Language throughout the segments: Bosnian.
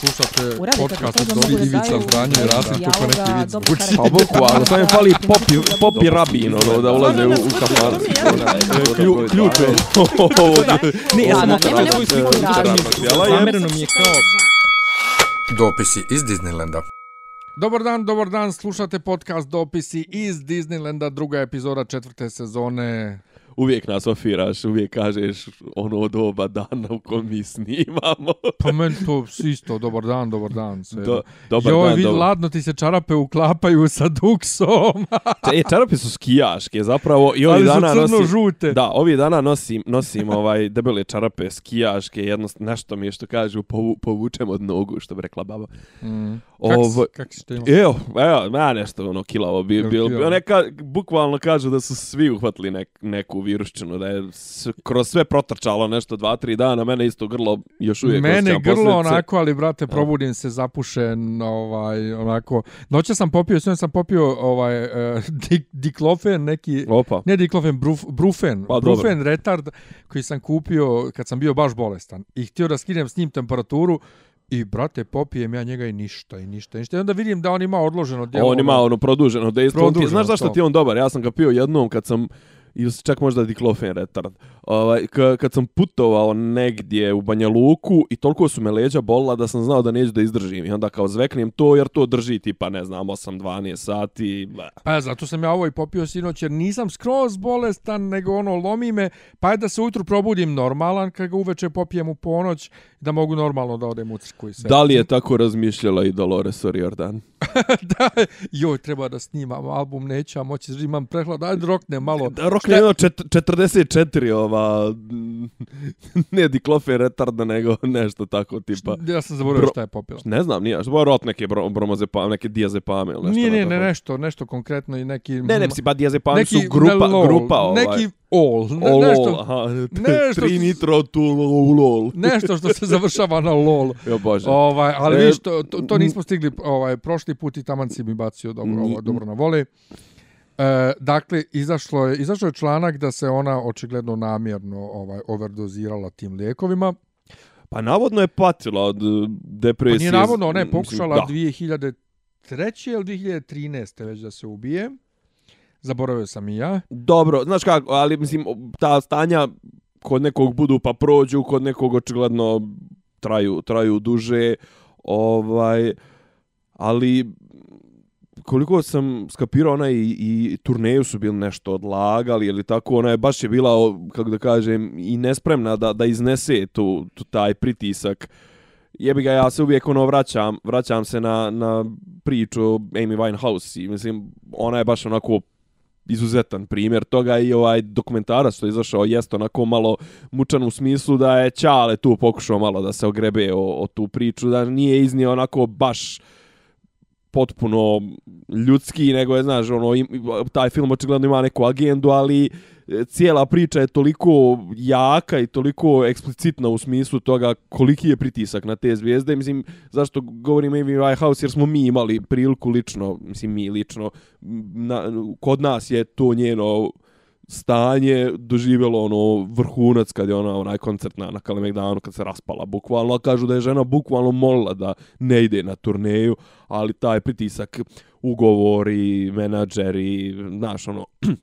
Slušate podcast od da Ivica Zdranje i Rasim neki vic dobro zvuči. karakter. Pa bukvalno, samo je fali popi, popi rabin, ono, da ulaze u, u kafan. Klju- Ključ je. Ne, ja sam svoju sliku Zamereno mi je kao... Dopisi iz Disneylanda. Dobar dan, dobar dan, slušate podcast Dopisi iz Disneylanda, druga epizoda četvrte sezone. Uvijek nas ofiraš, uvijek kažeš ono doba dana u kom mi snimamo. Pa meni to isto, dobar dan, dobar dan. Sve. Do, dobar Joj, dan, vid, dobar. ladno ti se čarape uklapaju sa duksom, E, čarape su skijaške, zapravo. I ovih ali su dana nosim... crno-žute. Da, ovih dana nosim, nosim ovaj debele čarape skijaške, jedno, nešto mi je što kažu povu, povučem od nogu, što bi rekla baba. Mm. Ovo, kak si to imao? Evo, evo, ja nešto ono kilavo bi Jel bil. Neka bukvalno kažu da su svi uhvatili nek, neku viruščinu, da je s, kroz sve protrčalo nešto dva, tri dana, mene isto grlo još uvijek Mene grlo posljedice. onako, ali brate, probudim se zapušen, ovaj, onako. Noće sam popio, sve sam popio ovaj, uh, dik, diklofen, neki, Opa. ne diklofen, bruf, brufen, Pa, dobro. brufen retard koji sam kupio kad sam bio baš bolestan. I htio da skinem s njim temperaturu i brate, popijem ja njega i ništa, i ništa, i ništa. I onda vidim da on ima odloženo djelo. On ima ono produženo dejstvo. On ti, Produženo znaš zašto to. ti on dobar? Ja sam ga pio jednom kad sam ili čak možda diklofen retard. Ovaj, kad sam putovao negdje u Banja Luku i toliko su me leđa bolila da sam znao da neću da izdržim. I onda kao zveknem to jer to drži tipa, ne znam, 8-12 sati. Pa zato sam ja ovo i popio sinoć jer nisam skroz bolestan, nego ono lomi me, pa je da se ujutru probudim normalan, kad ga uveče popijem u ponoć, da mogu normalno da odem u crku i sve. Da li je tako razmišljala i Dolores O'Riordan? da, joj, treba da snimam album, neću, a moći, imam prehlad, ajde rokne malo. Da, rok je jedno čet- 44 ova, ne diklofen retarda, nego nešto tako tipa. Ja sam zaboravio Bro- šta je popila. Ne znam, nije, što rot neke bro, bromazepame, neke diazepame ili nešto. Nije, ne, ne, nešto, nešto konkretno i neki... Ne, ne, psi, pa diazepami neki su grupa, grupa ovaj. Neki all, ne, Olol, nešto, aha, nešto tri nitro tu lol. nešto što se završava na lol. Jo bože. Ovaj, ali E, vidiš, to, to, to nismo stigli ovaj, prošli put i taman si mi bacio dobro, ovo, dobro na voli. E, dakle, izašlo je, izašao je članak da se ona očigledno namjerno ovaj overdozirala tim lijekovima. Pa navodno je patila od uh, Pa depresije. nije navodno, ona je Mislim, pokušala da. 2003. ili 2013. već da se ubije. Zaboravio sam i ja. Dobro, znaš kako, ali mislim, ta stanja kod nekog budu pa prođu, kod nekog očigledno traju, traju duže, ovaj, ali koliko sam skapirao, ona i, i turneju su bili nešto odlagali ili tako, ona je baš je bila, kako da kažem, i nespremna da, da iznese tu, tu taj pritisak. Jebi ga, ja se uvijek ono vraćam, vraćam se na, na priču Amy Winehouse i mislim, ona je baš onako izuzetan primjer toga i ovaj dokumentarac što je izašao jeste onako malo mučan u smislu da je Ćale tu pokušao malo da se ogrebe o, o tu priču, da nije iznio onako baš potpuno ljudski, nego je, znaš, ono, im, taj film očigledno ima neku agendu, ali e, cijela priča je toliko jaka i toliko eksplicitna u smislu toga koliki je pritisak na te zvijezde. Mislim, zašto govorim Amy Winehouse, jer smo mi imali priliku lično, mislim mi lično, na, kod nas je to njeno stanje doživjelo ono vrhunac kad je ona onaj koncert na, na Kalemegdanu kad se raspala bukvalno, kažu da je žena bukvalno molila da ne ide na turneju, ali taj pritisak ugovori, menadžeri, znaš ono,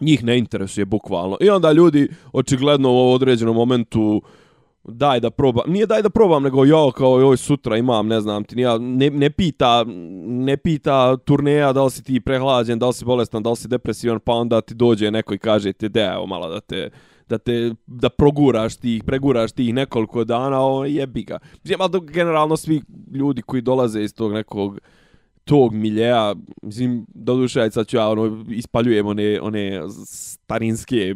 njih ne interesuje bukvalno. I onda ljudi očigledno u određenom momentu daj da probam, nije daj da probam, nego jo, kao joj sutra imam, ne znam ti, nija, ne, ne pita, ne pita turneja da li si ti prehlađen, da li si bolestan, da li si depresivan, pa onda ti dođe neko i kaže ti, da evo malo da te, da te, da proguraš tih, preguraš tih nekoliko dana, o, jebi ga. Mislim, ali generalno svi ljudi koji dolaze iz tog nekog, tog miljeja, mislim, doduše, sad ću ja, ono, ispaljujem one, one starinske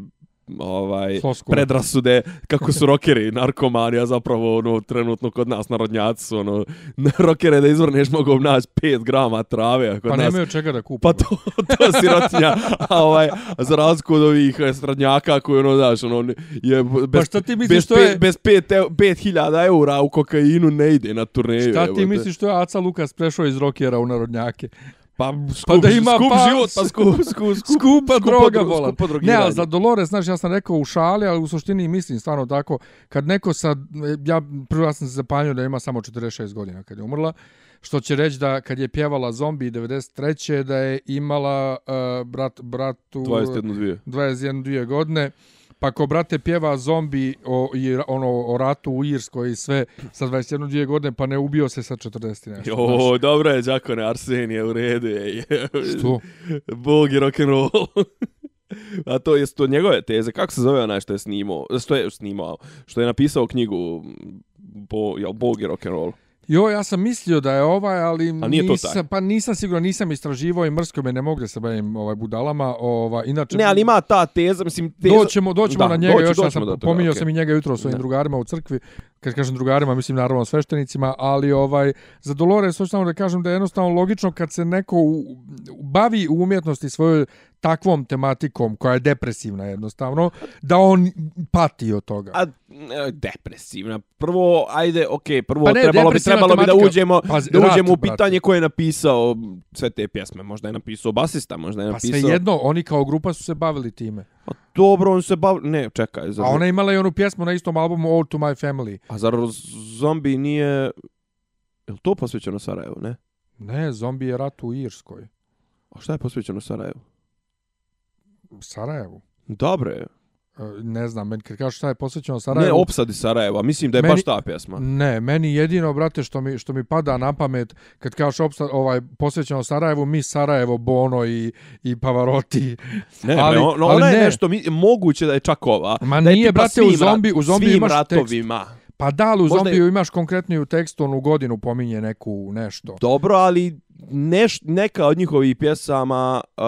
ovaj Floskule. predrasude kako su rokeri narkomani, a zapravo ono trenutno kod nas narodnjaci su ono rokere da izvrneš mogu naći 5 grama trave, a kod Pa nas nemaju čega da kupe. Pa to, to sirotinja, a ovaj, za razliku od ovih estradnjaka koji ono, znaš, ono, je bez, Pa šta ti misliš bez, što je- bez pet, ev- pet hiljada eura u kokainu ne ide na turneju. Šta ti jebote. misliš što je Aca Lukas prešao iz rokera u narodnjake? Pa, skup, Pa da ima skup pas. život, pa skup, skup, skup, skupa skupo droga, dro- volan. skupo Ne, ali za Dolores, znaš, ja sam rekao u šali, ali u suštini mislim stvarno tako, kad neko sad, ja prvo ja sam se zapanjio da ima samo 46 godina kad je umrla, što će reći da kad je pjevala Zombi 93. da je imala uh, brat, bratu 21 dvije. 21 dvije godine, pa ko brate pjeva zombi o, i, ono, o ratu u Irskoj i sve sa 21 dvije godine, pa ne ubio se sa 40 i nešto. znaš. Jo, dobro je, Đakone, Arsenije, u redu je. Što? Bog i rock'n'roll. A to je to njegove teze. Kako se zove onaj što je snimao? Što je snimao? Što je napisao knjigu Bo, jel, Bog i rock'n'roll? Jo, ja sam mislio da je ovaj, ali A nije to nisam, taj. pa nisam siguran, nisam istraživao i mrsko me ne mogu da se bavim ovaj budalama, ovaj inače Ne, ali ima ta teza, mislim... Teza... doćemo doćemo Da, na njega, doći- još ja doćemo sam toga, pominjao okej. sam i njega jutro svojim Da. drugarima u crkvi. Kad kažem drugarima, mislim naravno sveštenicima, ali ovaj za Dolores hoću samo da kažem da je jednostavno logično kad se neko u, bavi u umjetnosti svojoj takvom tematikom koja je depresivna jednostavno, da on pati od toga. A, e, depresivna. Prvo, ajde, okej, prvo Pa ne, trebalo bi trebalo bi da tematika. uđemo Pazi, da uđemo rat, u pitanje ko je napisao sve te pjesme. Možda je napisao basista, možda je Pa napisao... sve jedno, oni kao grupa su se bavili time. A dobro, on se bav... Ne, čekaj. Zar... A ona je imala i onu pjesmu na istom albumu All to my family. A zar zombi nije... Je to posvećeno Sarajevu, ne? Ne, zombi je rat u Irskoj. A šta je posvećeno Sarajevu? Sarajevu. Dobro je. E, Ne znam, meni kad kažeš šta je posvećeno Ne, Sarajevu... opsadi Sarajeva. Mislim da je Meni- baš ta pjesma. Ne, meni jedino, brate, što mi, što mi pada na pamet, kad kažeš opsta, ovaj, posvećeno Sarajevu, mi Sarajevo, Bono i, i Pavarotti. Ne, ali- on, ali ona je ne. nešto, mi, moguće da je čak ova. Ma da je nije, brate, u svim zombi- u zombi svim imaš tekst. ratovima. Pa da, ali u Možda je- zombiju imaš konkretniju tekst, onu godinu pominje neku nešto. Dobro, ali neš, neka od njihovih pjesama, uh,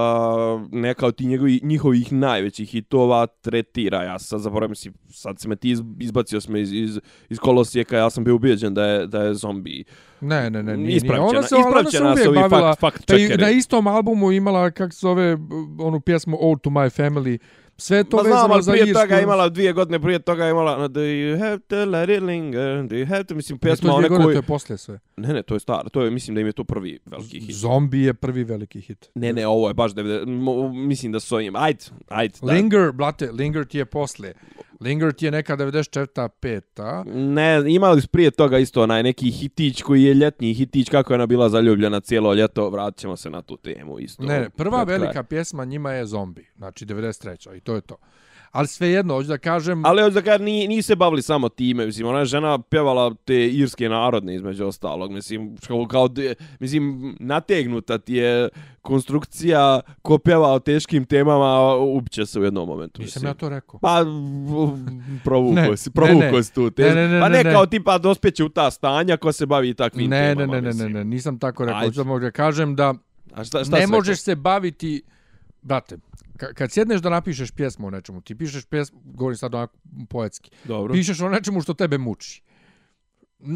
neka od ti njegovi, njihovih najvećih hitova tretira. Ja sad zaboravim si, sad si me ti iz- izbacio sme iz, iz, iz kolosijeka, ja sam bio ubijeđen da je, da je zombi. Ne, ne, ne, nije. nije. Ona na- se, ona se uvijek bavila, fakt- fakt na istom albumu imala, kak se zove, onu pjesmu All to my family. Sve to Ma znam, ali za prije Irsku. toga je imala dvije godine, prije toga je imala Do you have to let it linger, do you have to, mislim, Ne, to je pjesma dvije godine, to je poslije sve. Ne, ne, to je staro, to je, mislim da im je to prvi veliki hit. Zombi je prvi veliki hit. Ne, ne, ovo je baš 90, mo- mislim da su ovim, ajde, ajde. da. Linger, blate, Linger ti je poslije. Linger ti je neka 94. peta. Ne, imali su prije toga isto onaj neki hitić koji je ljetni hitić, kako je ona bila zaljubljena cijelo ljeto, vratit ćemo se na tu temu isto. Ne, prva pred kraj. velika pjesma njima je Zombi, znači 93. i to je to. Ali svejedno, hoću da kažem, Ali hoću da kažem, nije, nije se bavili samo time, mislim, ona žena pjevala te irske narodne između ostalog, mislim, kao, kao mislim, nategnuta ti je konstrukcija ko pjeva o teškim temama, upće se u jednom momentu. nisam mislim. ja to rekao. Pa, provuko Ne, si, ne, provuko ne. si tu. Ne, Te, ne, ne, pa ne, ne, ne. kao tipa dospjeće u ta stanja ko se bavi takvim Ne, ne, temama. ne, ne, ne, mislim. ne, nisam tako rekao. Hoću da mogu da kažem da A šta, šta ne možeš se baviti, brate, ka- kad sjedneš da napišeš pjesmu o nečemu, ti pišeš pjesmu, govorim sad onako poetski? Dobro. pišeš o nečemu što tebe muči.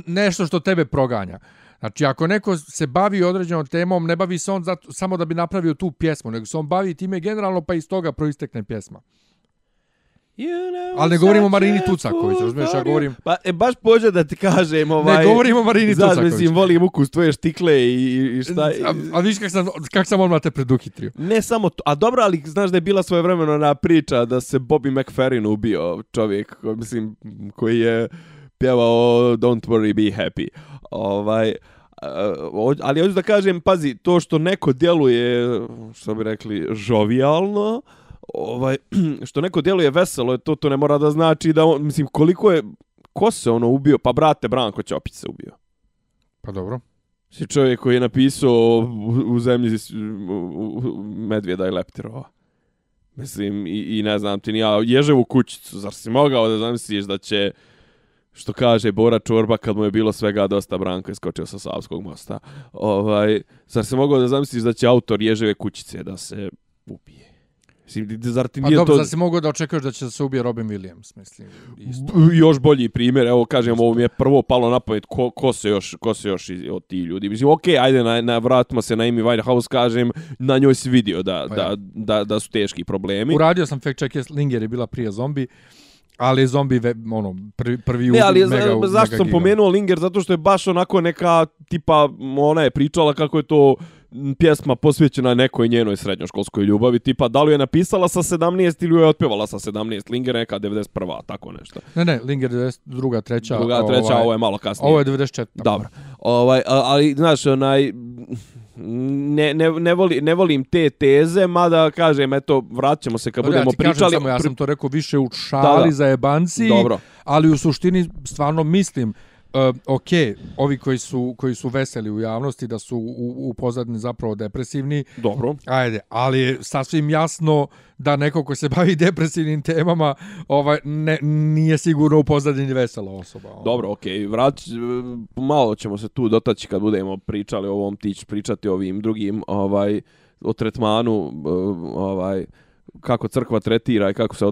Nešto što tebe proganja. Znači, ako neko se bavi određenom temom, ne bavi se on zato, samo da bi napravio tu pjesmu, nego se on bavi time generalno, pa iz toga proistekne pjesma. Ali ne govorim o Marini Tucaković, razumiješ, ja govorim- Pa, e, baš pođe da ti kažem, ovaj... Ne govorim o Marini Znaš, Tucaković. mislim, volim ukus tvoje štikle i, i šta... A, a viš kak sam, kak sam odmah te preduhitrio. Ne samo to, a dobro, ali znaš da je bila svoje vremeno na priča da se Bobby McFerrin ubio, čovjek, mislim, koji je pjevao Don't worry, be happy. Ovaj, ali hoću da kažem, pazi, to što neko djeluje, što bi rekli, žovijalno, ovaj, što neko djeluje veselo, to to ne mora da znači da on, mislim, koliko je, ko se ono ubio? Pa brate, Branko Ćopić se ubio. Pa dobro. Si čovjek koji je napisao u, u zemlji u, u, medvjeda i leptirova. Mislim, i, i ne znam ti ni ja, ježevu kućicu, zar si mogao da zamisliš da će, što kaže Bora Čorba, kad mu je bilo svega dosta Branko je skočio sa Savskog mosta, ovaj, zar se mogao da zamisliš da će autor ježeve kućice da se ubije? Mislim, zar ti Pa nije dobro, to... da si mogao da očekuješ da će se ubije Robin Williams, mislim. Isto. još bolji primjer, evo kažem, ovo mi je prvo palo na pamet, ko, ko se još, ko se još iz, od ti ljudi. Mislim, okej, ajde, na, na, vratimo se na Amy Winehouse, kažem, na njoj si vidio da, Pa da, ja. da, da su teški problemi. Uradio sam fact check, jest Linger je bila prije zombi, ali je zombi ve, ono, prvi, prvi Ne, ali mega, za, zašto mega sam gigant. pomenuo Linger? Zato što je baš onako neka, tipa, ona je pričala kako je to pjesma posvećena nekoj njenoj srednjoškolskoj ljubavi, tipa da li je napisala sa 17 ili je otpjevala sa 17, Linger neka 91. tako nešto. Ne, ne, Linger je druga, treća. Druga, treća, ovaj, ovo je malo kasnije. Ovo je 94. Dobro. Ovaj, ali, znaš, onaj, ne, ne, ne, voli, ne volim te teze, mada kažem, eto, vraćamo se kad Dobro, budemo ja ti kažem pričali. Samo, ja sam to rekao više u šali Da, da. za jebanci, Dobro. ali u suštini stvarno mislim Uh, ok, ovi koji su, koji su veseli u javnosti da su u, u pozadini zapravo depresivni, Dobro. ajde, ali je sasvim jasno da neko ko se bavi depresivnim temama ovaj, ne, nije sigurno u pozadini vesela osoba. ono. Dobro, okay. vrać, malo ćemo se tu dotaći kad budemo pričali o ovom, ti ćeš pričati o ovim drugim, ovaj, o tretmanu, eh, ovaj, kako crkva tretira i kako se eh,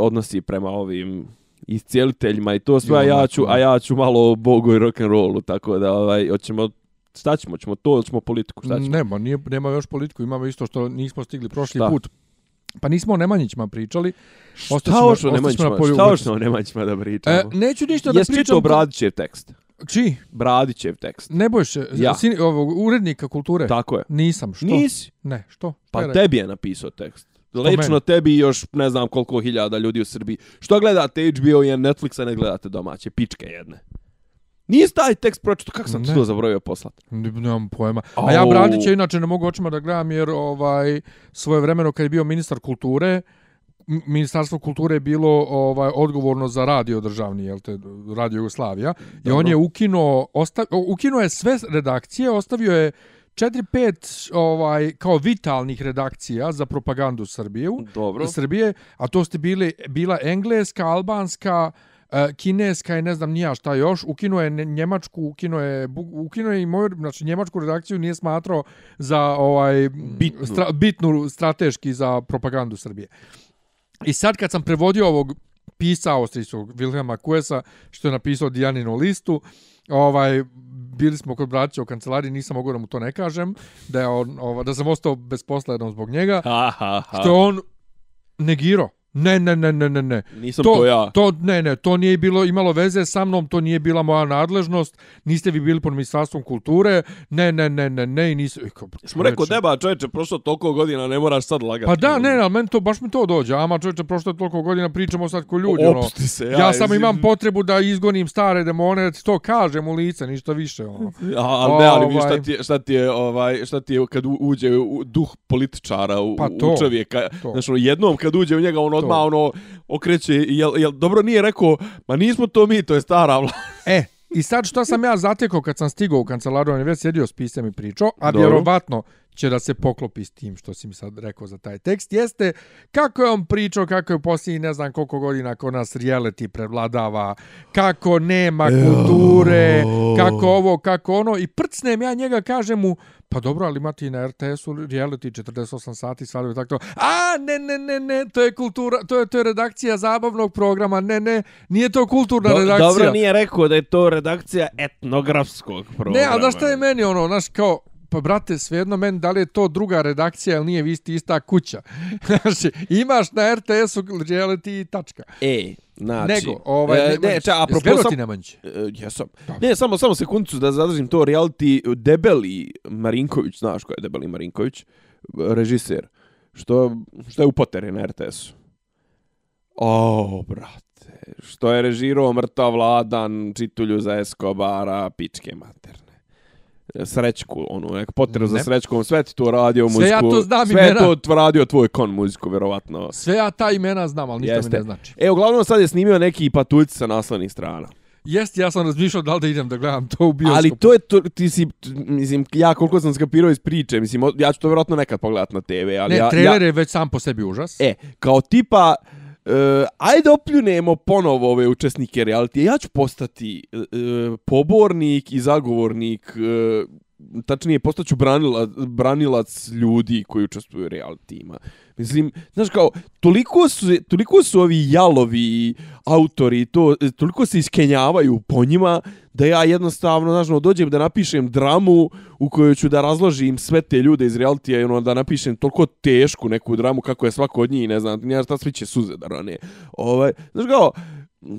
odnosi prema ovim iscijeliteljima i to sve, a ja ću, a ja ću malo o Bogu i rock'n'rollu, tako da, ovaj, hoćemo, šta ćemo, ćemo to ćemo politiku, šta ćemo? Nema, nije, nema još politiku, imamo isto što nismo stigli prošli Šta? put. Pa nismo o Nemanjićima pričali. Šta hoćemo ostaćemo Nemanjićima, šta umetnosti. hoćemo Nemanjićima da pričamo? E, neću ništa da Jesi pričam. čitao Bradićev tekst? Čiji? Bradićev tekst. Ne bojš se, Ja. sin, ovog, urednika kulture? Tako je. Nisam, što? Nisi? Ne, što? Pa tebi je napisao tekst. Lično tebi i još ne znam koliko hiljada ljudi u Srbiji. Što gledate HBO i Netflixa, ne gledate domaće, pičke jedne. Nisi taj tekst pročito, kako sam ti Ne. to zaboravio poslat? Ne, nemam pojma. A ja. Bradića inače ne mogu očima da gledam jer ovaj svoje vremeno kad je bio ministar kulture, Ministarstvo kulture je bilo ovaj odgovorno za radio državni, jel te, Radio Jugoslavija. I on je ukinuo, ukinuo je sve redakcije, ostavio je 4-5 ovaj, kao vitalnih redakcija za propagandu Srbije, Dobro. Srbije, a to ste bili, bila engleska, albanska, e, kineska i ne znam nija šta još, ukinuo je njemačku, ukinuo je, ukinuo je i moju, znači njemačku redakciju nije smatrao za ovaj Bitnu. Stra, bitnu strateški za propagandu Srbije. I sad kad sam prevodio ovog pisa austrijskog Wilhelma Kuesa, što je napisao Dijaninu listu, ovaj, bili smo kod braća u kancelariji, nisam mogao da mu to ne kažem, da, je on, ovaj, da sam ostao bez posla jednom zbog njega, Ha, ha, ha. što je on negirao. Ne, ne, ne, ne, ne, ne. Nisam to, ja. To, ne, ne, to nije bilo imalo veze sa mnom, to nije bila moja nadležnost, niste vi bili pod ministarstvom kulture, ne, ne, ne, ne, ne, i nisam... Smo rekao, čoveče. deba, čovječe, prošlo toliko godina, ne moraš sad lagati. Pa da, ne, ali meni to, baš mi to dođe. Ama čovječe, prošlo je toliko godina, pričamo sad ko ljudi. ono. Opusti se, ja. Ja, samo mislim. imam potrebu da izgonim stare demone, da ti to kažem u lice, ništa više. Ono. A, ali ne, ali vi Ovaj. šta ti je, šta ti je, ovaj, šta ti je kad u- uđe u duh političara u, Pa u to, čovjeka. to. Ono, jednom kad uđe u njega, on odmah, ono, okreće, jel, jel, dobro nije rekao, ma nismo to mi, to je stara vlast. E, i sad što sam ja zatekao kad sam stigao u kancelariju, on je već sjedio s pisem i pričao, a Dobro. vjerovatno će da se poklopi s tim što si mi sad rekao za taj tekst, jeste kako je on pričao, kako je u posljednjih ne znam koliko godina kod nas reality prevladava, kako nema kulture, kako ovo, kako ono, i prcnem ja njega, kažem mu, pa dobro, ali ima ti na RTS-u reality 48 sati svadbe, tako to, a ne, ne, ne, ne, to je kultura, to je, to je redakcija zabavnog programa, ne, ne, nije to kulturna redakcija. Dobro nije rekao da je to redakcija etnografskog programa. Ne, a znaš šta je meni ono, znaš kao, pa brate, svejedno meni da li je to druga redakcija ili nije vi isti ista kuća. Znači, imaš na RTS-u reality i tačka. E, znači... Nego, ovaj, e, ne, ča, apropo gledao sam... ti Nemanjić? E, jesam. Ne, samo samo sekundicu da zadržim to reality debeli Marinković, znaš ko je debeli Marinković, režiser. Što što je u na RTS-u. O, brate, što je režirao mrtav Vladan, čitulju za Escobara, pičke materne. Srećku, onu, nek Poteru za Ne. srećkom, sve ti to radio Sve muziku. ja to znam sve imena. to tv- radio tvoj kon muziku, verovatno. Sve ja ta imena znam, ali ništa Jeste. mi ne znači. E, uglavnom sad je snimio neki patuljci sa naslovnih strana. Jest, ja sam razmišljao da li da idem da gledam to u bioskopu. Ali to je to, ti si, t- mislim, ja koliko sam skapirao iz priče, mislim, ja ću to vjerojatno nekad pogledat na TV, ali Ne, ja, trailer ja, je već sam po sebi užas. e, kao tipa, uh, E, ajde opljunemo ponovo ove učesnike reality, ja ću postati uh, pobornik i zagovornik, uh, tačnije, postaću branilac, branilac ljudi koji učestvuju u realitima. Mislim, znaš kao, toliko su, toliko su ovi jalovi autori, to, toliko se iskenjavaju po njima, da ja jednostavno, znaš, no, dođem da napišem dramu u kojoj ću da razložim sve te ljude iz realitija i ono, da napišem toliko tešku neku dramu kako je svako od njih, ne znam, nija šta svi će suze da rane. Ovaj, znaš kao,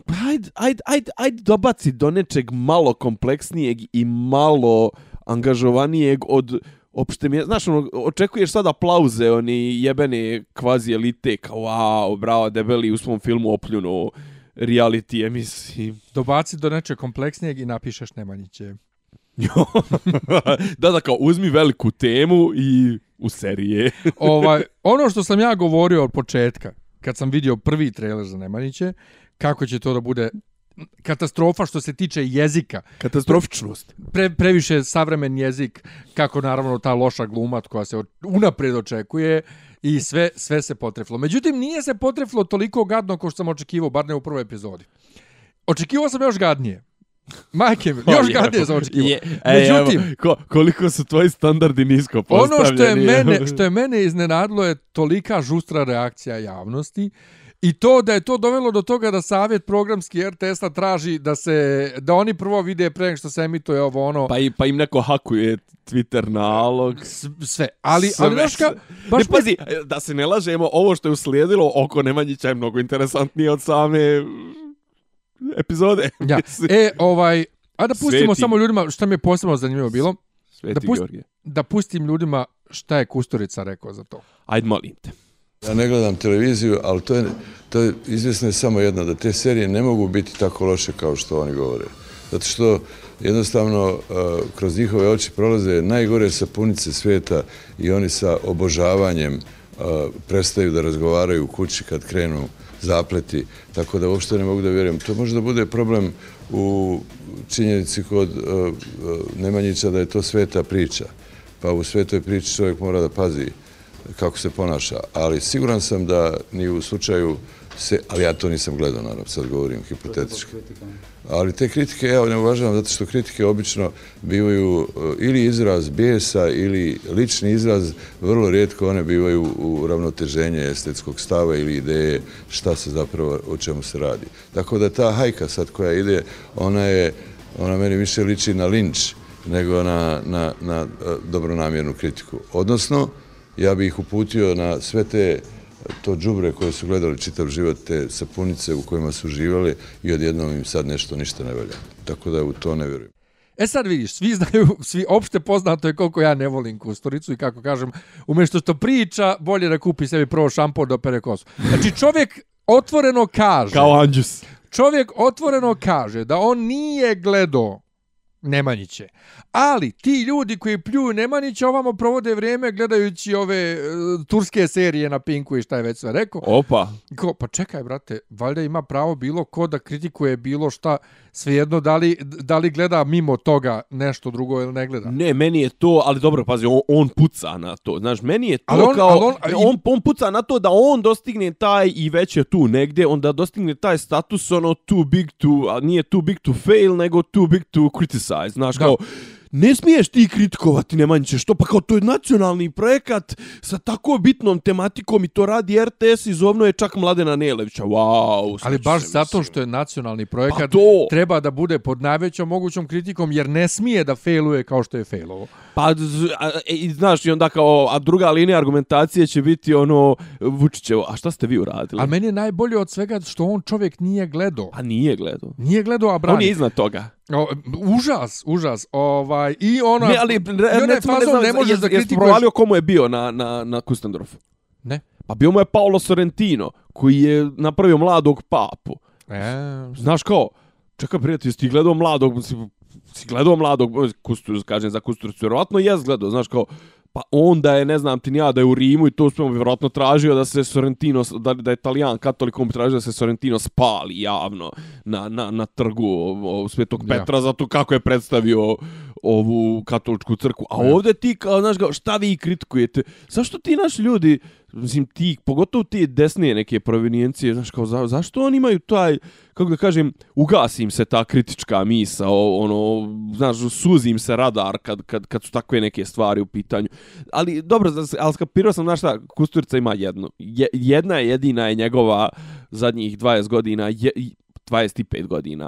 pa ajde, ajde, ajde, ajde dobaci do nečeg malo kompleksnijeg i malo angažovanijeg od opšte mi je, znaš, ono, očekuješ sad aplauze, oni jebene kvazi elite, kao, wow, bravo, debeli u svom filmu opljuno reality emisiji. Dobaci do nečeg kompleksnijeg i napišeš Nemanjiće. da, da, kao, uzmi veliku temu i u serije. ovaj, ono što sam ja govorio od početka, kad sam vidio prvi trailer za Nemanjiće, kako će to da bude katastrofa što se tiče jezika. Katastrofičnost. Pre, previše savremen jezik, kako naravno ta loša glumat koja se unapred očekuje i sve sve se potreflo. Međutim, nije se potreflo toliko gadno kao što sam očekivao, bar ne u prvoj epizodi. Očekivao sam još gadnije. Majke, još gadnije sam očekivao. Je, Međutim, evo, ko, koliko su tvoji standardi nisko postavljeni. Ono što je, mene, što je mene iznenadilo je tolika žustra reakcija javnosti. I to da je to dovelo do toga da savjet programski RTS-a traži da se da oni prvo vide pre nego što se emituje ovo ono pa i pa im neko hakuje Twitter nalog. Sve. Ali sve. ali znaš ka baš ne, pazi da se ne lažemo ovo što je uslijedilo oko Nemanjića je mnogo interesantnije od same epizode. Ja. e ovaj a da pustimo Sveti. samo ljudima šta mi je posebno zanimljivo bilo? Sveti da, pust, da pustim ljudima šta je Kusturica rekao za to. Ajde molim te Ja ne gledam televiziju, ali to je, to je izvjesno je samo jedno, da te serije ne mogu biti tako loše kao što oni govore. Zato što jednostavno e, kroz njihove oči prolaze najgore sapunice svijeta i oni sa obožavanjem e, prestaju da razgovaraju u kući kad krenu zapleti, tako da uopšte ne mogu da vjerujem. To može da bude problem u činjenici kod e, Nemanjića da je to sveta priča. Pa u svetoj priči čovjek mora da pazi kako se ponaša, ali siguran sam da ni u slučaju se, ali ja to nisam gledao, naravno, sad govorim hipotetički. Ali te kritike ja ne uvažavam zato što kritike obično bivaju eh, ili izraz bijesa ili lični izraz, vrlo rijetko one bivaju u ravnoteženje estetskog stava ili ideje šta se zapravo, o čemu se radi. Tako da ta hajka sad koja ide, ona je, ona meni više liči na linč nego na, na, na eh, dobronamjernu kritiku. Odnosno, ja bih ih uputio na sve te to džubre koje su gledali čitav život, te sapunice u kojima su živali i odjednom im sad nešto ništa ne velja. Tako da u to ne vjerujem. E sad vidiš, svi znaju, svi opšte poznato je koliko ja ne volim kusturicu i kako kažem, umjesto što priča, bolje da kupi sebi prvo šampon do pere kosu. Znači čovjek otvoreno kaže... Kao Anđus. Čovjek otvoreno kaže da on nije gledao Nemanjiće. Ali ti ljudi koji pljuju Nemanjića ovamo provode vrijeme gledajući ove uh, turske serije na Pinku i šta je već sve rekao. Opa. Ko, pa čekaj, brate, valjda ima pravo bilo ko da kritikuje bilo šta, svejedno da li, da li gleda mimo toga nešto drugo ili ne gleda. Ne, meni je to, ali dobro, pazi, on, on puca na to. Znaš, meni je to ali on, kao, ali on, on, on, puca na to da on dostigne taj i već je tu negde, onda dostigne taj status ono too big to, a nije too big to fail, nego too big to criticize. Znaš, kao, ne smiješ ti kritikovati Nemanjiće, što pa kao to je nacionalni projekat sa tako bitnom tematikom i to radi RTS i zovno je čak Mladena Nelevića. Wow, Ali baš zato što je nacionalni projekat pa to... treba da bude pod najvećom mogućom kritikom jer ne smije da failuje kao što je failovo. Pa, a, e, znaš, i onda kao, a druga linija argumentacije će biti ono, Vučićevo, a šta ste vi uradili? A meni je najbolje od svega što on čovjek nije gledao. A nije gledao. Nije gledao, a brani. On je iznad toga. O, užas, užas. Ovaj, I ono... Ne, ali, re, ne, ne, fazon, ne, ne možeš da kritikuješ... provalio komu je bio na, na, na Kustendorfu? Ne. Pa bio mu je Paolo Sorrentino, koji je napravio mladog papu. E, Znaš kao, čekaj prijatelj, jesi ti gledao mladog, si gledao mladog, kustur, kažem za Kusturicu, vjerovatno jes gledao, znaš kao, pa onda je, ne znam ti nija, da je u Rimu i to smo vjerojatno tražio da se Sorrentino, da, da je italijan katolik, on bi tražio da se Sorrentino spali javno na, na, na trgu u Svetog Petra, ja. zato kako je predstavio ovu katoličku crku. A ovdje ti, kao, znaš, šta vi kritikujete? Zašto ti naši ljudi, mislim, ti, pogotovo ti desnije neke provenijencije, znaš, kao, za, zašto oni imaju taj, kako da kažem, ugasim se ta kritička misa, ono, znaš, suzim se radar kad, kad, kad su takve neke stvari u pitanju. Ali, dobro, ali skapirao sam, znaš šta, Kusturica ima jedno. Je, jedna je jedina je njegova zadnjih 20 godina, je, 25 godina.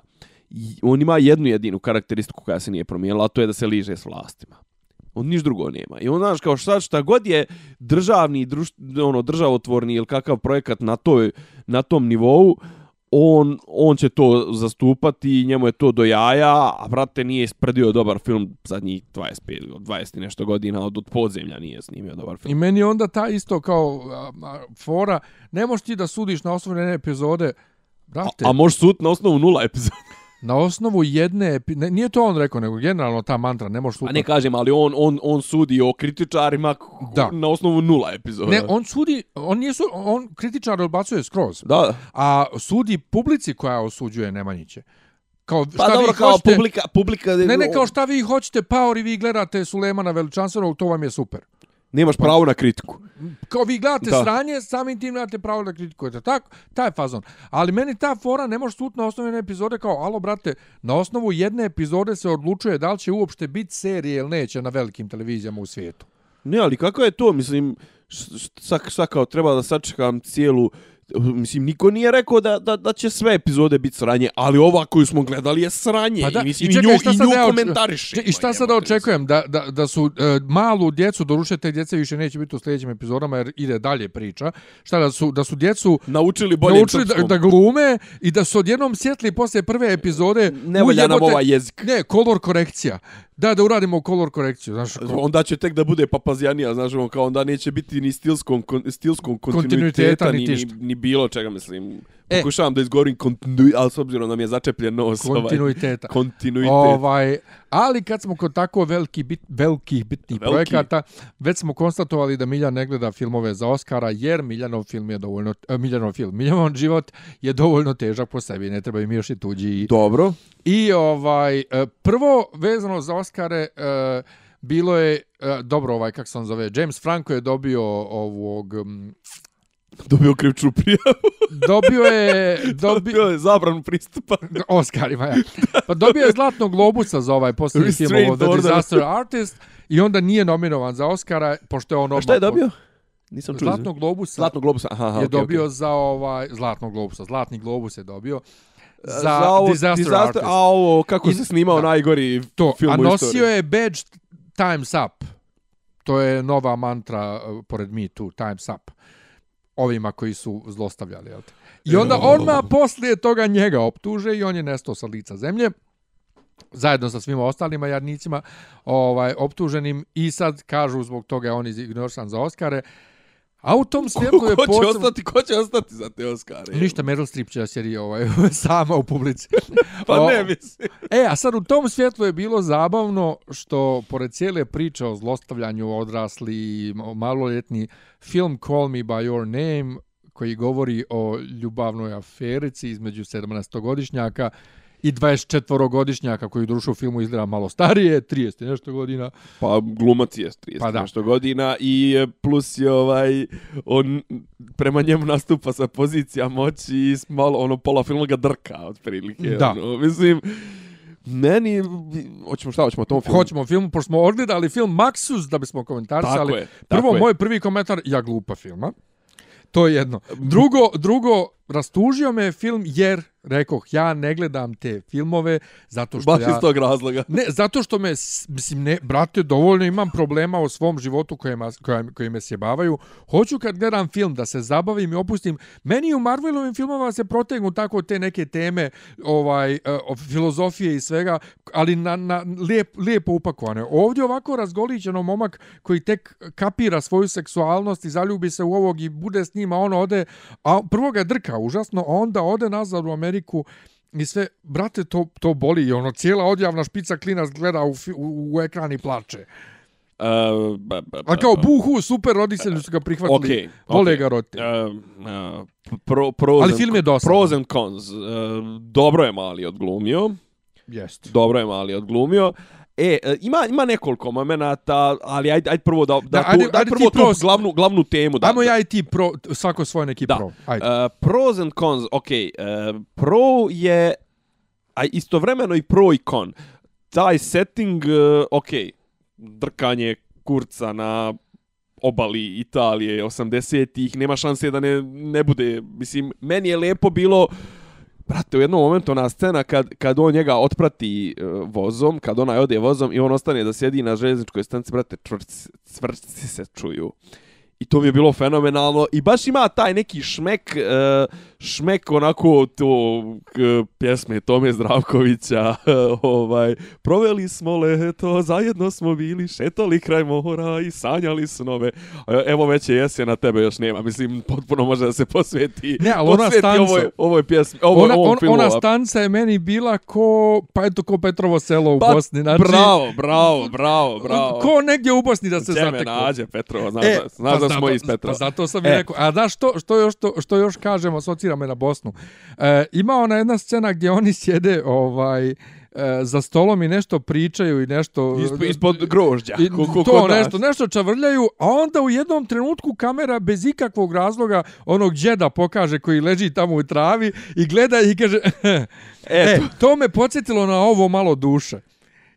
On ima jednu jedinu karakteristiku koja se nije promijenila, a to je da se liže s vlastima. On niš drugo nema. I on znaš kao šta, šta god je državni, druš, ono, državotvorni ili kakav projekat na, toj, na tom nivou, on, on će to zastupati, njemu je to do jaja, a brate nije ispredio dobar film zadnjih 25, 20 i nešto godina, od, od podzemlja nije snimio dobar I film. meni onda ta isto kao a, a, fora, ne možeš ti da sudiš na osnovu jedne epizode, A, brate, a možeš sud na osnovu nula epizoda. Na osnovu jedne, ne, nije to on rekao, nego generalno ta mantra, ne možeš A suditi. ne kažem, ali on, on, on sudi o kritičarima Da. na osnovu nula epizoda. Ne, on sudi, on nije su, on kritičar odbacuje skroz. Da, A sudi publici koja osuđuje Nemanjiće. Kao šta pa dobro, vi kao hoćete, publika, publika... Ne, ne, kao šta vi hoćete, Paori, vi gledate Sulemana Veličanstvenog, to vam je super. Nemaš pravo na kritiku. Kao vi gledate Da. sranje, samim tim nemate pravo da kritikujete. Tako, taj fazon. Ali meni ta fora ne može sut na osnovu jedne epizode kao, alo brate, na osnovu jedne epizode se odlučuje da li će uopšte biti serije ili neće na velikim televizijama u svijetu. Ne, ali kako je to, mislim, sad kao treba da sačekam cijelu, mislim, niko nije rekao da, da, da će sve epizode biti sranje, ali ova koju smo gledali je sranje. Pa da, I, mislim, i i, čekaj, nju, šta i nju ja oč- komentariše. I šta sada očekujem? Da, da, da su e, malu djecu, doruše te djece više neće biti u sljedećim epizodama jer ide dalje priča. Šta da su, da su djecu Naučili bolje naučili da, da glume i da su odjednom sjetli posle prve epizode Ne valja nam ovaj jezik. Ne, kolor korekcija. Da, da uradimo kolor korekciju. Znaš, ko- Onda će tek da bude papazjanija, znaš, ono, kao onda neće biti ni stilskom, kon, stilskom Kontinuiteta, kontinuiteta, ni ni, ni, ni, bilo čega, mislim. E. Pokušavam da izgovorim kontinuitet, ali s obzirom da mi je začepljen nos. kontinuiteta. Ovaj, kontinuitet. Ovaj, ali kad smo kod tako veliki bit, velikih bitnih Veliki. projekata, već smo konstatovali da Miljan ne gleda filmove za Oscara, jer Miljanov film je dovoljno, uh, Miljanov film, Miljanov život je dovoljno težak po sebi, ne treba im još i tuđi. Dobro. I ovaj, e, prvo vezano za Oscare, e, bilo je, e, dobro ovaj, kako se on zove, James Franco je dobio ovog, mm, Dobio krivču prijavu. dobio je, dobio, Dobio je zabranu pristupa. Oscarima, ja. Pa dobio je Zlatnog globusa za ovaj posljednji film, ovo, The order. Disaster Artist, i onda nije nominovan za Oscara, pošto je on A šta je dobio? Nisam čuo. Zlatnog globusa Zlatnog globusa. Aha, aha, je okej, dobio okej. za ovaj, Zlatnog globusa, Zlatni globus je dobio za, za ovo, Disaster, disaster Artist. A ovo, kako I- se snimao da. najgori To, film a u nosio istoriji. je badge Time's Up. To je nova mantra uh, pored Me Too, Time's Up. Ovima koji su zlostavljali, jel te? I onda odmah poslije toga njega optuže i on je nestao sa lica zemlje zajedno sa svima ostalima jadnicima ovaj optuženim i sad kažu zbog toga je on izignorisan za Oskare. A u tom svjetlu je Ko će posebno... ostati, ko će ostati za te Oscare? Ništa, Meryl Streep će sjedi ovaj, sama u publici. Pa O, ne, mislim. E, a sad u tom svjetlu je bilo zabavno što, pored cijele priče o zlostavljanju odrasli i maloljetni film Call Me By Your Name, koji govori o ljubavnoj aferici između 17-godišnjaka i 24-godišnjaka koji drušu u filmu izgleda malo starije, 30 i nešto godina. Pa glumac je 30 Pa da. nešto godina i plus je ovaj on prema njemu nastupa sa pozicija moći i malo ono pola filma ga drka otprilike. Da. Ono, mislim meni hoćemo šta hoćemo o tom filmu. Hoćemo film, pošto smo odgledali film Maxus da bismo komentarisali. Tako je, tako Prvo, je. moj prvi komentar, ja glupa filma. To je jedno. Drugo, drugo, rastužio me film jer, rekoh, ja ne gledam te filmove zato što baš ja... iz tog razloga. Ne, zato što me, mislim, ne, brate, dovoljno imam problema u svom životu koje, ma, koje, koje me sjebavaju. Hoću kad gledam film da se zabavim i opustim. Meni u Marvelovim filmama se protegnu tako te neke teme ovaj, e, filozofije i svega, ali na, na lijep, lijepo upakovane. Ovdje ovako razgolićeno momak koji tek kapira svoju seksualnost i zaljubi se u ovog i bude s njima, on ode, a prvo ga drka užasno, a onda ode nazad u Ameriku I sve, brate, to, to boli i ono, cijela odjavna špica klinac gleda u, u, u ekran i plače. Uh, ba, ba, A kao, buhu, super, roditelji su ga prihvatili. Okej, Vole okej. ga roditelji. Uh, uh, pro, pros Ali film je dosadan. Pros and cons. Uh, dobro je mali odglumio. Jest. Dobro je mali odglumio. E, e, ima, ima nekoliko momenata, ali ajde, ajde prvo da, da, Da, tu, ajde- ajde, ajde prvo tu pros- glavnu, glavnu temu. Da, Ajmo da, ja i ti pro, svako svoj neki Da. pro. Ajde. Uh, pros and cons, ok. Uh, pro je, a istovremeno i pro i con. Taj setting, uh, ok, drkanje kurca na obali Italije 80-ih, nema šanse da ne, ne bude, mislim, meni je lepo bilo, brate, u jednom momentu ona scena kad, kad on njega otprati uh, vozom, kad ona ode vozom i on ostane da sjedi na željezničkoj stanici, brate, čvrci, cvrci se čuju. I to mi je bilo fenomenalno. I baš ima taj neki šmek, e, šmek onako to k, pjesme Tome Zdravkovića. ovaj, proveli smo leto, zajedno smo bili, šetali kraj mora i sanjali snove. E, Evo već je jesen, na tebe još nema. Mislim, potpuno može da se posveti, Ne, ali ona posveti stanca- ovoj, ovoj pjesmi, ovoj, ona, ovom on, filmu. ona stanca je meni bila ko, pa eto, ko Petrovo selo u Pa, Bosni. Znači, Bravo, bravo, bravo, bravo. Ko negdje u Bosni da se Gdje me zateklo. nađe, Petrovo, znaš, E, da, znaš pa da zato- smo iz Petrova. Pa zato sam i E. rekao. A znaš što, što, još, što, što još kažem, asocira me na Bosnu. E, ima ona jedna scena gdje oni sjede ovaj, e, za stolom i nešto pričaju i nešto... Ispod, ispod grožđa. I, ko- ko- to kod nas. nešto, nešto čavrljaju, a onda u jednom trenutku kamera bez ikakvog razloga onog džeda pokaže koji leži tamo u travi i gleda i kaže e, to me podsjetilo na ovo malo duše.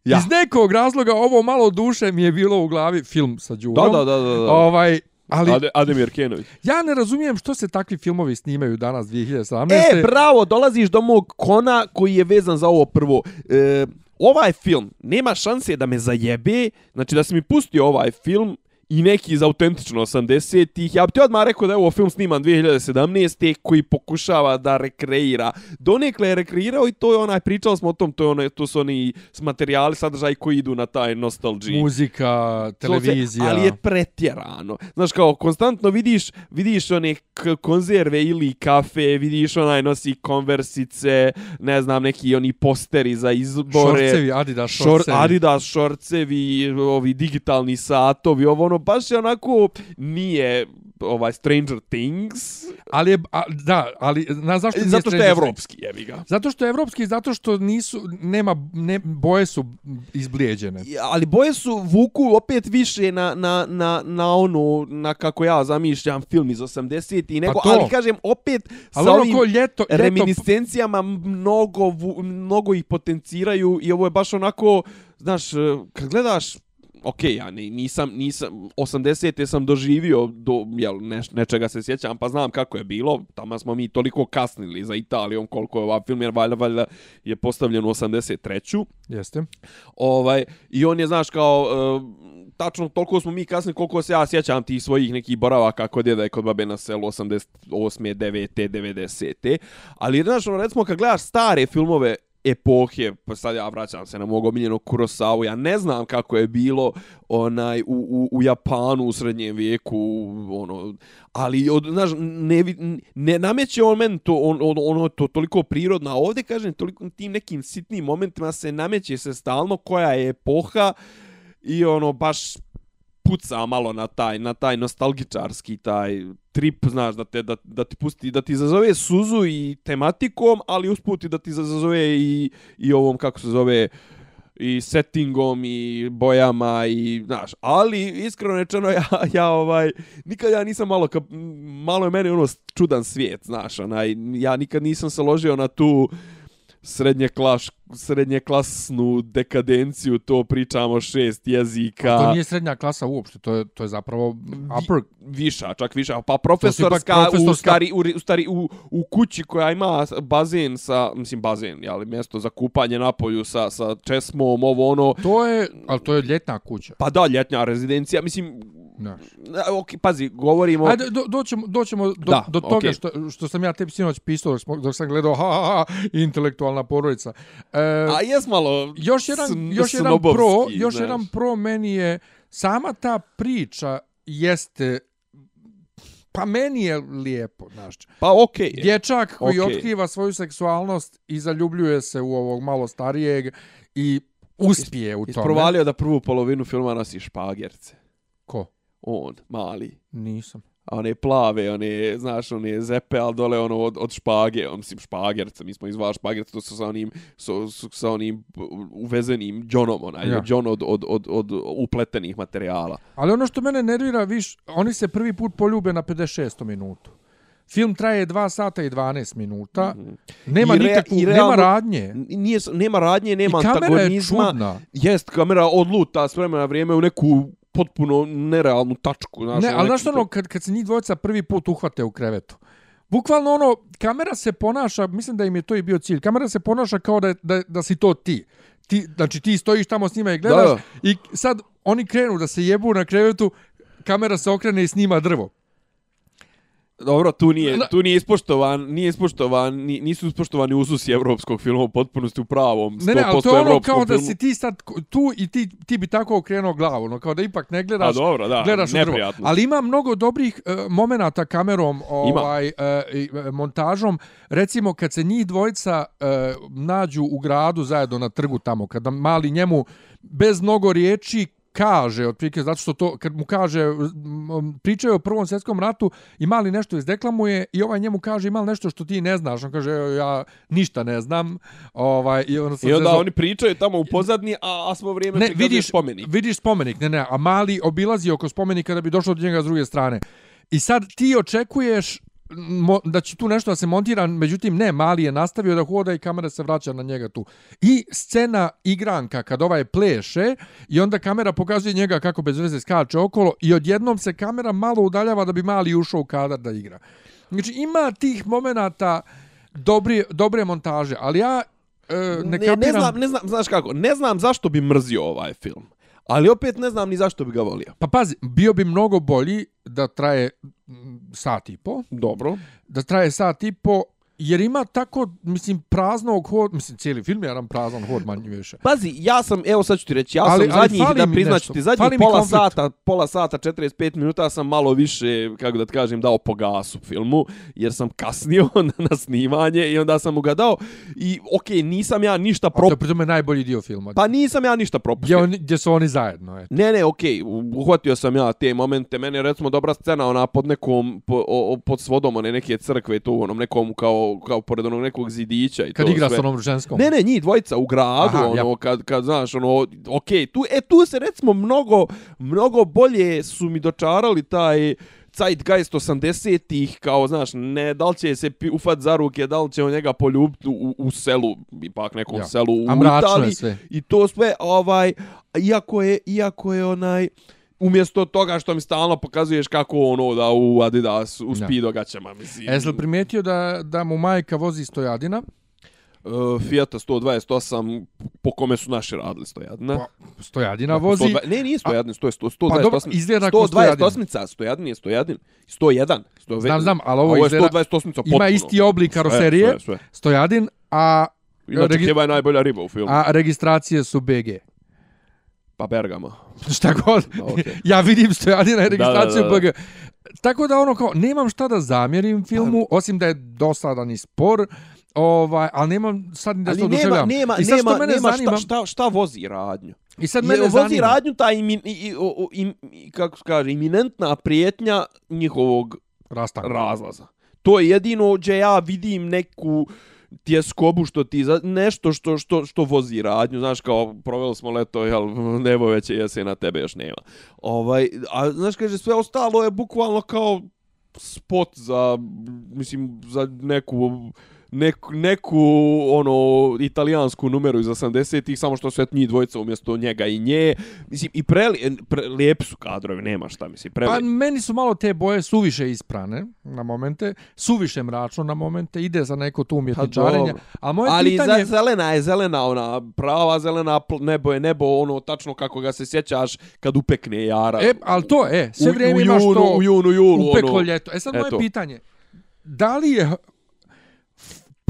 Ja. Iz nekog razloga ovo malo duše mi je bilo u glavi film sa Da, Đurom. da, da, da. da. Ovaj, ali Ade, Ademir Kenović. ja ne razumijem što se takvi filmovi snimaju danas 2017. E, bravo, dolaziš do mog kona koji je vezan za ovo prvo. E, ovaj film nema šanse da me zajebe, znači da si mi pustio ovaj film i neki iz autentično 80-ih. Ja bi ti odmah rekao da je ovo film sniman 2017. koji pokušava da rekreira. Donekle je rekreirao i to je onaj, pričali smo o tom, to, je onaj, to su oni materijali, sadržaj koji idu na taj nostalgiji. Muzika, televizija. Ali je pretjerano. Znaš, kao, konstantno vidiš, vidiš one konzerve ili kafe, vidiš onaj nosi konversice, ne znam, neki oni posteri za izbore. Šorcevi, Adidas Šor, šorcevi. Adidas šorcevi, ovi digitalni satovi, ovo ono, baš je onako, nije ovaj Stranger Things, Ali je, a, da, ali na zašto nije zato što je evropski, jebi ga. Zato što je evropski, zato što nisu, nema, ne, boje su izblijeđene. Ali boje su vuku opet više na, na, na, na ono, na kako ja zamišljam film iz 80 i nego, to. ali kažem opet Ali sa ono ovim ljeto, ljeto reminiscencijama mnogo, mnogo ih potenciraju i ovo je baš onako, znaš, kad gledaš Ok, ja ni- nisam, nisam, 80. sam doživio do, jel, neš, nečega se sjećam, pa znam kako je bilo, tamo smo mi toliko kasnili za Italijom, koliko je ovaj film, jer valjda, valjda je postavljen u 83. Jeste. Ovaj, I on je, znaš, kao, e, tačno toliko smo mi kasni, koliko se ja sjećam tih svojih nekih boravaka kod djeda i kod babe na selu 88. 9. 90. Ali, znaš, ono, recimo, kad gledaš stare filmove epohe, pa sad ja vraćam se na mog omiljenog Kurosawa, ja ne znam kako je bilo onaj u, u, u Japanu u srednjem vijeku, ono, ali od, znaš, ne, ne nameće on meni to, on, on, ono to toliko prirodno, a ovdje kažem, toliko tim nekim sitnim momentima se nameće se stalno koja je epoha i ono baš puca malo na taj na taj nostalgičarski taj trip, znaš, da te da, da ti pusti da ti zazove suzu i tematikom, ali usputi da ti zazove i i ovom kako se zove i settingom i bojama i znaš, ali iskreno rečeno ja ja ovaj nikad ja nisam malo kap, malo je meni ono čudan svijet, znaš, onaj ja nikad nisam se ložio na tu srednje klas srednje klasnu dekadenciju, to pričamo šest jezika. To nije srednja klasa uopšte, to je, to je zapravo upper viša, čak viša, pa profesorska, ipak u, profesorska- stari, u, u, stari, u, u kući koja ima bazen sa, mislim bazen, jeli, mjesto za kupanje na polju sa, sa česmom, ovo ono, To je, ali to je ljetna kuća. pa da, ljetnja rezidencija, mislim, Znaš. a, ok, pazi, govorimo... Ajde, do, doćemo, doćemo do, Da, do toga okej. što, što sam ja tebi sinoć pisao dok, dok sam gledao ha, ha, ha, intelektualna porodica. E, A jes malo još jedan, sn- još jedan pro, još znaš. jedan pro meni je sama ta priča jeste pa meni je lijepo, znaš. Pa okej. je. Dječak koji Okej. otkriva svoju seksualnost i zaljubljuje se u ovog malo starijeg i uspije u tome. Isprovalio da prvu polovinu filma nosi špagerce. Ko? On, mali. Nisam. A one plave, one, znaš, one zepe, ali dole ono od, od špage, on, mislim, špagerca, mi smo izvali špagerca, to su sa onim, so, su, sa onim uvezenim džonom, onaj, Ja. džon od, od, od, od upletenih materijala. Ali ono što mene nervira, viš, oni se prvi put poljube na 56. minutu. Film traje 2 sata i 12 minuta. Nema I re- nikakvu, i nema realno- radnje. Nije, nema radnje, nema I kamera je antagonizma. čudna. Jest, kamera odluta s vremena na vrijeme u neku potpuno nerealnu tačku. Znaš, Ne, ono ali znaš ono, kad, kad se njih dvojica prvi put uhvate u krevetu, bukvalno ono, kamera se ponaša, mislim da im je to i bio cilj, kamera se ponaša kao da, da, da si to ti. ti. Znači ti stojiš tamo s njima i gledaš Da. i sad oni krenu da se jebu na krevetu, kamera se okrene i snima drvo. Dobro, tu nije, tu nije ispoštovan, nije ispoštovan, ni- nisu ispoštovani uzusi evropskog filma u potpunosti u pravom 100% Ne, ne, ali to je ono kao da si ti sad tu i ti, ti bi tako okrenuo glavu, no kao da ipak ne gledaš, A dobro, da, gledaš neprijatno. Ali ima mnogo dobrih uh, momenata kamerom, ovaj, uh, montažom. Recimo, kad se njih dvojica uh, nađu u gradu zajedno na trgu tamo, kada mali njemu bez mnogo riječi kaže, otprilike, zato što to, kad mu kaže, m, pričaju o Prvom svjetskom ratu i mali nešto izdeklamuje i ovaj njemu kaže, ima li nešto što ti ne znaš? On kaže, "Evo, ja ništa ne znam. Ovaj, I onda, I onda zezao- oni pričaju tamo u pozadnji, a, a smo vrijeme ne, vidiš, spomenik. vidiš spomenik, ne, ne, a mali obilazi oko spomenika da bi došao do njega s druge strane. I sad ti očekuješ mo, da će tu nešto da se montira, međutim ne, mali je nastavio da hoda i kamera se vraća na njega tu. I scena igranka kad ovaj pleše i onda kamera pokazuje njega kako bez veze skače okolo i odjednom se kamera malo udaljava da bi mali ušao u kadar da igra. Znači ima tih momenata dobre, dobre montaže, ali ja e, ne, ne, kapiram... ne znam, ne znam, znaš kako, ne znam zašto bi mrzio ovaj film. Ali opet ne znam ni zašto bi ga volio. Pa pazi, bio bi mnogo bolji da traje mm, sat i po, Dobro. da traje sat i po, jer ima tako, mislim, praznog hod, mislim, cijeli film je jedan prazan hod manje više. Pazi, ja sam, evo sad ću ti reći, ja Ali- sam ali zadnjih, da priznaću ti, zadnjih Fali pola konflikt. sata, pola sata, 45 minuta sam malo više, kako da ti kažem, dao po gasu filmu, jer sam kasnio na, na snimanje i onda sam mu ga dao i okej, nisam ja ništa A to je najbolji dio filma. Pa nisam ja ništa gdje, propustio. oni, gdje su oni zajedno, eto. Ne, ne, okej, uhvatio sam ja te momente. Mene je recimo dobra scena ona pod nekom, po, o, pod svodom one neke crkve tu, onom nekom kao, kao pored onog nekog zidića i Kad to igra sve. s onom ženskom. Ne, ne, njih dvojica u gradu, Aha, ono, ja. kad, kad, znaš, ono, okej, tu, e, tu se recimo mnogo, mnogo bolje su mi dočarali taj Zeitgeist 80-ih, kao, znaš, ne, da li će se ufat za ruke, da li će on njega poljubiti u, u selu, ipak nekom Ja. selu u Italiji. I to sve, ovaj, iako je, iako je onaj, umjesto toga što mi stalno pokazuješ kako ono da u Adidas, u. Speedo gaćama, mislim. E, jesi li primijetio da, da mu majka vozi stojadina? Uh, Fiat 128, po kome su naši radili stojadina. Pa, stojadina vozi... 120 ne, nije stojadin, sto je sto- 128. Pa dobro, izgleda kao stojadin. 128, stojadin je stojadin. 101. Sto, Znam, znam, ali ovo ovo je izgleda... 128 potpuno. Ima isti oblik karoserije, Sve, sve, sve. stojadin, a, Inače, Regi- je najbolja riba u filmu. a registracije su BG. Pa Bergamo. Šta god. okej. ja vidim stojadina i registraciju Da, da, da. BG. Tako da ono kao, nemam šta da zamjerim filmu, osim da je dosadan i spor, ovaj, ali nemam sad ni da se oduševljam. nema, I sad što nema, mene nema zanima, šta, šta, šta vozi radnju. I sad Je, mene vozi zanima, radnju ta imin, i, i, o, o, im, i, kako se kaže, iminentna prijetnja njihovog rastanka. razlaza. To je jedino gdje ja vidim neku tjeskobu što ti za, nešto što što što vozi radnju znaš kao proveli smo leto jel nebo već je jesen na tebe još nema. Ovaj a znaš kaže sve ostalo je bukvalno kao spot za mislim za neku neku, neku ono italijansku numeru iz 80-ih samo što su et njih dvojica umjesto njega i nje mislim i preli, pre, lijepi su kadrovi nema šta mislim preli Pa meni su malo te boje suviše isprane na momente, suviše mračno na momente, ide za neko tu umjetničarenje. dobro. A moje Ali pitanje... za, zelena je zelena, ona prava zelena, nebo je nebo, ono tačno kako ga se sjećaš kad upekne jara. E, ali to, e, sve vrijeme u imaš to u junu, julu, upeklo ono. ljeto. E sad moje Eto. pitanje, da li je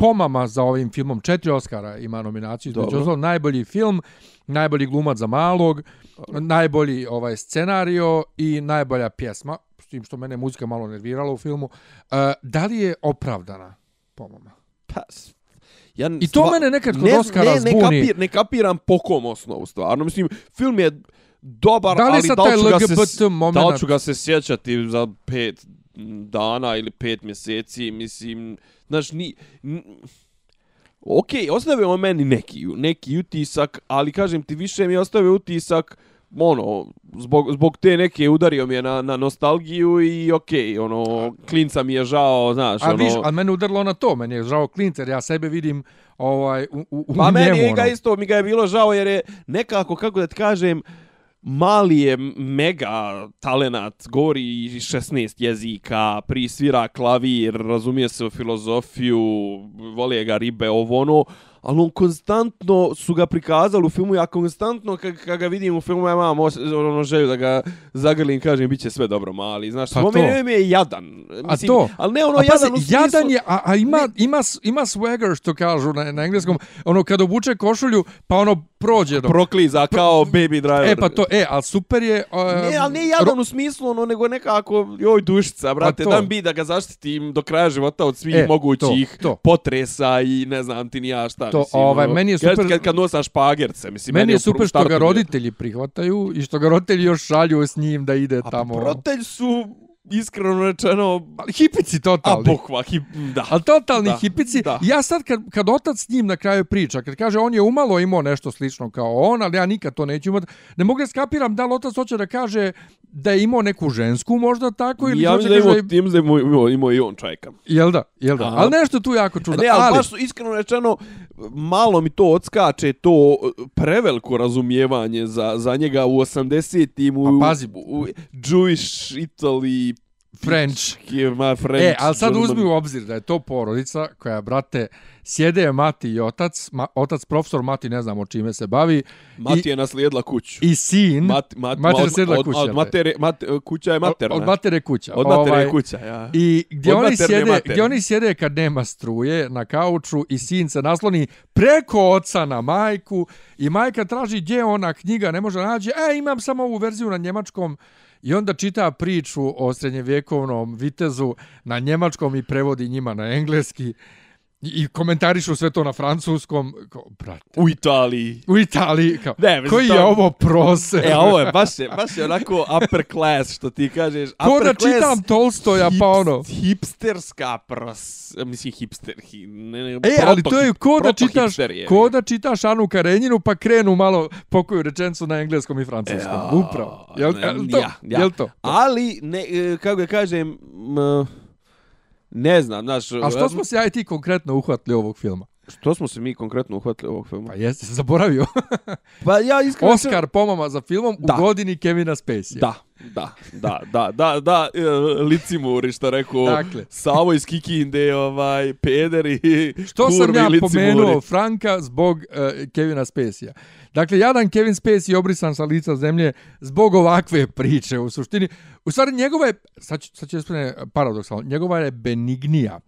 pomama za ovim filmom, četiri Oscara ima nominaciju, Dobro. ostalog najbolji film, najbolji glumac za malog, najbolji ovaj scenario i najbolja pjesma, s tim što mene muzika malo nervirala u filmu. Uh, da li je opravdana pomama? Pa, ja I to mene nekad kod Oscara ne, ne, zbuni. kapir, ne kapiram po kom osnovu stvarno. Mislim, film je dobar, Da li ali da li, ću ga se, da ću ga se sjećati za dana ili pet mjeseci, mislim, znaš, ni... n- Ok, ostavio on meni neki, neki utisak, ali kažem ti, više mi je ostavio utisak, ono, zbog, zbog te neke udario mi je na, na nostalgiju i ok, ono, klinca mi je žao, znaš, A ono... viš, a mene udarilo na to, meni je žao klincer, ja sebe vidim ovaj, u, u, u Pa njemu. meni je ga ono. isto, mi ga je bilo žao jer je nekako, kako da ti kažem, mali je mega talenat, govori 16 jezika, prisvira klavir, razumije se u filozofiju, vole ga ribe, ovo ono, ali on konstantno su ga prikazali u filmu, ja konstantno kad, kad ga vidim u filmu, ja imam ono želju da ga zagrlim, kažem, bit će sve dobro, mali, znaš, Pa pa to. mi je jadan. A to? Ali ne ono a pazi, jadan smislu... jadan je, a, a ima, ima, s- ima swagger, što kažu na, na engleskom, ono, kad obuče košulju, pa ono prođe do... prokliza kao baby driver. E, pa to, e, ali super je... Uh, Ne, ali ne jadan u smislu, ono, nego nekako, joj dušica, brate, to. dan bi da ga zaštitim do kraja života od svih E, mogućih to, to. potresa i ne znam ti ni ja šta, To, mislim. ovaj, ono, meni je super- Kad, kad nosaš špagerce, mislim, Meni je super što ga roditelji prihvataju i što ga roditelji još šalju s njim da ide A tamo. roditelji su, iskreno rečeno, Ali hipici a totalni. bukva, hip, da. Ali totalni Da, hipici. da. Ja sad kad, kad otac s njim na kraju priča, kad kaže on je umalo imao nešto slično kao on, ali ja nikad to neću imati, ne mogu da skapiram da li otac hoće da kaže da je imao neku žensku možda tako ili ja hoće da da imao, kaže... ja da imao, imao, imao i on čajka. Jel da, jel da. Aha. Ali nešto tu jako čudno. Ne, ali, ali baš iskreno rečeno, malo mi to odskače, to e, preveliko razumijevanje za, za njega u 80-im, u, Pa pazi. u Jewish Italy, French. ma French, E, ali sad uzmi u obzir da je to porodica koja, brate, sjede mati i otac, ma, otac profesor, mati ne znam o čime se bavi, Mati i, je naslijedila kuću. i sin, Mat, mat, mater od, od, kuću, od, matere, mat, kuća je materna. Od, od matere kuća. Od matere Ovaj, je kuća, ja. I gdje Od oni, sjede, gdje oni sjede kad nema struje na kauču i sin se nasloni preko oca na majku i majka traži gdje je ona knjiga, ne može naći, e imam samo ovu verziju na njemačkom I onda čita priču o srednjevjekovnom vitezu na njemačkom i prevodi njima na engleski. I, komentarišu sve to na francuskom. Kao, brate, U Italiji. u Italiji, kao, Ne, mislim, koji to- je ovo prose? E, ovo je baš je, baš je onako upper class, što ti kažeš. Ko da upper class, čitam Tolstoja, pa ono. hips- Hipsterska pros... Mislim, hipster. Hi, ne, ne, E, ali to je ko da proto čitaš, je. ko da čitaš Anu Karenjinu pa krenu malo pokoju rečencu na engleskom i francuskom. Ja, Upravo. Jel, ne, jel to? ja, ja. Jel to? Ali, ne, e, kako da kažem, m, ne znam, znaš... A što smo se ja i ti konkretno uhvatili ovog filma? Što smo se mi konkretno uhvatili ovog filma? Pa jeste se zaboravio. Pa ja iskreno... Oscar pomama za filmom Da. u godini Kevina Spacey. Da, da, da, da, da, da, e, licimuri, što rekao, Dakle. Savo iz Kikinde, ovaj, peder i Što sam kurvi ja licimuri. pomenuo Franka zbog uh, Kevina Spacey-a. Dakle, jadan Kevin Spacey je obrisan sa lica zemlje zbog ovakve priče u suštini. U stvari, njegova je, sad, ću- sad će ispane paradoksalno, njegova je benignija.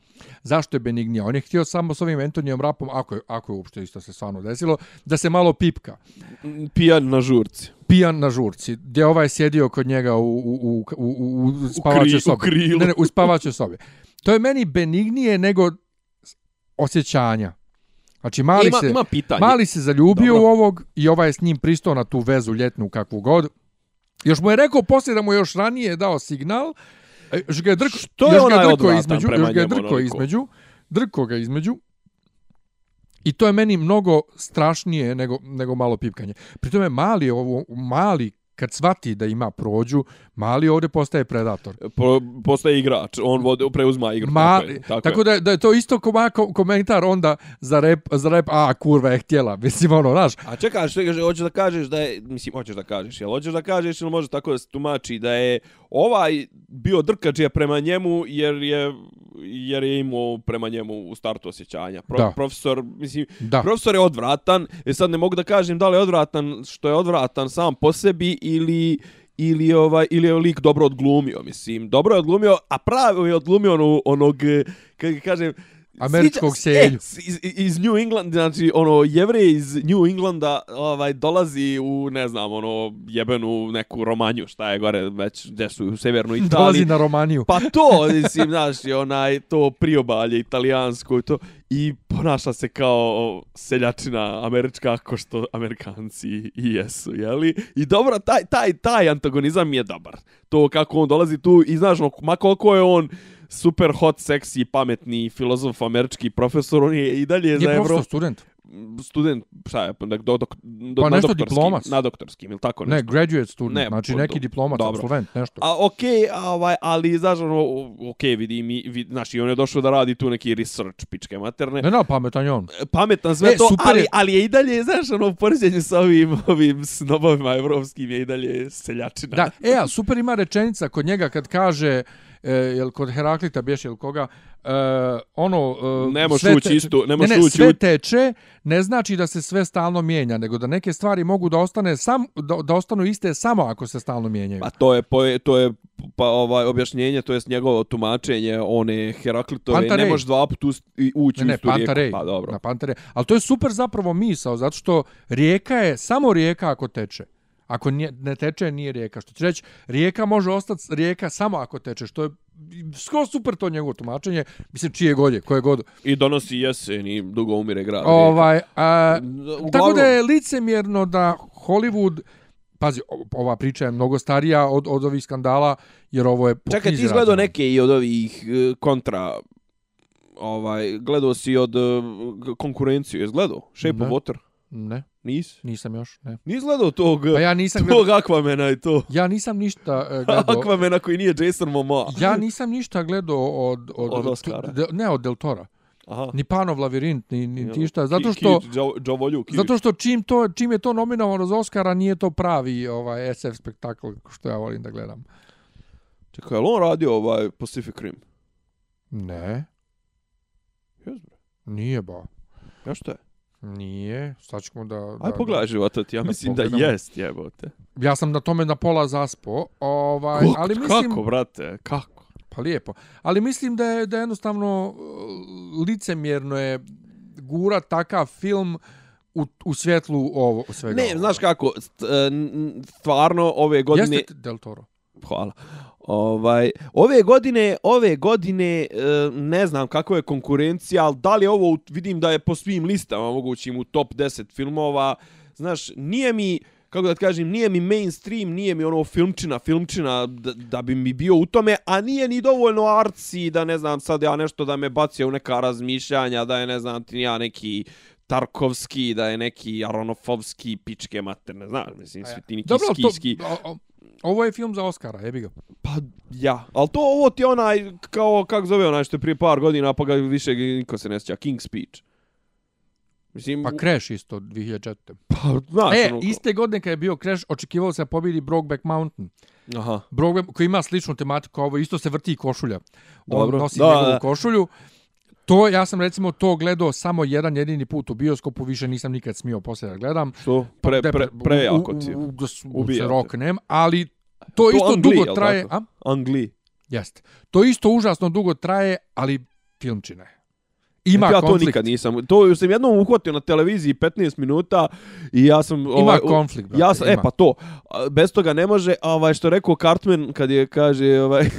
Zašto je benignija? On je htio samo s ovim Antonijom Rapom, ako je, ako je uopšte isto se stvarno desilo, da se malo pipka. Pijan na žurci. Pijan na žurci, gdje je ovaj sjedio kod njega u, u, u, u, u, u spavaće kri- u sobi. krilu. Ne, ne, u spavaće sobi. To je meni benignije nego osjećanja. Znači, mali ima, se... ima pitanje. Mali se zaljubio Dobro. u ovog i ovaj je s njim pristao na tu vezu ljetnu kakvu god. Još mu je rekao poslije da mu još ranije dao signal. e, Još ga je drko, Što je još ga onaj drko između, još ga je drko onoliko? između, drko ga između. I to je meni mnogo strašnije nego, nego malo pipkanje. Pri tome mali, ovo, mali kad svati da ima prođu, mali ovdje postaje predator. Po, postaje igrač, on vode, preuzma igru. Ma, tako, je, tako, tako, je. da, da je to isto ko, komentar onda za rep, za rep, a kurva je htjela, mislim ono, znaš, A čekaj, što hoćeš da kažeš da je, mislim, hoćeš da kažeš, jel hoćeš da kažeš ili može tako da se tumači da je ovaj bio drkađija prema njemu jer je jer je imao prema njemu u startu osjećanja. Pro, Da. Profesor, mislim, da. profesor je odvratan, e sad ne mogu da kažem da li je odvratan što je odvratan sam po sebi ili ili ovaj ili je lik dobro odglumio, mislim. Dobro je odglumio, a pravo je odglumio ono, onog kako kažem Američkog sviđa- selju. E, iz, iz New England, znači ono jevrej iz New Englanda ovaj dolazi u ne znam, ono jebenu neku romanju, šta je gore već gdje su u severnoj Dolazi Italiji. na Romaniju. Pa to, mislim, znaš, onaj, to priobalje italijansko i to, i ponaša se kao seljačina američka, ako što amerikanci i jesu, jeli? I dobro, taj, taj, taj antagonizam je dobar. To kako on dolazi tu i znaš, ono, ma koliko je on super hot, seksi, pametni filozof, američki profesor, on je i dalje Nije za profesor, Evropu student. student, šta je, do, do, do, Pa na nešto doktorskim, diplomac. Na doktorskim, ili tako Ne, nešto? graduate student, Ne, znači po- neki diplomat, dobro. absolvent, nešto. A okej, a ovaj, ali znaš ono, okej, vidi mi, vid, znaš, i on je došao da radi tu neki research pičke materne. Ne, ne, pametan je on. Pametan sve E, to, super ali, je- ali je i dalje, znaš, ono, u poređenju sa ovim, ovim snobovima evropskim je i dalje seljačina. Da, e, a super ima rečenica kod njega kad kaže e, jel kod Heraklita bješe ili koga, e, ono... E, Ne možeš sve ući te- isto- ne ne, možeš ne, ući sve teče, ne znači da se sve stalno mijenja, nego da neke stvari mogu da ostane sam da, da ostanu iste samo ako se stalno mijenjaju. Pa to je po, to je pa ovaj objašnjenje, to jest njegovo tumačenje one Heraklitove, ne Pantarej. možeš dva puta ući Ne, u ne, istu rijeku. Pantarej. Pa dobro. Na Pantarej. Ali to je super zapravo misao, zato što rijeka je samo rijeka ako teče. Ako nije, ne teče, nije rijeka. Što će reći, rijeka može ostati rijeka samo ako teče, što je skoro super to njegovo tumačenje. Mislim, čije god je, koje god. I donosi jesen i dugo umire grad. Ovaj, a, Uglavnom- tako da je licemjerno da Hollywood Pazi, ova priča je mnogo starija od, od ovih skandala, jer ovo je Čekaj, ti izgledao neke i od ovih e, kontra ovaj gledao si od e, konkurenciju, je gledao? Shape Ne. of Water? Ne, Nis? nisam još, ne. Nis gledao tog, Pa ja nisam tog gledao, Aquamena i to. ja nisam ništa uh, gledao. Aquamena koji nije Jason Momoa. Ja nisam ništa gledao od, od, Od Oscara. de- ne od Del Tora. Aha. Ni Panov lavirint, ni, ni ti šta. Zato Ki- što, Ki- Džo- Džovolju, Kivić. zato što čim, to, čim je to nominovano za Oscara, nije to pravi ovaj SF spektakl što ja volim da gledam. Čekaj, je li on radio ovaj Pacific Rim? Ne, Jes bre. nije ba. Ja što je? Nije, sad ćemo da... Aj da, pogledaj života ti, ja Da mislim da pogledamo. jest, jebote. Da, ja sam na tome na pola zaspo, ovaj, Kako, ali mislim... kako, brate, kako? Pa lijepo. Ali mislim da je, da je jednostavno uh, licemjerno je gura takav film u, u svjetlu ovo, svega Ne, ovoga. znaš kako, e, stvarno ove godine... Jeste Del Toro. Hvala. Ovaj, ove godine, ove godine, e, ne znam kako je konkurencija, ali da li ovo, vidim da je po svim listama mogućim u top 10 filmova, znaš, nije mi, kako da ti kažem, nije mi mainstream, nije mi ono filmčina, filmčina da, da bi mi bio u tome, a nije ni dovoljno arci da ne znam sad ja nešto da me bacio u neka razmišljanja, da je ne znam ti ja neki Tarkovski, da je neki Aronofovski, pičke materne, znaš, mislim, svi ti neki Dobro, ali to, skijski. o- o- ovo je film za Oscara, jebi ga. Pa ja, ali to ovo ti onaj, kao, kako zove onaj što je prije par godina, pa ga više niko se ne sjeća, King's Speech. Mislim, Pa Crash isto 2004. pa, znaš, e, ono, iste godine kad je bio Crash, očekivalo se da pobjedi Brokeback Mountain. Aha. Brokeback, koji ima sličnu tematiku, ovo isto se vrti i košulja. On Dobro. nosi Da, njegovu da. košulju. To, ja sam recimo to gledao samo jedan jedini put u bioskopu, više nisam nikad smio poslije da gledam. Što? Pre, pre, pre u- jako u- ti. je. u- da s- Ubija se te. roknem, ali to, To isto Angli, dugo traje. A? Angli. Jeste. To isto užasno dugo traje, ali filmčine. Ima ja to konflikt. nikad nisam. To sam jednom uhvatio na televiziji 15 minuta i ja sam... Ima konflikt, brate, Ja sam, e ima. pa to. Bez toga ne može, a ovaj što rekao Cartman kad je kaže ovaj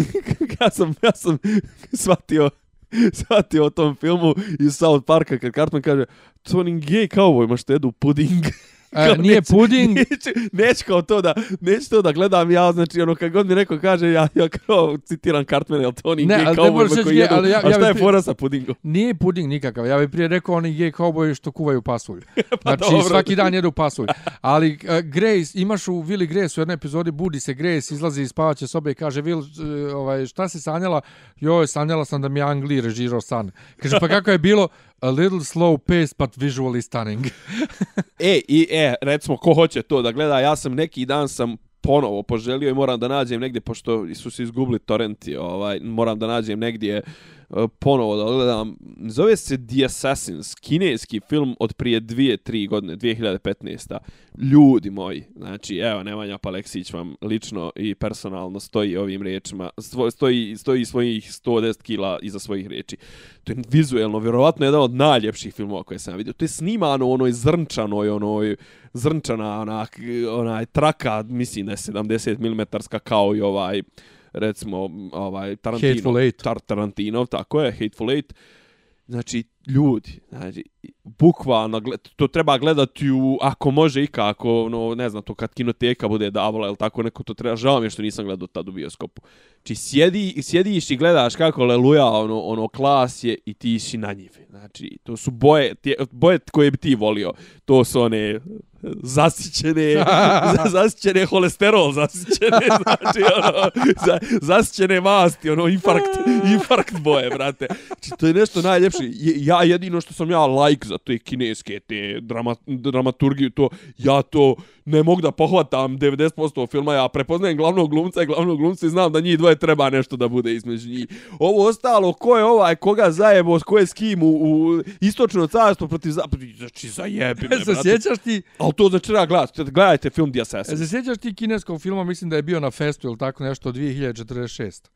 ja sam ja sam shvatio shvatio o tom filmu iz South Parka kad Cartman kaže to Gay gej kaubojima što štedu puding. E, Kao nije neću- puding, Neću, neću kao to da, neću to da gledam ja, znači ono kad god mi neko kaže, ja, ja kao citiram Cartman, jel to oni Ne, gej kaubojima možeš koji jedu, ali ja- a ja šta bi je pri- fora sa pudingom? nije puding nikakav. Ja bih prije rekao oni gej kauboji što kuvaju pasulj. Znači Pa dobro. svaki dan jedu pasulj. Ali uh, Grace, imaš u Willy Grace u jednoj epizodi budi se Grace, izlazi iz spavaće sobe i kaže Will, uh, ovaj, šta si sanjala? Joj, sanjala sam da mi Angli režirao san. Kaže, pa kako je bilo? A little slow pace, but visually stunning. E, i e, recimo, ko hoće to da gleda, ja sam neki dan sam ponovo poželio i moram da nađem negdje, pošto su se izgubili torrenti, ovaj, moram da nađem negdje uh, E, ponovo da gledam. Zove se The Assassins, kineski film od prije dvije, tri godine, 2015. Ljudi moji, znači, evo, Nemanja Paleksić vam lično i personalno stoji ovim riječima, stoji, stoji svojih 110 kila iza svojih riječi. To je vizuelno, vjerovatno jedan od najljepših filmova koje sam vidio. To je snimano u onoj zrnčanoj, onoj zrnčana, onak, onaj traka, mislim da je 70 mm kao i ovaj, recimo, ovaj, Tarantino. Hateful Eight. Tar Tarantino, tako je, Hateful Eight. Znači, ljudi, znači, bukvalno, to treba gledati u, ako može i kako, no, ne znam, to kad kinoteka bude davala, ili tako neko to treba, žao mi je što nisam gledao tad u bioskopu. Znači, sjedi, sjediš i gledaš kako leluja ono, ono klas je i ti si na njivi. Znači, to su boje, tje, boje koje bi ti volio. To su one zasićene, za, zasićene holesterol, zasićene, znači, ono, za, zasićene masti, ono, infarkt, infarkt boje, brate. Znači, to je nešto najljepše. Je- Ja jedino što sam ja like za te kineske, te drama, dramaturgiju, to, ja to ne mogu da pohvatam 90% filma, ja prepoznajem glavnog glumca i glavnog glumca i znam da njih dvoje treba nešto da bude između njih. Ovo ostalo, ko je ovaj, koga zajebo, ko je s kim u, u istočno carstvo protiv zapada, znači zajebi me, brate. sjećaš ti, Ali to znači treba gledati, gledajte film The Assassin. se sjećaš ti kineskog filma, mislim da je bio na festu ili tako nešto, 2046.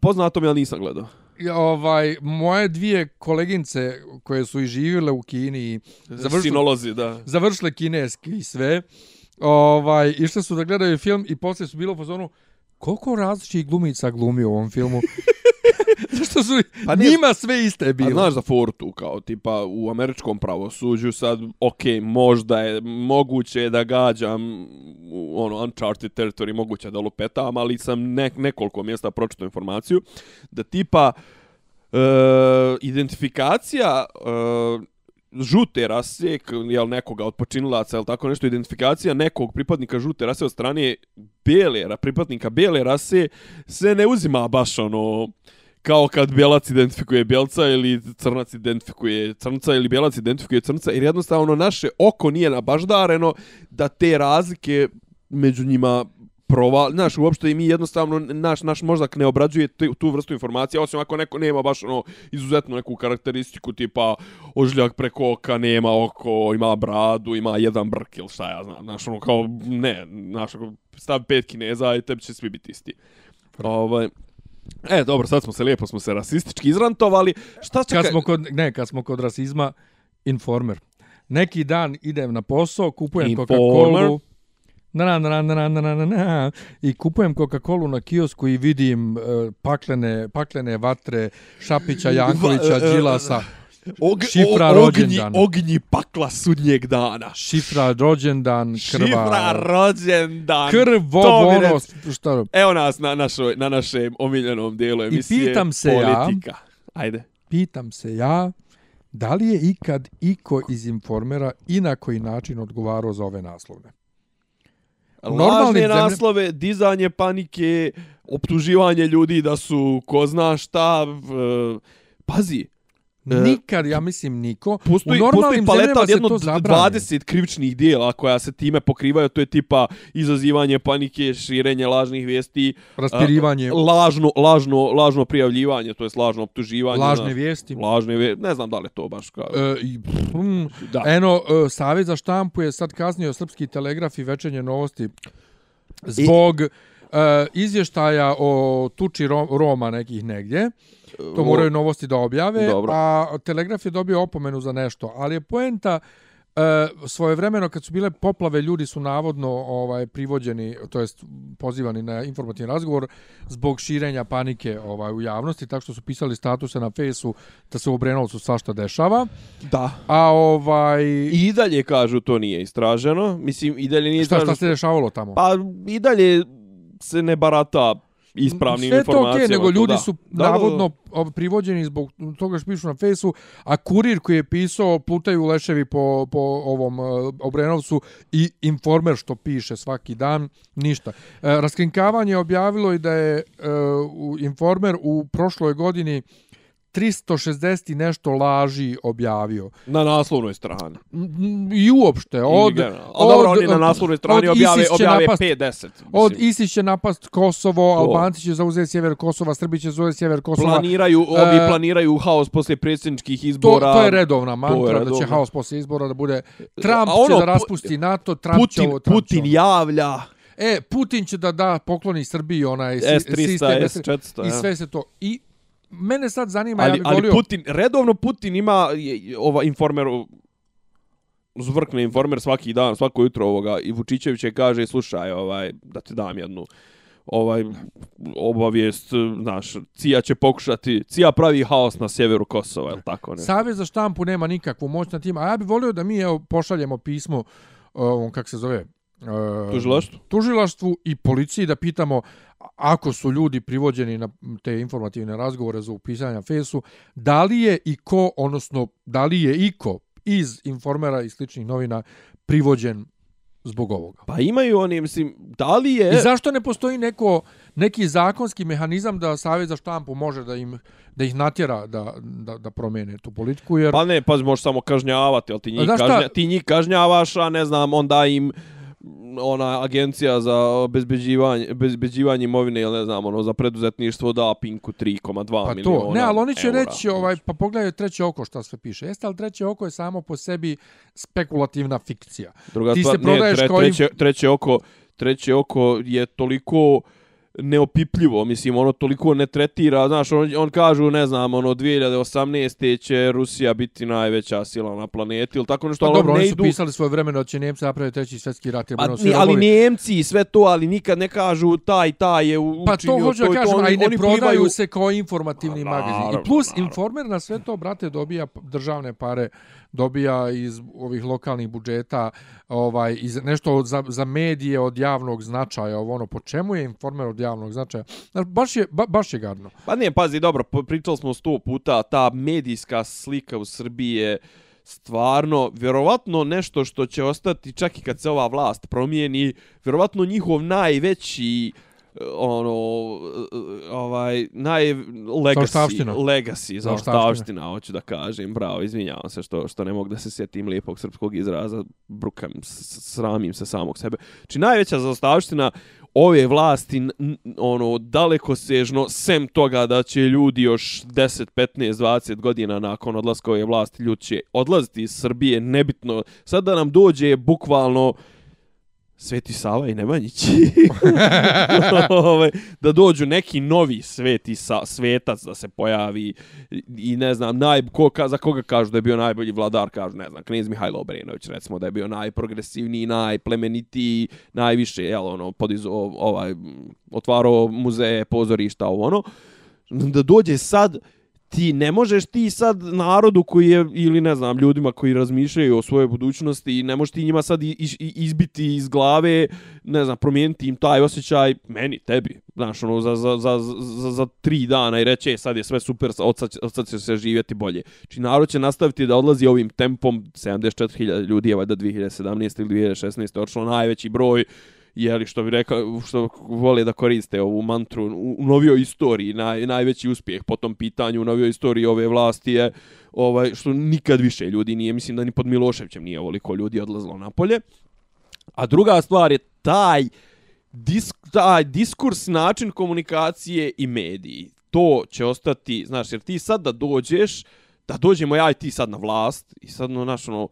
Poznato mi, ali nisam gledao. Ovaj, moje dvije kolegince koje su i živjele u Kini završile, Sinolozi, da. završile kineski i sve, ovaj, išle su da gledaju film i poslije su bilo u fazonu, koliko različitih glumica glumi u ovom filmu? Zašto su Pa ne- njima sve iste A bilo? znaš za foru tu, kao tipa u američkom pravosuđu sad, ok, možda je moguće da gađam u ono uncharted territory, moguće da lupetam, ali sam ne, nekoliko mjesta pročito informaciju, da tipa e, identifikacija e, žute rase, jel nekoga od počinilaca, jel tako nešto, identifikacija nekog pripadnika žute rase od strane bele, pripadnika bele rase se ne uzima baš ono kao kad bjelac identifikuje bjelca ili crnac identifikuje crnca ili bjelac identifikuje crnca jer jednostavno naše oko nije nabaždareno da te razlike među njima prova, znaš, uopšte i mi jednostavno, naš, naš mozak ne obrađuje tu, tu vrstu informacija, osim ako neko nema baš ono izuzetno neku karakteristiku tipa ožiljak preko oka, nema oko, ima bradu, ima jedan brk ili šta ja znam, znaš, ono kao, ne, znaš, ako stavi pet kineza i tebi će svi biti isti. Ovaj, E, dobro, sad smo se lijepo smo se rasistički izrantovali. Šta čekaj? Kad smo kod, ne, kad smo kod rasizma, informer. Neki dan idem na posao, kupujem. Coca-Colu. Na, na, na, na, na, na, na, na, i kupujem Coca-Colu na kiosku i vidim uh, paklene, paklene vatre Šapića, Jankovića, Va- e, Đilasa, Og, šifra o- ognji, ognji pakla sudnjeg dana. šifra rođendan, krva, Šifra rođendan. krvo, ono, reci. šta, Evo nas na, našoj, na našem omiljenom dijelu emisije. pitam se ja- politika. Ajde. pitam se ja, da li je ikad iko iz informera i na koji način odgovarao za ove naslovne? Lažne zemljama- naslove, dizanje panike, optuživanje ljudi da su ko zna šta, v- pazi, E, Nikad, ja mislim, niko. Postoji, u normalnim postoji paleta od jedno to zabrani. 20 krivičnih dijela koja se time pokrivaju, to je tipa izazivanje panike, širenje lažnih vijesti, Raspirivanje, a, lažno, lažno, lažno prijavljivanje, to je lažno optuživanje. lažne vijesti. Lažne vijesti, ne znam da li to baš kao... E, i, mm, da. Eno, e, Savjet za štampu je sad kaznio Srpski telegraf i večernje novosti zbog e, izvještaja o tuči Ro- Roma nekih negdje. To moraju novosti da objave, Dobro. a Telegraf je dobio opomenu za nešto. Ali je poenta E, svojevremeno kad su bile poplave ljudi su navodno ovaj privođeni to jest pozivani na informativni razgovor zbog širenja panike ovaj u javnosti tako što su pisali statuse na fejsu da se u Obrenovcu svašta dešava Da. a ovaj I dalje kažu to nije istraženo. Mislim, i dalje nije šta istraženo. šta se dešavalo tamo Pa i dalje se ne barata ispravnim Sve to informacijama. okej, nego to ljudi da. su Da, da, da. navodno ov- privođeni zbog toga što pišu na fejsu, a kurir koji je pisao plutaju leševi po, po ovom uh, Obrenovcu i informer što piše svaki dan, ništa. E, raskrinkavanje je objavilo i da je e, u informer u prošloj godini 360 i nešto laži objavio. Na naslovnoj strani. I uopšte, od... generalno. A dobro, oni na naslovnoj strani od objave, će objave napast- 5-10. Od mislim. ISIS će napast Kosovo, Albanci će zauzeti sjever Kosova, Srbi će zauzeti sjever Kosova. planiraju, ovi E, planiraju haos poslije predsjedničkih To, izbora. to je redovna mantra, da redovno. će haos poslije izbora da bude Trump A će ono, da raspusti NATO, Trump će Putin, ovo, Trump će Putin ono. javlja E, Putin će da da pokloni Srbiji onaj si- S300, sistem S400. i sve se to. I mene sad zanima, ali, ja bih ali volio... Putin, redovno Putin ima je- ova informer zvrkne informer svaki dan, svako jutro ovoga i Vučićević je kaže slušaj, ovaj da ti dam jednu ovaj obavijest, znaš, Cija će pokušati, Cija pravi haos na sjeveru Kosova, je li tako ne? Savez za štampu nema nikakvu moć na tim, a ja bih volio da mi evo, pošaljemo pismo, uh, kak se zove, uh, Tužilaštvo? tužilaštvu i policiji da pitamo ako su ljudi privođeni na te informativne razgovore za upisanje fesu, da li je i ko, odnosno da li je iko iz informera i sličnih novina privođen zbog ovoga. Pa imaju oni, mislim, da li je... I zašto ne postoji neko neki zakonski mehanizam da Savjet za štampu može da im da ih natjera da, da, da promene tu politiku jer Pa ne, pa možeš samo kažnjavati, ali ti njih, kažnja, ti njih kažnjavaš, a ne znam, onda im ona agencija za obezbeđivanje, obezbeđivanje imovine ili ne znam, ono, za preduzetništvo da Pinku 3,2 pa miliona to ne ali oni će eura. reći ovaj pa pogledaj treće oko šta sve piše jeste ali treće oko je samo po sebi spekulativna fikcija Druga ti stvar, se prodaješ ne, im- treće, treće oko, treće oko je toliko neopipljivo, mislim, ono toliko ne tretira, znaš, on, on kažu, ne znam, ono, 2018. će Rusija biti najveća sila na planeti, ili tako nešto, Pa ali dobro, ne oni su idu... pisali svoje vremeno da će Njemci napraviti treći svjetski rat. Pa, ni, ali robovi. Njemci i sve to, ali nikad ne kažu taj, taj je učinio Pa to hoću da kažem, oni- a i ne oni prodaju plivaju- se kao informativni Pa, magazin. I plus, naravno. Informer na sve to, brate, dobija državne pare, dobija iz ovih lokalnih budžeta, ovaj, iz, nešto od, za, za medije od javnog značaja, ovo ono, po čemu je Informer od javnog značaja? Znaš, baš je, ba, baš je gadno. Pa ne, pazi, dobro, pričali smo sto puta, ta medijska slika u Srbiji je stvarno, vjerovatno nešto što će ostati čak i kad se ova vlast promijeni, vjerovatno njihov najveći uh, ono ovaj naj legacy legacy za ostavština hoću da kažem bravo izvinjavam se što što ne mogu da se sjetim lijepog srpskog izraza brukam sramim se samog sebe. Znači najveća zaostavština ove vlasti ono daleko sežno sem toga da će ljudi još 10 15 20 godina nakon odlaska ove vlasti ljudi će odlaziti iz Srbije nebitno. Sad da nam dođe bukvalno Sveti Sava i Nemanjić. Ovaj, da dođu neki novi sveti sa, svetac da se pojavi i, ne znam, naj, ko, ka, za koga kažu da je bio najbolji vladar, kažu, ne znam, knjez Mihajlo Obrenović, recimo da je bio najprogresivniji, najplemenitiji, najviše, jel, ono, podizo, ovaj, otvarao muzeje, pozorišta, ovo, ono, da dođe sad, ti ne možeš ti sad narodu koji je, ili ne znam, ljudima koji razmišljaju o svojoj budućnosti, ne možeš ti njima sad izbiti iz glave, ne znam, promijeniti im taj osjećaj, meni, tebi, znaš, ono, za, za, za, za, za tri dana i reći, e, sad je sve super, od sad, će- od sad će se živjeti bolje. Či narod će nastaviti da odlazi ovim tempom, 74.000 ljudi je valjda 2017. ili 2016. odšlo najveći broj, jeli što bi rekao što vole da koriste ovu mantru u, u novijoj istoriji naj, najveći uspjeh po tom pitanju u novijoj istoriji ove vlasti je ovaj što nikad više ljudi nije mislim da ni pod Miloševićem nije ovoliko ljudi odlazilo na polje a druga stvar je taj disk, taj diskurs način komunikacije i mediji. To će ostati znaš jer ti sad da dođeš da dođemo ja i ti sad na vlast i sad no naš ono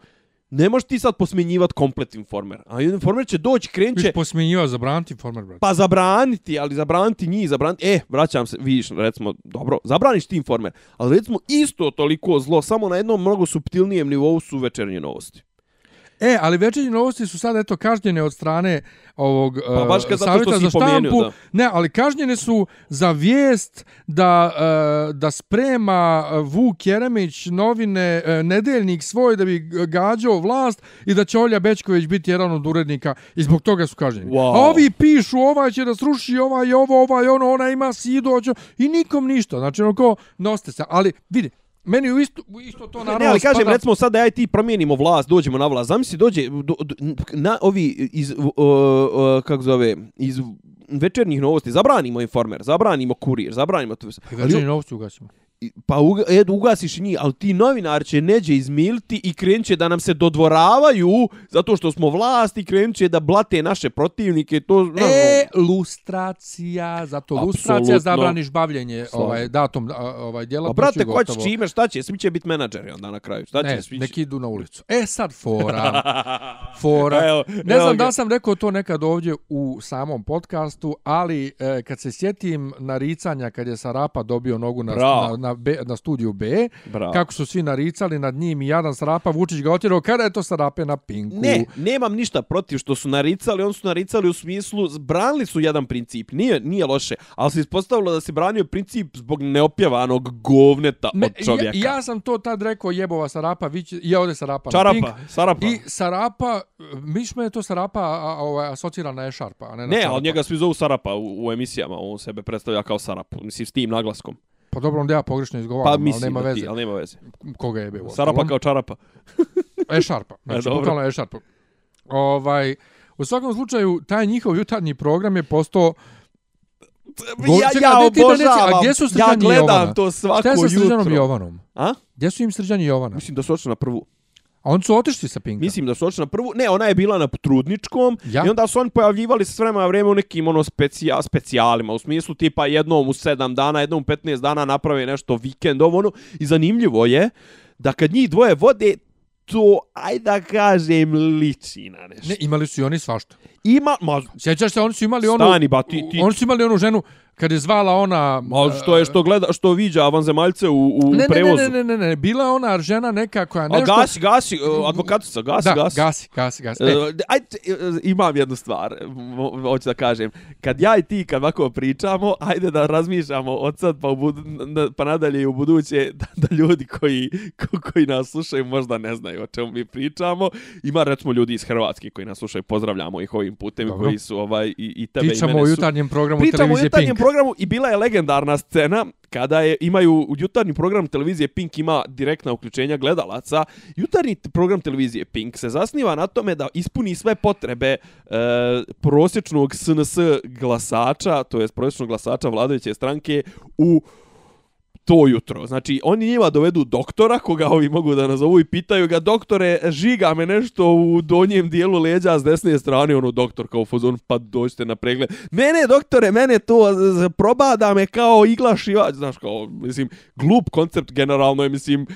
ne možeš ti sad posmjenjivati komplet informer. A informer će doći, krenut će, Viš posmjenjiva za branti Informer, brate. pa zabraniti, ali zabraniti njih, zabraniti, e, vraćam se, vidiš, recimo, dobro, zabraniš ti informer, ali recimo isto toliko zlo, samo na jednom mnogo subtilnijem nivou su večernje novosti. E, ali večernje novosti su sad eto kažnjene od strane ovog Pa baš uh, kad zato što savjeta za štampu. da. Ne, ali kažnjene su za vijest da uh, da sprema uh, Vuk Jeremić novine uh, nedeljnik svoj da bi gađao vlast i da će Olja Bečković biti jedan od urednika i zbog toga su kažnjeni. Wow. A ovi pišu ovaj će da sruši ovaj ovo ovaj ono ona ima sidu i nikom ništa. Znači ono ko noste se, ali vidi Meni u isto, u isto to naravno ne, ali kažem, spada- recimo sad da ja i ti promijenimo vlast, dođemo na vlast, zamisli dođe do, do, na ovi iz, uh, uh, kako zove, iz večernjih novosti, zabranimo informer, zabranimo kurir, zabranimo to. I večernje novosti ugasimo. Pa uga, edu, ugasiš i njih, ali ti novinar će neđe izmiliti i krenut će da nam se dodvoravaju zato što smo vlast i krenut će da blate naše protivnike. To, znaš, E, lustracija, zato lustracija zabraniš bavljenje Slažem. ovaj datom a, ovaj a djelatnošću. brate, ko će čime, šta će? Svi će biti menadžeri onda na kraju. Šta će? Ne, Svi će... neki idu na ulicu. E sad fora. Fora. Evo, ne evo znam ga. da sam rekao to nekad ovdje u samom podcastu, ali e, kad se sjetim naricanja kad je Sarapa dobio nogu na, Bravo. na, na, B, na studiju B, Bravo. kako su svi naricali nad njim i jadan Sarapa, Vučić ga otjerao, kada je to Sarape na pinku? Ne, nemam ništa protiv što su naricali, on su naricali u smislu, branili su jedan princip, nije, nije loše, ali se ispostavilo da se branio princip zbog neopjevanog govneta Me, od čovjeka. ja, ja sam to tad rekao jebova Sarapa, vi će, je ovdje Sarapa na Čarapa, pink. Sarapa. I Sarapa, miš me je to Sarapa a, a, ovaj, asocira na Ešarpa, a ne na Ne, Sarapa. ali njega svi zovu Sarapa u, u emisijama, on sebe predstavlja kao Sarapu, mislim s tim naglaskom. Pa dobro, onda ja pogrešno izgovaram, Pa ali nema veze. ti, ali nema veze. Koga je bio? Sarapa kao čarapa. Ešarpa, znači bukvalno Ešarpa. Ovaj, u svakom slučaju, taj njihov jutarnji program je postao Go- ja, čekaj, ja neci- a obožavam, gdje su ja Srđan i gledam Jovana? to svako Šta je sa jutro. Srđanom Jovanom? A? Gdje su im Srđan i Jovana? Mislim da su otišli na prvu. A oni su otišli sa Pinka. Mislim da su otišli na prvu. Ne, ona je bila na trudničkom Ja? i onda su oni pojavljivali se s vremena na vrijeme u nekim ono specija, specijalima. U smislu tipa jednom u 7 dana, jednom u 15 dana naprave nešto vikend, ovo ono. I zanimljivo je da kad njih dvoje vode, to, aj da kažem, liči na nešto. Ne, imali su i oni svašta. Ima, ma, Sjećaš se, oni su imali onu... Stani, ba, ti- ti- Oni su imali onu ženu, kad je zvala ona... ma što je, što gleda, što viđa vanzemaljce u, u ne, ne, prevozu. ne, ne, ne, ne, bila je ona žena neka koja A nešto... gasi, gasi, uh, advokatica, gasi, da, gasi. gasi, gasi, gasi. E, E, ajde, e, imam jednu stvar, hoću da kažem. Kad ja i ti, kad ovako pričamo, ajde da razmišljamo od sad pa, u budu, pa nadalje i u buduće da, da ljudi koji, ko, koji nas slušaju možda ne znaju o čemu mi pričamo. Ima recimo ljudi iz Hrvatske koji nas slušaju, pozdravljamo ih ovim putem Dobro. koji su ovaj, i, i tebe i Pričamo mene o su- jutarnjem programu Pričamo o televizije Pink programu i bila je legendarna scena kada je imaju u jutarnji program televizije Pink ima direktna uključenja gledalaca. Jutarnji program televizije Pink se zasniva na tome da ispuni sve potrebe e, prosječnog SNS glasača, to jest prosječnog glasača vladajuće stranke u to jutro. Znači, oni njima dovedu doktora, koga ovi mogu da nazovu i pitaju ga, doktore, žiga me nešto u donjem dijelu leđa s desne strane, ono, doktor kao fozon, pa dođite na pregled. Mene, doktore, mene to probada me kao igla šivač, znaš, kao, mislim, glup koncept generalno je, mislim,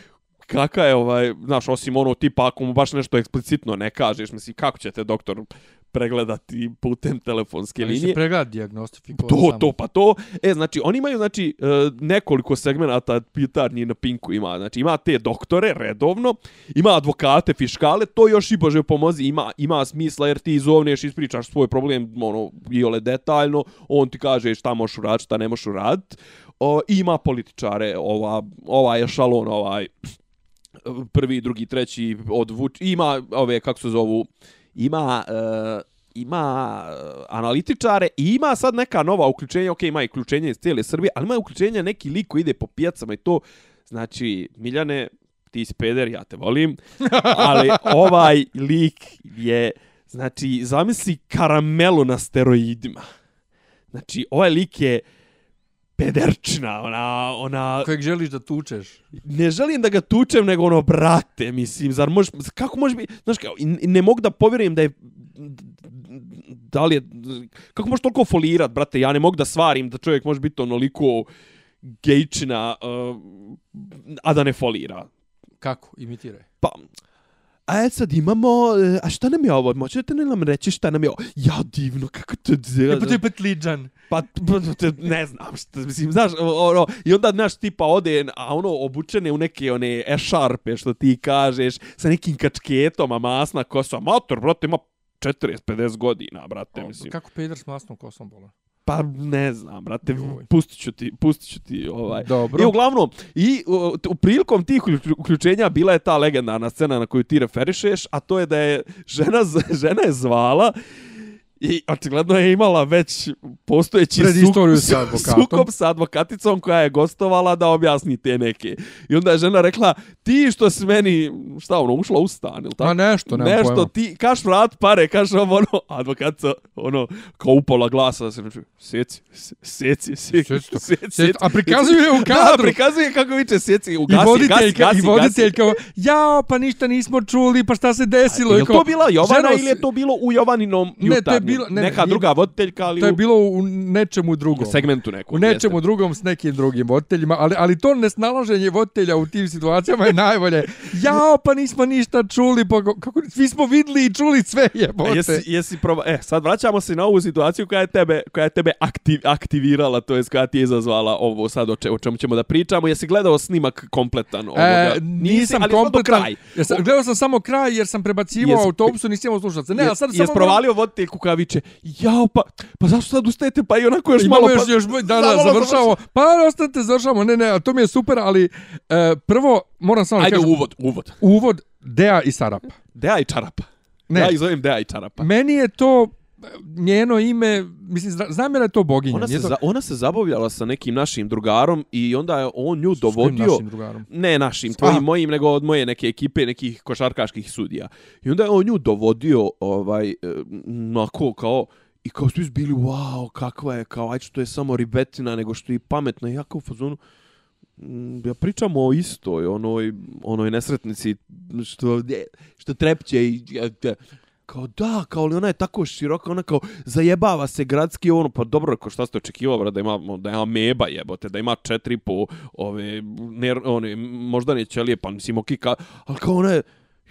kaka je ovaj, znaš, osim ono tipa ako mu baš nešto eksplicitno ne kažeš, mislim, kako će te doktor pregledati putem telefonske Ali linije? se pregled diagnostifikovao To, samo. to, pa to. E, znači, oni imaju, znači, e, nekoliko segmenata pitarnji na Pinku ima. Znači, ima te doktore, redovno, ima advokate, fiškale, to još i Bože pomozi, ima, ima smisla jer ti zovneš, ispričaš svoj problem, ono, i ole detaljno, on ti kaže šta možeš uraditi, šta ne možeš uraditi. O, ima političare, ova, ovaj ešalon, ovaj, prvi, drugi, treći, od Vuč... Ima ove, kako se zovu, ima... E, ima e, analitičare i ima sad neka nova uključenja, ok, ima i uključenje iz cijele Srbije, ali ima uključenja neki lik koji ide po pijacama i to, znači, Miljane, ti si peder, ja te volim, ali ovaj lik je, znači, zamisli karamelu na steroidima. Znači, ovaj lik je pederčina, ona, ona, Kojeg želiš da tučeš? ne želim da ga tučem, nego ono, brate, mislim, zar možeš, kako može biti, znaš, kao, ne mogu da povjerujem da je, da li je, kako možeš toliko folirat, brate, ja ne mogu da svarim da čovjek može biti onoliko gejčina, uh, a da ne folira. Kako? Imitiraj. Pa, a e sad imamo, e, a šta nam je ovo? Možete li nam reći šta nam je ovo? Ja, divno, kako to... E, pa to je petliđan. Pa, pa, ne znam šta, mislim, znaš, ono, i onda, znaš, tipa ode, a ono, obučene u neke one ešarpe, što ti kažeš, sa nekim kačketom, a masna kosa, motor, brate, ima 40-50 godina, brate, mislim. Kako peder s masnom kosom bola? Pa, ne znam, brate, Joj. pustit ću ti, pustit ću ti, ovaj. Dobro. I uglavnom, i u, u prilikom tih uklju- uključenja bila je ta legendarna scena na koju ti referišeš, a to je da je žena, žena je zvala i očigledno je imala već postojeći Predistoriju suk- sa advokatom. sukob sa advokaticom koja je gostovala da objasni te neke. I onda je žena rekla, ti što si meni, šta ono, ušla u stan, ili tako? Ma nešto, nemam Nešto, pojma. ti, kaš vrat pare, kaš ovo, ono, advokatica, ono, kao upala glasa, da se ne čuje, sjeci, sjeci, sjeci, a prikazuje u Da, kadru. prikazuje kako viče sjeci, I ugasi, voditeljka, gasi, i gasi, voditeljka, jao, pa ništa nismo čuli, pa šta se desilo? Je I li kao, to bila Jovana ili je to bilo u Jovaninom je jutarnjem? Bilo- ne, Neka nije- druga voditeljka, ali To je u bilo u nečemu drugom. segmentu nekom. U nečemu drugom s nekim drugim voditeljima, ali, ali to nesnalaženje voditelja u tim situacijama je najbolje. Jao, pa nismo ništa čuli, pa ko- kako, svi smo vidli i čuli sve jebote. jesi, jesi proba... E, sad vraćamo se na ovu situaciju koja je tebe, koja je tebe aktiv, aktivirala, to jest koja ti je izazvala ovo sad o, če, o čemu ćemo da pričamo. Jesi gledao snimak kompletan ovoga? E, nisam ali kompletan. kraj. Ja sam, gledao sam samo kraj jer sam prebacivao Jes- autobusu, nisam imao slušalce. Ne, a sad Jes samo... provalio voditeljku koja viče, jao, pa, pa zašto sad ustajete, pa i onako još Imamo malo... još, pa, još, da, da, završavamo. Pa, ostanite, završavamo. Ne, ne, a to mi je super, ali e, prvo, moram samo Ajde, kažem, uvod, uvod. uvod Dea i Sarapa. Deja i čarapa. Ne. Ja ih zovem Deja i čarapa. Meni je to njeno ime, mislim, zna- znam ja da je to boginja. Ona se, to... za, ona se zabavljala sa nekim našim drugarom i onda je on nju dovodio... našim drugarom? Ne našim, tvojim, Aha. mojim, nego od moje neke ekipe, nekih košarkaških sudija. I onda je on nju dovodio, ovaj, e, onako kao, I kao svi su bili, wow, kakva je, kao, ajde što je samo ribetina, nego što je i pametna. I ja kao u fazonu, mm, ja pričamo o istoj, onoj, onoj nesretnici što, što trepće i kao da, kao li ona je tako široka, ona kao zajebava se gradski ono, pa dobro, kao šta ste očekivali, da ima, da ima meba jebote, da ima četiri po ove, ner, one, možda ne ćelije, pa mislim, ok, ka, ali kao ona je,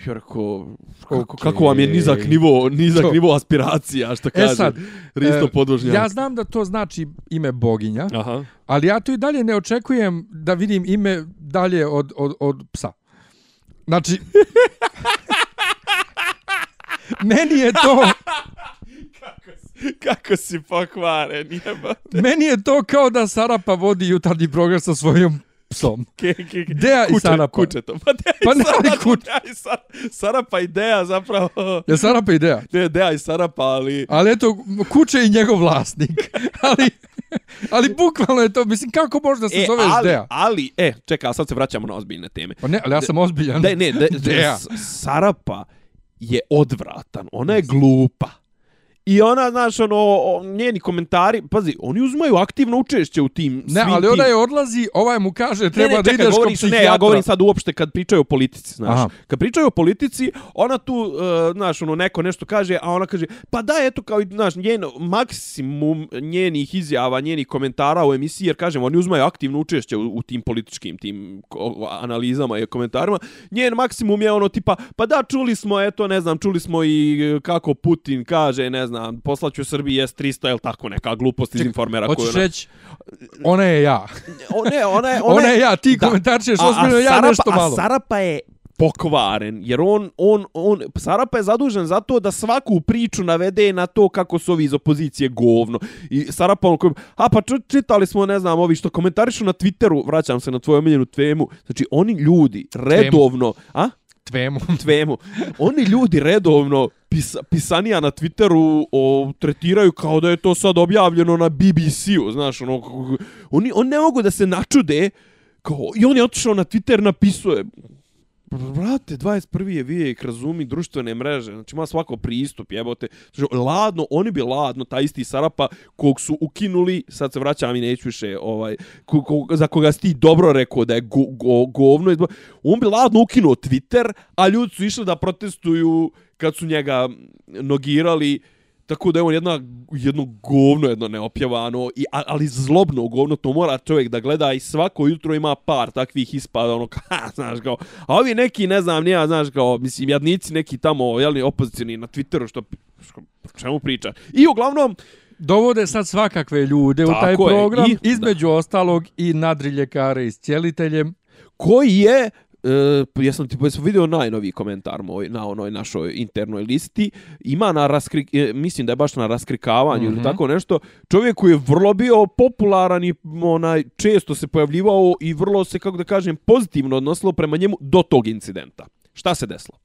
Ja rekao, kako, okay. kako vam je nizak nivo, nizak to. nivo aspiracija, što kaže, e sad, Risto e, podvožnjak. Ja znam da to znači ime boginja, Aha. ali ja to i dalje ne očekujem da vidim ime dalje od, od, od psa. Znači, meni je to... kako, si, kako si pokvaren, jebate. Meni je to kao da Sarapa vodi jutarnji program sa svojom psom. Ke, ke, ke. Dea kuče, i Sarapa. Kuče to. Pa Dea pa i Sarapa. Kuče. Dea i Sar, Sarapa i Dea zapravo. Je Sarapa i Dea? Ne, Dea i Sarapa, ali... Ali eto, kuće i njegov vlasnik. ali... Ali bukvalno je to, mislim, kako može da se e, zoveš ali, Dea? Ali, e, čekaj, sad se vraćamo na ozbiljne teme. Pa ne, ali ja sam ozbiljan. Ne, ne, de, Dea. Sarapa je odvratan, ona je glupa. I ona, znaš, ono, o, njeni komentari, pazi, oni uzmaju aktivno učešće u tim Ne, ali ona je odlazi, ovaj mu kaže, treba ne, ne, da čekaj, ideš kod psihijatra. Ne, ja govorim sad uopšte kad pričaju o politici, znaš. Aha. Kad pričaju o politici, ona tu, uh, znaš, ono, neko nešto kaže, a ona kaže, pa da, eto, kao, znaš, njen maksimum njenih izjava, njenih komentara u emisiji, jer, kažem, oni uzmaju aktivno učešće u, u tim političkim, tim analizama i komentarima. Njen maksimum je ono, tipa, pa da, čuli smo, eto, ne znam, čuli smo i kako Putin kaže, ne znam, znam, poslaću Srbiji S300, je tako neka glupost iz informera koju... Hoćeš ona... reći, ona je ja. o, ne, ona je... Ona, ona je ja, ti da. komentarčeš, ozbiljno ja Sarapa, nešto malo. A Sarapa je pokvaren, jer on, on, on, Sarapa je zadužen za to da svaku priču navede na to kako su ovi iz opozicije govno. I Sarapa on koji, a pa čitali smo, ne znam, ovi što komentarišu na Twitteru, vraćam se na tvoju omiljenu temu, znači oni ljudi redovno, a? Tvemu. Tvemu. Oni ljudi redovno pis, pisanija na Twitteru o, tretiraju kao da je to sad objavljeno na BBC-u, znaš, ono, oni, on ne mogu da se načude, kao, i on je otišao na Twitter, napisuje, Brate, 21. je vijek, razumi društvene mreže, znači ima svako pristup, jebote. Znači, ladno, oni bi ladno, ta isti Sarapa, kog su ukinuli, sad se vraćam i neću više, ovaj, ko, ko, za koga si ti dobro rekao da je go, go, govno, on bi ladno ukinuo Twitter, a ljudi su išli da protestuju kad su njega nogirali, Tako da je on jedna, jedno govno, jedno neopjevano, i, ali zlobno govno, to mora čovjek da gleda i svako jutro ima par takvih ispada, ono, ha, znaš, kao, a ovi neki, ne znam, nija, znaš, kao, mislim, jadnici neki tamo, jeli, opozicijni na Twitteru, što, što, čemu priča. I uglavnom, Dovode sad svakakve ljude u taj program, i, između da. ostalog i nadriljekare i s cijeliteljem. Koji je Uh, ja sam ti pa sam vidio najnoviji komentar moj na onoj našoj internoj listi. Ima na raskrik, e, mislim da je baš na raskrikavanju mm -hmm. ili mhm. tako nešto. Čovjek koji je vrlo bio popularan i onaj često se pojavljivao i vrlo se kako da kažem pozitivno odnosilo prema njemu do tog incidenta. Šta se desilo?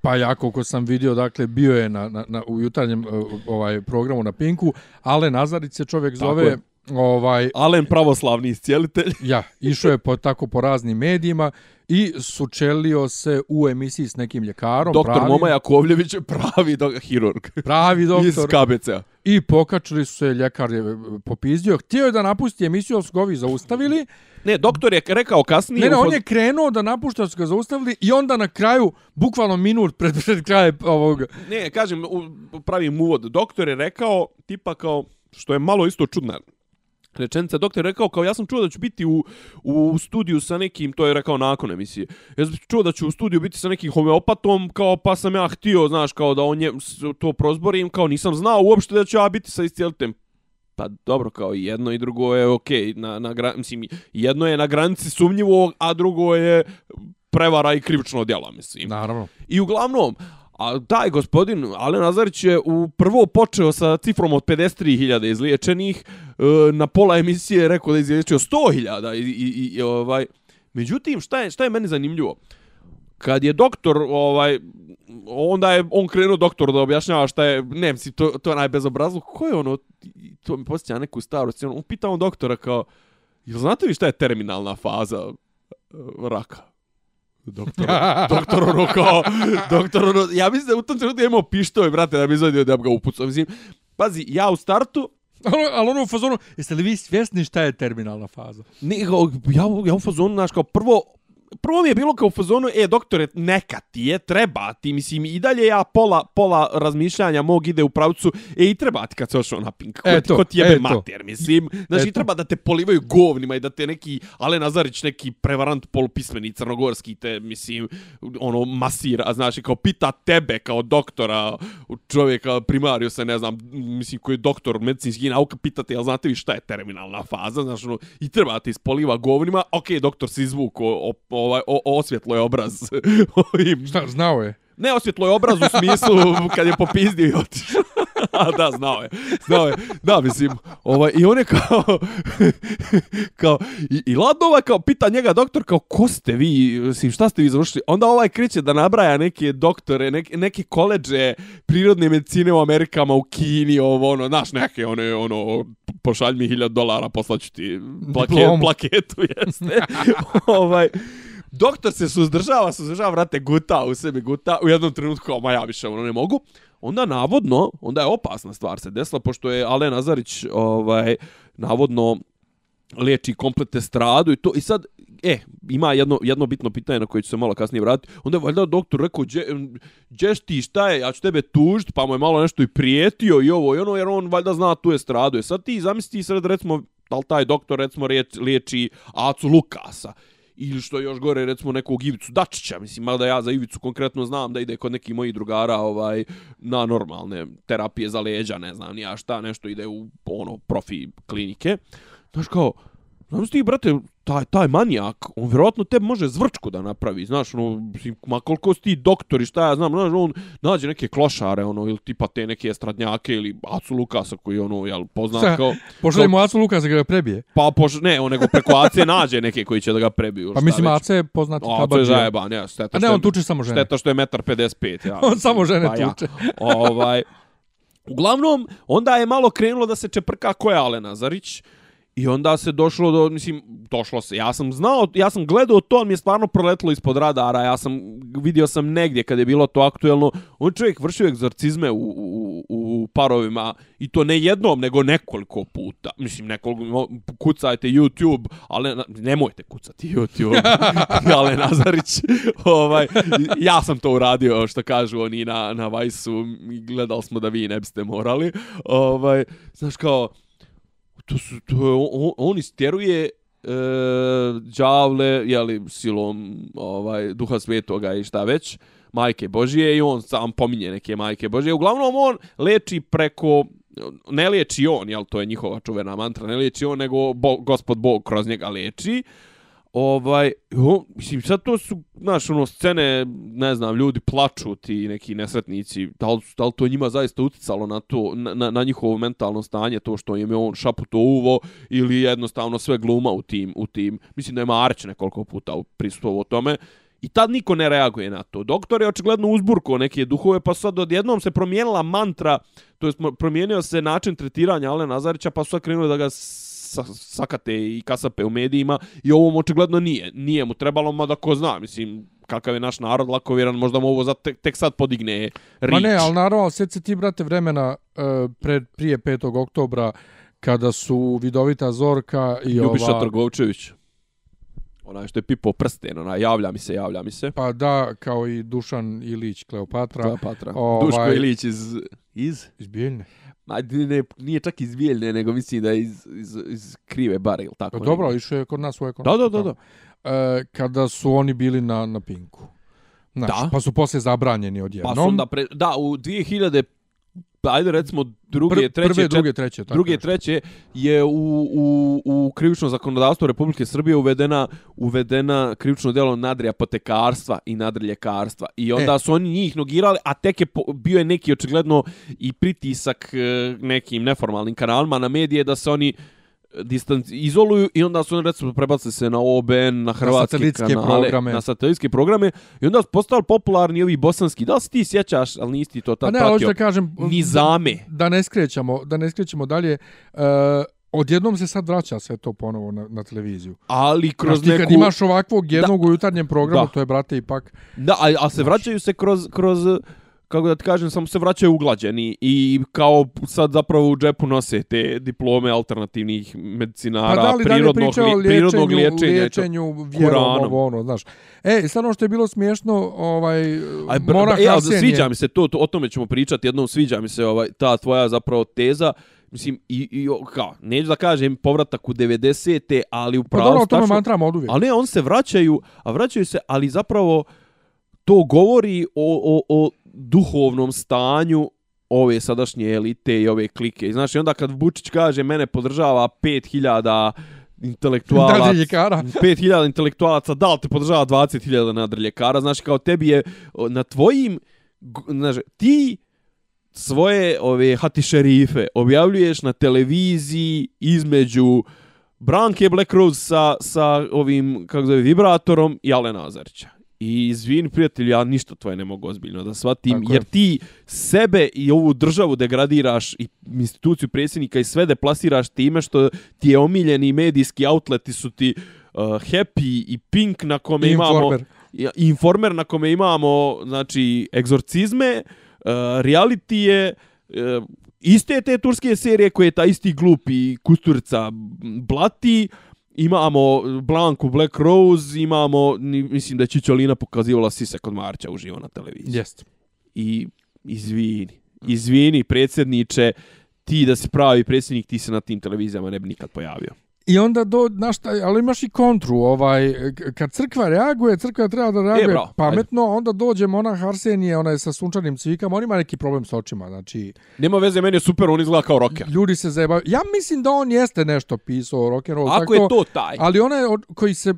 Pa ja koliko sam vidio, dakle, bio je na, na, na, u jutarnjem e, ovaj programu na Pinku, ale Nazarić se čovjek zove... Je. Ovaj, Alen pravoslavni iscijelitelj. ja, išao je po, tako po raznim medijima i sučelio se u emisiji s nekim ljekarom. Doktor pravi, Moma Jakovljević je pravi do, hirurg. Pravi doktor. Iz KBC-a. I pokačili su se, ljekar je popizdio. Htio je da napusti emisiju, ali su ga ovi zaustavili. Ne, doktor je rekao kasnije... Ne, ne, on je krenuo da napušta, su ga zaustavili i onda na kraju, bukvalno minut pred, pred kraje ovog... Ne, kažem, pravim uvod. Doktor je rekao, tipa kao, što je malo isto čudno, rečenica doktor rekao kao ja sam čuo da ću biti u, u studiju sa nekim to je rekao nakon emisije. Ja sam čuo da ću u studiju biti sa nekim homeopatom kao pa sam ja htio znaš kao da on je to prozborim kao nisam znao uopšte da ću ja biti sa iscijelitem pa dobro kao jedno i drugo je okej okay, na na mislim jedno je na granici sumnjivog a drugo je prevara i krivično djelo mislim. Naravno. I uglavnom A taj gospodin Alen Nazarić je u prvo počeo sa cifrom od 53.000 izliječenih, e, na pola emisije rekao da je izliječio 100.000 i, i, i, ovaj. Međutim, šta je, šta je meni zanimljivo? Kad je doktor, ovaj, onda je on krenuo doktor da objašnjava šta je, ne mislim, to, to je najbezobrazlo, ko je ono, to mi posjeća neku starost on pitao doktora kao, jel znate vi šta je terminalna faza e, raka? Doktor, doktor ono kao, doktor ono, ja mislim da u tom trenutku imao pištove, brate, da bi izvadio da bi ga upucao. Mislim, pazi, ja u startu, Ali, ali ono u fazonu, jeste li vi svjesni šta je terminalna faza? Ne, ja, ja u fazonu, znaš, kao prvo, prvo mi je bilo kao u fazonu, e, doktore, neka ti je, treba ti, mislim, i dalje ja pola, pola razmišljanja mog ide u pravcu, e, i treba ti kad se ošao na pink, ko, Eto, ko ti jebe eto. mater, mislim, znaš, i Eto. treba da te polivaju govnima i da te neki Ale Nazarić, neki prevarant polupismeni crnogorski, te, mislim, ono, masira, znaš, i kao pita tebe kao doktora, čovjeka, primariju se, ne znam, mislim, koji je doktor medicinskih nauka, pitate, jel znate vi šta je terminalna faza, znaš, ono, i treba da te ispoliva govnima, okej, doktor se izvuko, o, ovaj, o, osvjetlo je obraz ovim Šta, znao je? Ne osvjetlo je obraz u smislu kad je popizdio i otišao. A da, znao je. Znao je. Da, mislim, ovaj, i on je kao, kao i, i ladno ovaj kao pita njega doktor kao ko ste vi, mislim, šta ste vi završili? Onda ovaj kreće da nabraja neke doktore, neke, neke koleđe prirodne medicine u Amerikama, u Kini, ovo, ono, znaš, neke, one, ono, pošalj mi hiljad dolara, poslaću ti plake, Diplomu. plaketu, jeste. ovaj, Doktor se suzdržava, suzdržava, vrate, guta u sebi, guta, u jednom trenutku kao, ma ja više ono ne mogu. Onda navodno, onda je opasna stvar se desila, pošto je Alen Nazarić, ovaj, navodno, liječi kompletne stradu i to, i sad, e, ima jedno, jedno bitno pitanje na koje ću se malo kasnije vratiti. Onda je valjda doktor rekao, "Đe- đeš ti, šta je, ja ću tebe tužiti, pa mu je malo nešto i prijetio i ovo i ono, jer on valjda zna tu je stradu. E sad ti zamisli sad, recimo, da li taj doktor, recimo, liječi Acu Lukasa ili što je još gore recimo nekog Ivicu Dačića, mislim, mada ja za Ivicu konkretno znam da ide kod nekih mojih drugara ovaj na normalne terapije za leđa, ne znam, ni ja šta, nešto ide u ono profi klinike. Znaš kao, Znam ti, brate, taj, taj manijak, on vjerojatno te može zvrčku da napravi, znaš, ono, ma koliko si ti doktori, šta ja znam, znaš, on nađe neke klošare, ono, ili tipa te neke estradnjake, ili Acu Lukasa, koji, ono, jel, poznat Šta, kao... Pošalje mu Acu Luka da ga prebije. Pa, poš, ne, on nego preko Ace nađe neke koji će da ga prebiju. Pa mislim. Ace je poznati A, to je kabadžija. zajeban, ja, šteta. A ne, je- on tuče samo žene. Šteta što je metar 55, ja. On samo žene Pa ja. tuče. ovaj, uglavnom, onda je malo krenulo da se čeprka ko je Ale Nazarić. I onda se došlo do, mislim, došlo se. Ja sam znao, ja sam gledao to, ali mi je stvarno proletlo ispod radara. Ja sam, vidio sam negdje kad je bilo to aktuelno. On čovjek vršio egzorcizme u, u, u parovima i to ne jednom, nego nekoliko puta. Mislim, nekoliko, kucajte YouTube, ali nemojte kucati YouTube. Ale Nazarić, ovaj, ja sam to uradio, što kažu oni na, na Vajsu, gledali smo da vi ne biste morali. Ovaj, znaš kao, to su, to je, on, on istjeruje e, đavle, jeli, silom ovaj, duha svetoga i šta već, majke Božije i on sam pominje neke majke Božije. Uglavnom on leči preko ne liječi on, jel to je njihova čuvena mantra, ne liječi on, nego bo, gospod Bog kroz njega leči. Ovaj, jo, mislim, sad to su, znaš, ono, scene, ne znam, ljudi plaču ti neki nesretnici, da li, da li to njima zaista uticalo na to, na, na, njihovo mentalno stanje, to što im je on šaputo uvo, ili jednostavno sve gluma u tim, u tim, mislim da je Marić nekoliko puta prisutovao tome, I tad niko ne reaguje na to. Doktor je očigledno uzburko neke duhove, pa sad odjednom se promijenila mantra, to jest promijenio se način tretiranja Alena Nazarića, pa su sad krenuli da ga sakate i kasape u medijima i ovom očigledno nije. Nije mu trebalo, mada ko zna, mislim, kakav je naš narod lakovjeran, možda mu ovo za tek, tek sad podigne rič. Ma ne, ali naravno, sjeti se ti, brate, vremena uh, pred, prije 5. oktobra, kada su Vidovita Zorka i Ljubiša ova... Trgovčević. Onaj što je pipo prsten, onaj, javlja mi se, javlja mi se. Pa da, kao i Dušan Ilić Kleopatra. Kleopatra. Ovaj- Duško Ilić iz... Iz? Iz Bijeljne. Ma, ne, nije čak iz Bijeljne, nego mislim da je iz, iz, iz krive bare, ili tako? Pa dobro, išao je kod nas u Da, ekonomiju. da, da, da. E, kada su oni bili na, na Pinku. Znaš, Da. Pa su poslije zabranjeni Pa odjednom. su onda, pre, da, u 2000, pa ajde recimo druge, Pr- treće, prve, druge, treće. Tako druge, treće je u, u, u krivično zakonodavstvo Republike Srbije uvedena uvedena krivično djelo nadri apotekarstva i nadri ljekarstva. I onda E. su oni njih nogirali, a tek je po, bio je neki očigledno i pritisak e, nekim neformalnim kanalima na medije da se oni distanci izoluju i onda su recimo prebacili se na OBN, na hrvatske satelitske kanale, programe. na satelitske programe i onda su postali popularni ovi bosanski. Da li se ti sjećaš, ali nisi ti to Pa tad ne, pratio? da kažem... Nizame. Da ne skrećemo, da ne skrećemo dalje. Uh, odjednom se sad vraća sve to ponovo na, na televiziju. Ali kroz ti neku... kad imaš ovakvog jednog u jutarnjem programu, Da. to je, brate, ipak... Da, a, a se vraćaju se kroz, kroz, kako da ti kažem, samo se vraćaju uglađeni i kao sad zapravo u džepu nose te diplome alternativnih medicinara, Pa da li, da li prirodnog, o li, prirodnog liječenju, liječenja. liječenju vjerom, ovo ono, znaš. E, sad ono što je bilo smiješno, ovaj, Aj, br, ja, Arsen je- sviđa mi se to, to, o tome ćemo pričati, jednom sviđa mi se ovaj, ta tvoja zapravo teza, mislim, i, i kao, neću da kažem povratak u 90-te, ali u Pa pravu dobro, o tome mantramo od uvijek. Ali ne, on se vraćaju, a vraćaju se, ali zapravo to govori o, o, o duhovnom stanju ove sadašnje elite i ove klike. Znaš, i onda kad Vučić kaže mene podržava 5000 intelektualaca, Nadriljekara. 5000 intelektualaca, da li te podržava 20.000 nadriljekara, znaš, kao tebi je na tvojim, znaš, ti svoje ove hati šerife objavljuješ na televiziji između Branke Black Rose sa, sa ovim, kako zove, vibratorom i Alena Azarića. I izvini, prijatelju, ja ništa tvoje ne mogu ozbiljno da shvatim, Tako je. jer ti sebe i ovu državu degradiraš i instituciju predsjednika i sve deplasiraš time što ti je omiljeni medijski outleti su ti uh, Happy i Pink na kome imamo Informer. na kome imamo znači egzorcizme, uh, reality je uh, iste te turske serije koje ta isti glupi Kusturica blati, imamo Blanku Black Rose, imamo, mislim da je Čičolina pokazivala sise kod Marća uživo na televiziji. Jest. I izvini, izvini predsjedniče, ti da si pravi predsjednik, ti se na tim televizijama ne bi nikad pojavio. I onda do, znaš šta, ali imaš i kontru, ovaj, kad crkva reaguje, crkva treba da reaguje bravo, pametno, onda dođe monah Arsenije, onaj sa sunčanim cvikama, on ima neki problem s očima, znači, Nema veze, meni je super, on izgleda kao rocker. ljudi se zajebaju. Ja mislim da on jeste nešto pisao o rock'n'rollu. Ako je to taj. Ali onaj koji se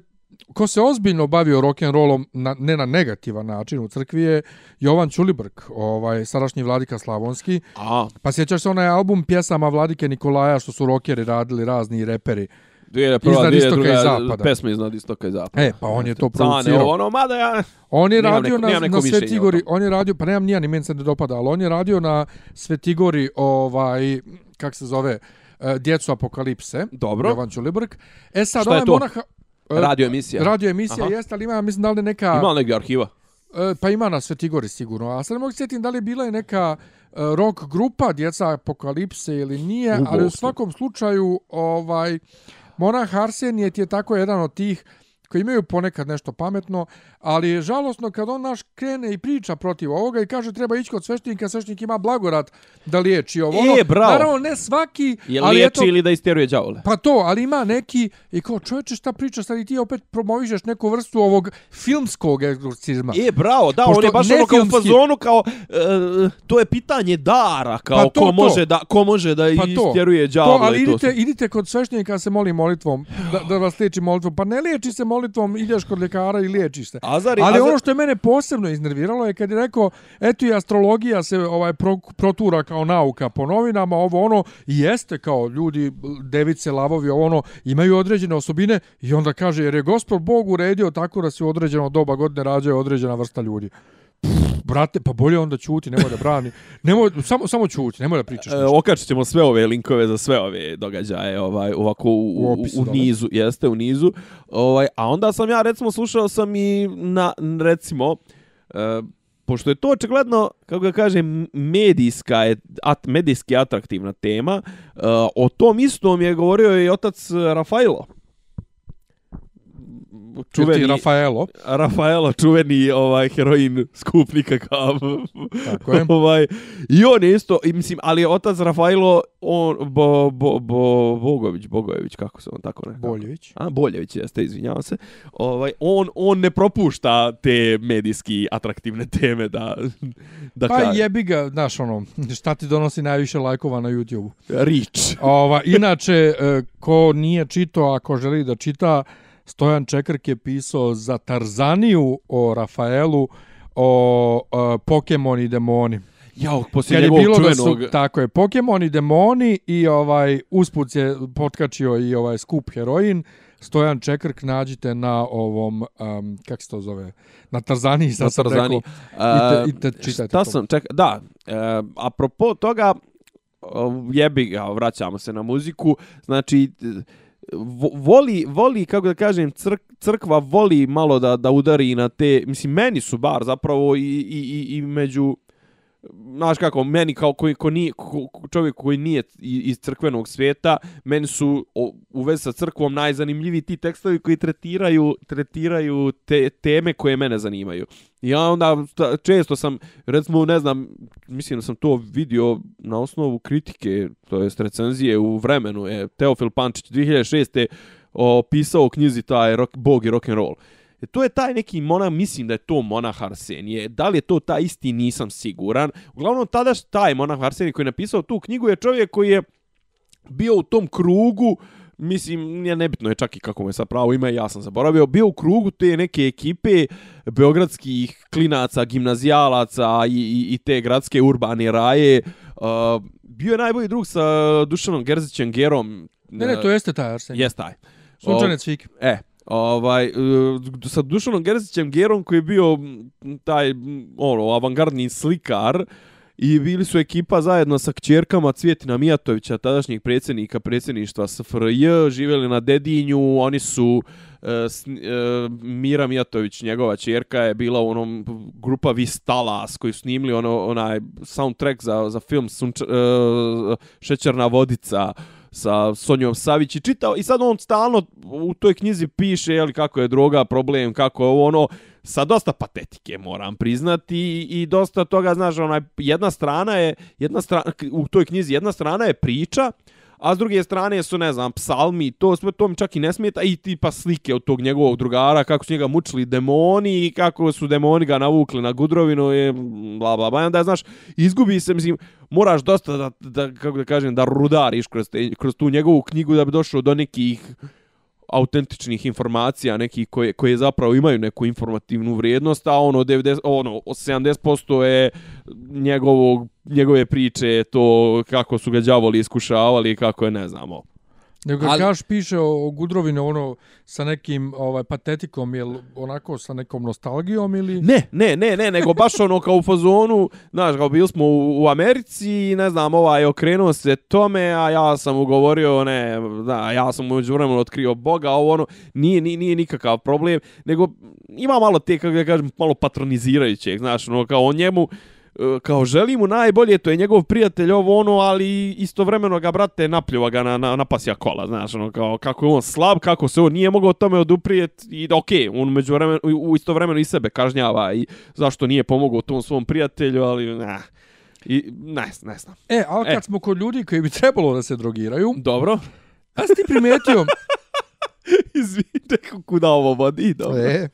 ko se ozbiljno bavio rock'n'rollom na, ne na negativan način u crkvi je Jovan Ćulibrk, ovaj, sadašnji vladika Slavonski. A, Pa sjećaš se onaj album pjesama Vladike Nikolaja što su rockeri radili razni reperi. Dvije, prva, Iznad dvije, druga, i zapada. pesma iznad istoka i zapada. E, pa on je to producirao. ono, mada ja... On je radio neko- na, neko na Svetigori, on je radio, pa nemam nija, ni meni se ne dopada, ali on je radio na Svetigori, ovaj, kak se zove, e, Djecu apokalipse. Dobro. Jovan Ćulibrk. E sad, ovaj to? monah... e, Radio emisija. Radio emisija Aha. jeste, ali ima, mislim, da li neka... Ima li negdje arhiva? E, pa ima na Svetigori sigurno. A sad ne mogu se sjetim da li je bila i neka e, rock grupa Djeca apokalipse ili nije, U ali u svakom slučaju ovaj Monah Arsenije ti je tako jedan od tih koji imaju ponekad nešto pametno, ali je žalosno kad on naš krene i priča protiv ovoga i kaže treba ići kod sveštenika, sveštenik ima blagorat da liječi ovo. E, ono. bravo. Naravno, ne svaki, Je ali liječi eto, ili da istjeruje đavole? Pa to, ali ima neki, i kao čovječe šta pričaš, sad i ti opet promovišeš neku vrstu ovog filmskog egzorcizma. E, bravo, da, Pošto on je baš ono kao u fazonu, kao, e, to je pitanje dara, kao Pa to, ko, to. može da, ko može da Pa to, đavole ali i to idite, idite kod sveštenika se moli molitvom, da, da vas liječi molitvom. Pa ne liječi se molitvom, ideš kod ljekara i liječiš se. Azar, Ali Azar, ono što je mene posebno iznerviralo je kad je rekao, eto i astrologija se ovaj pro, protura kao nauka po novinama, ovo ono, jeste kao ljudi, device, lavovi, ovo ono, imaju određene osobine i onda kaže, jer je gospod Bog uredio tako da se u određeno doba godine rađaju određena vrsta ljudi. Brate, pa bolje onda ćuti, nemoj da brani. Nemoj, samo, samo ćuti, nemoj da pričaš. E, okačit ćemo sve ove linkove za sve ove događaje ovaj ovako u, U u, u nizu jeste u nizu ovaj a onda sam ja recimo slušao sam i na recimo e, pošto je to očigledno kako ga kažem medijska je at, medijski atraktivna tema e, o tom istom je govorio i otac Rafaelo Čuveni Rafaelo. Rafaelo, čuveni ovaj heroin skupnika kao Tako je. ovaj i on je isto i mislim ali otac Rafaelo on bo, bo, bo, Bogović Bogojević kako se on tako ne Boljević. A Boljević jeste, izvinjavam se. Ovaj on on ne propušta te medijski atraktivne teme da da Pa kaže. jebi ga, znaš ono, šta ti donosi najviše lajkova na YouTube-u. Rič. Ova, inače, e, ko nije čitao, ako želi da čita, Stojan Čekrk je pisao za Tarzaniju o Rafaelu, o e, Pokemon i demoni. Jao, poslije je njegovog bilo da čuvenog... su, tako je, Pokemon i demoni i ovaj usput je potkačio i ovaj skup heroin, Stojan Čekrk nađite na ovom, um, kako se to zove, na Tarzaniji, sad na sam Tarzani. rekao, i te, i te čitajte Šta to. sam, ček, da, e, apropo toga, o, jebi ga, vraćamo se na muziku, znači, voli, voli, kako da kažem, crk, crkva voli malo da, da udari na te, mislim, meni su bar zapravo i, i, i, i među znaš kako, meni kao koji, ko nije, ko, čovjek koji nije iz crkvenog svijeta, meni su o, u vezi sa crkvom najzanimljiviji ti tekstovi koji tretiraju, tretiraju te teme koje mene zanimaju. I ja onda često sam, recimo, ne znam, mislim da sam to vidio na osnovu kritike, to jest recenzije u vremenu, je Teofil Pančić 2006. opisao u knjizi taj rock, Bog i rock and roll. E, to je taj neki monah, mislim da je to monah Arsenije. Da li je to taj isti, nisam siguran. Uglavnom, tada taj monah Arsenije koji je napisao tu knjigu je čovjek koji je bio u tom krugu, mislim, nije nebitno je čak i kako mu je sad pravo ime, ja sam zaboravio, bio u krugu te neke ekipe beogradskih klinaca, gimnazijalaca i, i, i te gradske urbane raje. Uh, bio je najbolji drug sa Dušanom Gerzićem Gerom. Ne, ne, to jeste taj Arsen. Jes taj. Sunčanec Fik. E, ovaj, e, sa Dušanom Gerzićem Gerom koji je bio taj ono, avangardni slikar i bili su ekipa zajedno sa kćerkama Cvjetina Mijatovića, tadašnjeg predsjednika predsjedništva SFRJ, živjeli na Dedinju, oni su e, e, Mira Mijatović, njegova čerka je bila u onom grupa Vistalas koji su snimili ono, onaj soundtrack za, za film Sunč, e, Šećerna vodica, sa Sonjom Savić i čitao i sad on stalno u toj knjizi piše jel, kako je droga problem, kako je ovo ono sa dosta patetike moram priznati i, i dosta toga znaš onaj jedna strana je jedna strana u toj knjizi jedna strana je priča a s druge strane su, ne znam, psalmi, to sve to mi čak i ne smeta, i tipa slike od tog njegovog drugara, kako su njega mučili demoni i kako su demoni ga navukli na gudrovinu i bla, bla, bla. I onda, znaš, izgubi se, mislim, moraš dosta da, da kako da kažem, da rudariš kroz, te, kroz tu njegovu knjigu da bi došao do nekih autentičnih informacija, neki koje, koje zapravo imaju neku informativnu vrijednost, a ono 90 ono 70% je njegovog njegove priče to kako su ga đavoli iskušavali kako je ne znamo. Nego Ali- kaš piše o, o Gudrovine ono sa nekim ovaj patetikom, jel onako sa nekom nostalgijom ili... Ne, ne, ne, ne, nego baš ono kao u fazonu, znaš, kao bili smo u, u Americi i ne znam, ovaj okrenuo se tome, a ja sam ugovorio, ne, da, ja sam umeđu vremenu otkrio Boga, ovo ono, nije, nije, nije nikakav problem, nego ima malo te, kako da kažem, malo patronizirajućeg, znaš, ono, kao o njemu, kao želi mu najbolje, to je njegov prijatelj ovo ono, ali istovremeno ga brate napljuva ga na, na, na pasja kola, znaš, ono kao kako je on slab, kako se on nije mogao tome oduprijet i okej, okay, on među vremenu, u istovremeno i sebe kažnjava i zašto nije pomogao tom svom prijatelju, ali nah, i ne, ne znam. E, ali kad E. smo kod ljudi koji bi trebalo da se drogiraju, Dobro. a si ti primetio... Izvite kuda ovo vodi, dobro. e,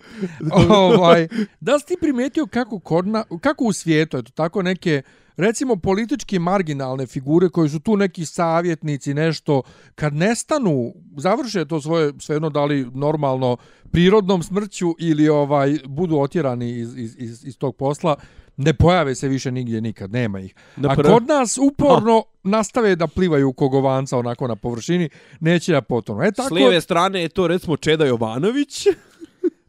ovaj, da si ti primetio kako, kod na, kako u svijetu, eto, tako neke recimo politički marginalne figure koji su tu neki savjetnici, nešto, kad nestanu, završe to svoje, svejedno da li normalno prirodnom smrću ili ovaj budu otjerani iz, iz, iz, iz tog posla, ne pojave se više nigdje nikad, nema ih. Na A prv- kod nas uporno nastave da plivaju kogovanca onako na površini, neće da potonu. E S tako, lijeve strane je to recimo Čeda Jovanović.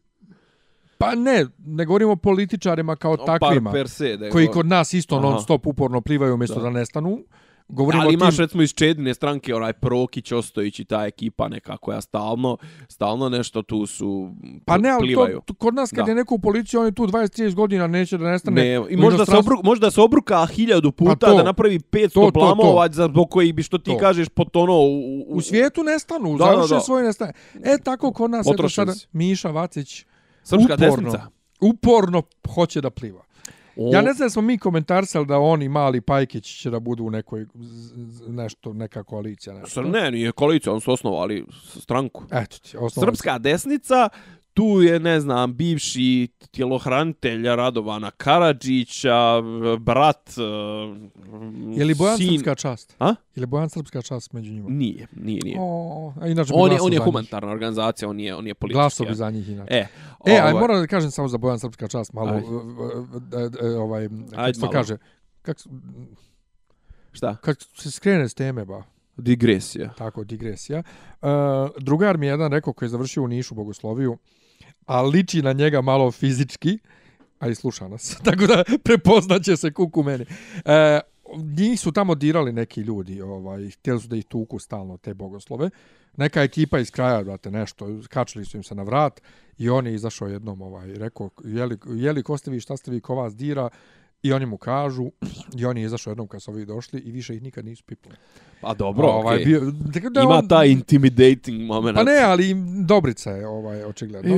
pa ne, ne govorimo o političarima kao takvima. Par per se. Koji kod nas isto Aha. non stop uporno plivaju umjesto Da. da, nestanu. Govorimo Ali tim... recimo iz Čedine stranke onaj Prokić, Ostojić i ta ekipa neka koja stalno, stalno nešto tu su Pa ne, ali plivaju. to, to, kod nas kad Da. je neko u policiji, on je tu 20-30 godina, neće da nestane. Ne, i možda se, obru, možda se obruka hiljadu puta Pa to. da napravi 500 To, to, to. blamova za zbog kojih bi što ti To. kažeš potono u, u, U svijetu nestanu, Da, da, da, završe da. svoje nestane. E, tako kod nas, sada, si. Miša Vacić, Srpska uporno, desnica. uporno hoće da pliva. O, Ja ne znam smo mi komentarsali da on i Mali Pajkić će da budu u nekoj, nešto, neka koalicija. Nešto. Sr- Ne, nije koalicija, on su osnovali stranku. Eto ti, osnovno. Srpska desnica, tu je, ne znam, bivši tjelohranitelj Radovana Karadžića, brat, uh, Je li Bojan sin... Srpska čast? A? Je li Bojan Srpska čast među njima? Nije, nije, nije. O, a inače bi On je, on je za njih. humanitarna organizacija, on je, on je politički. Glasao bi za njih inače. E, E, aj ovaj, moram da kažem samo za Bojan Srpska čast, malo, e, e, e, ovaj, kako se kaže, kak, šta? kad se skrene s teme, ba, Digresija. tako, digresija. Uh, drugar mi je jedan rekao koji je završio u Nišu bogosloviju, a liči na njega malo fizički, a i sluša nas, tako da prepoznaće se kuku meni. E, njih su tamo dirali neki ljudi, ovaj, htjeli su da ih tuku stalno te bogoslove. Neka ekipa iz kraja, brate, nešto, kačili su im se na vrat i on je izašao jednom, ovaj, rekao, jeli, jeli ko ste vi, šta ste vi, ko vas dira, I oni mu kažu, i on je izašao jednom kad su ovi došli i više ih nikad nisu pipali. Pa dobro, ovaj, okej. bio, tako da Ima on- taj intimidating moment. Pa ne, ali Dobrica je ovaj, očigledno.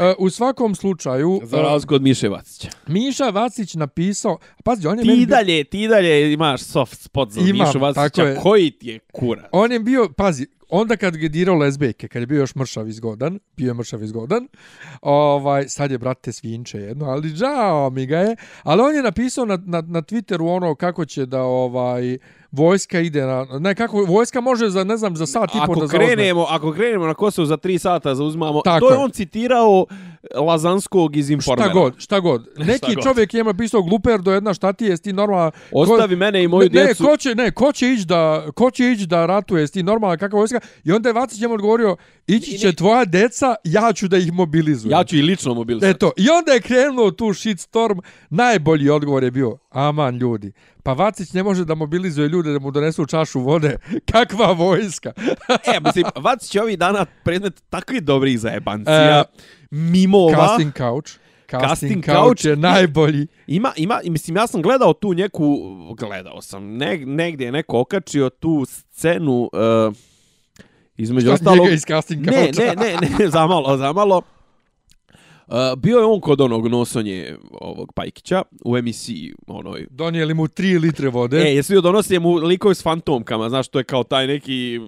E, u svakom slučaju, Za razliku od Miše Vacića. Miša Vacić napisao, pazi, on je meni Ti bio- dalje, ti dalje imaš soft spot za Imam, Mišu Vacića. je. Koji ti je kurac? On je bio, pazi, onda kad je dirao lezbejke, kad je bio još mršav izgodan, bio je mršav izgodan, ovaj, sad je, brate, svinče jedno, ali žao mi ga je, ali on je napisao na, na, na Twitteru ono kako će da, ovaj, vojska ide na, ne, kako, vojska može za, ne znam, za sat i po da zauzme. krenemo, ako krenemo na Kosovo za 3 sata zauzmamo, Tako to je on citirao Lazanskog iz Informera. Šta god, šta god. Neki Šta god. čovjek je ima pisao gluper do jedna šta ti je, ti normalna... Ostavi mene i moju ne, djecu. Ne, ko će, ne, ko će ići da, ko će ići da ratuje, ti normalna kakva vojska? I onda je Vacić njemu odgovorio, ići će tvoja deca, ja ću da ih mobilizujem. Ja ću i lično mobilisati. Eto, i onda je krenuo tu shitstorm, najbolji odgovor je bio, aman ljudi, pa Vacić ne može da mobilizuje ljude da mu donesu čašu vode, kakva vojska. E, mislim, Vacić je ovih dana predmet takvih dobrih zajebancija. E, mimova. Casting couch. Casting, Casting couch, je najbolji. Ima, ima, mislim, ja sam gledao tu neku, gledao sam, ne, negdje je neko okačio tu scenu, uh, između Šta ostalog... njega iz casting Ne, coucha? ne, ne, ne, zamalo, zamalo. Bio je on kod onog nosonje ovog Pajkića u emisiji onoj Donijeli mu 3 litre vode. E, jesi vidio donosi mu likovi s fantomkama, znaš, to je kao taj neki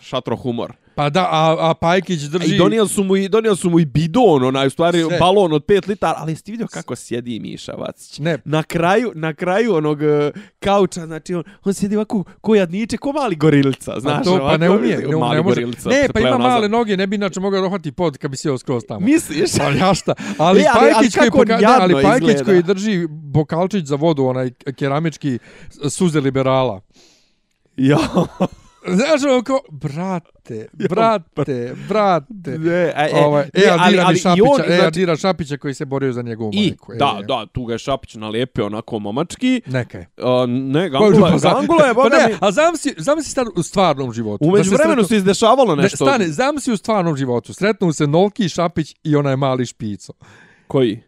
šatro humor. Pa da, a, a Pajkić drži... I donijeli su mu i donijeli su mu i bidon, onaj u stvari Sve. balon od 5 litara, ali jesi ti vidio kako sjedi Miša Vacić? Ne, Na kraju, na kraju onog e, kauča, znači on, on sjedi ovako ko jadniče, ko mali gorilca, znaš, pa to pa ne ovako, umije, ne, mali ne može. gorilca, ne, pa ima male noge, ne bi inače mogao dohvati pod kad bi sjeo skroz tamo. Misliš? Pa ja šta? Ali, E, ali- ali koji poka... da, ali Pajkić izgleda. koji drži bokalčić za vodu, onaj keramički suze liberala. Ja. Znaš ono ko, brate, brate, brate. Ne, a, e, Ovaj, ne, e, ali- Adira ali i Šapića, on, e, znači- Adira Šapića koji se borio za njegovu I, majku. E, da, da, tu ga je Šapić nalijepio onako momački. Neka je. A, ne, Pa Gangula, Gangula je, pa ne, mi... a zamisli, zamisli sad u stvarnom životu. U Da sretnu- se izdešavalo Ne, nešto. stane, zamisli u stvarnom životu. Sretnu se Nolki, Šapić i onaj mali špico. Koji?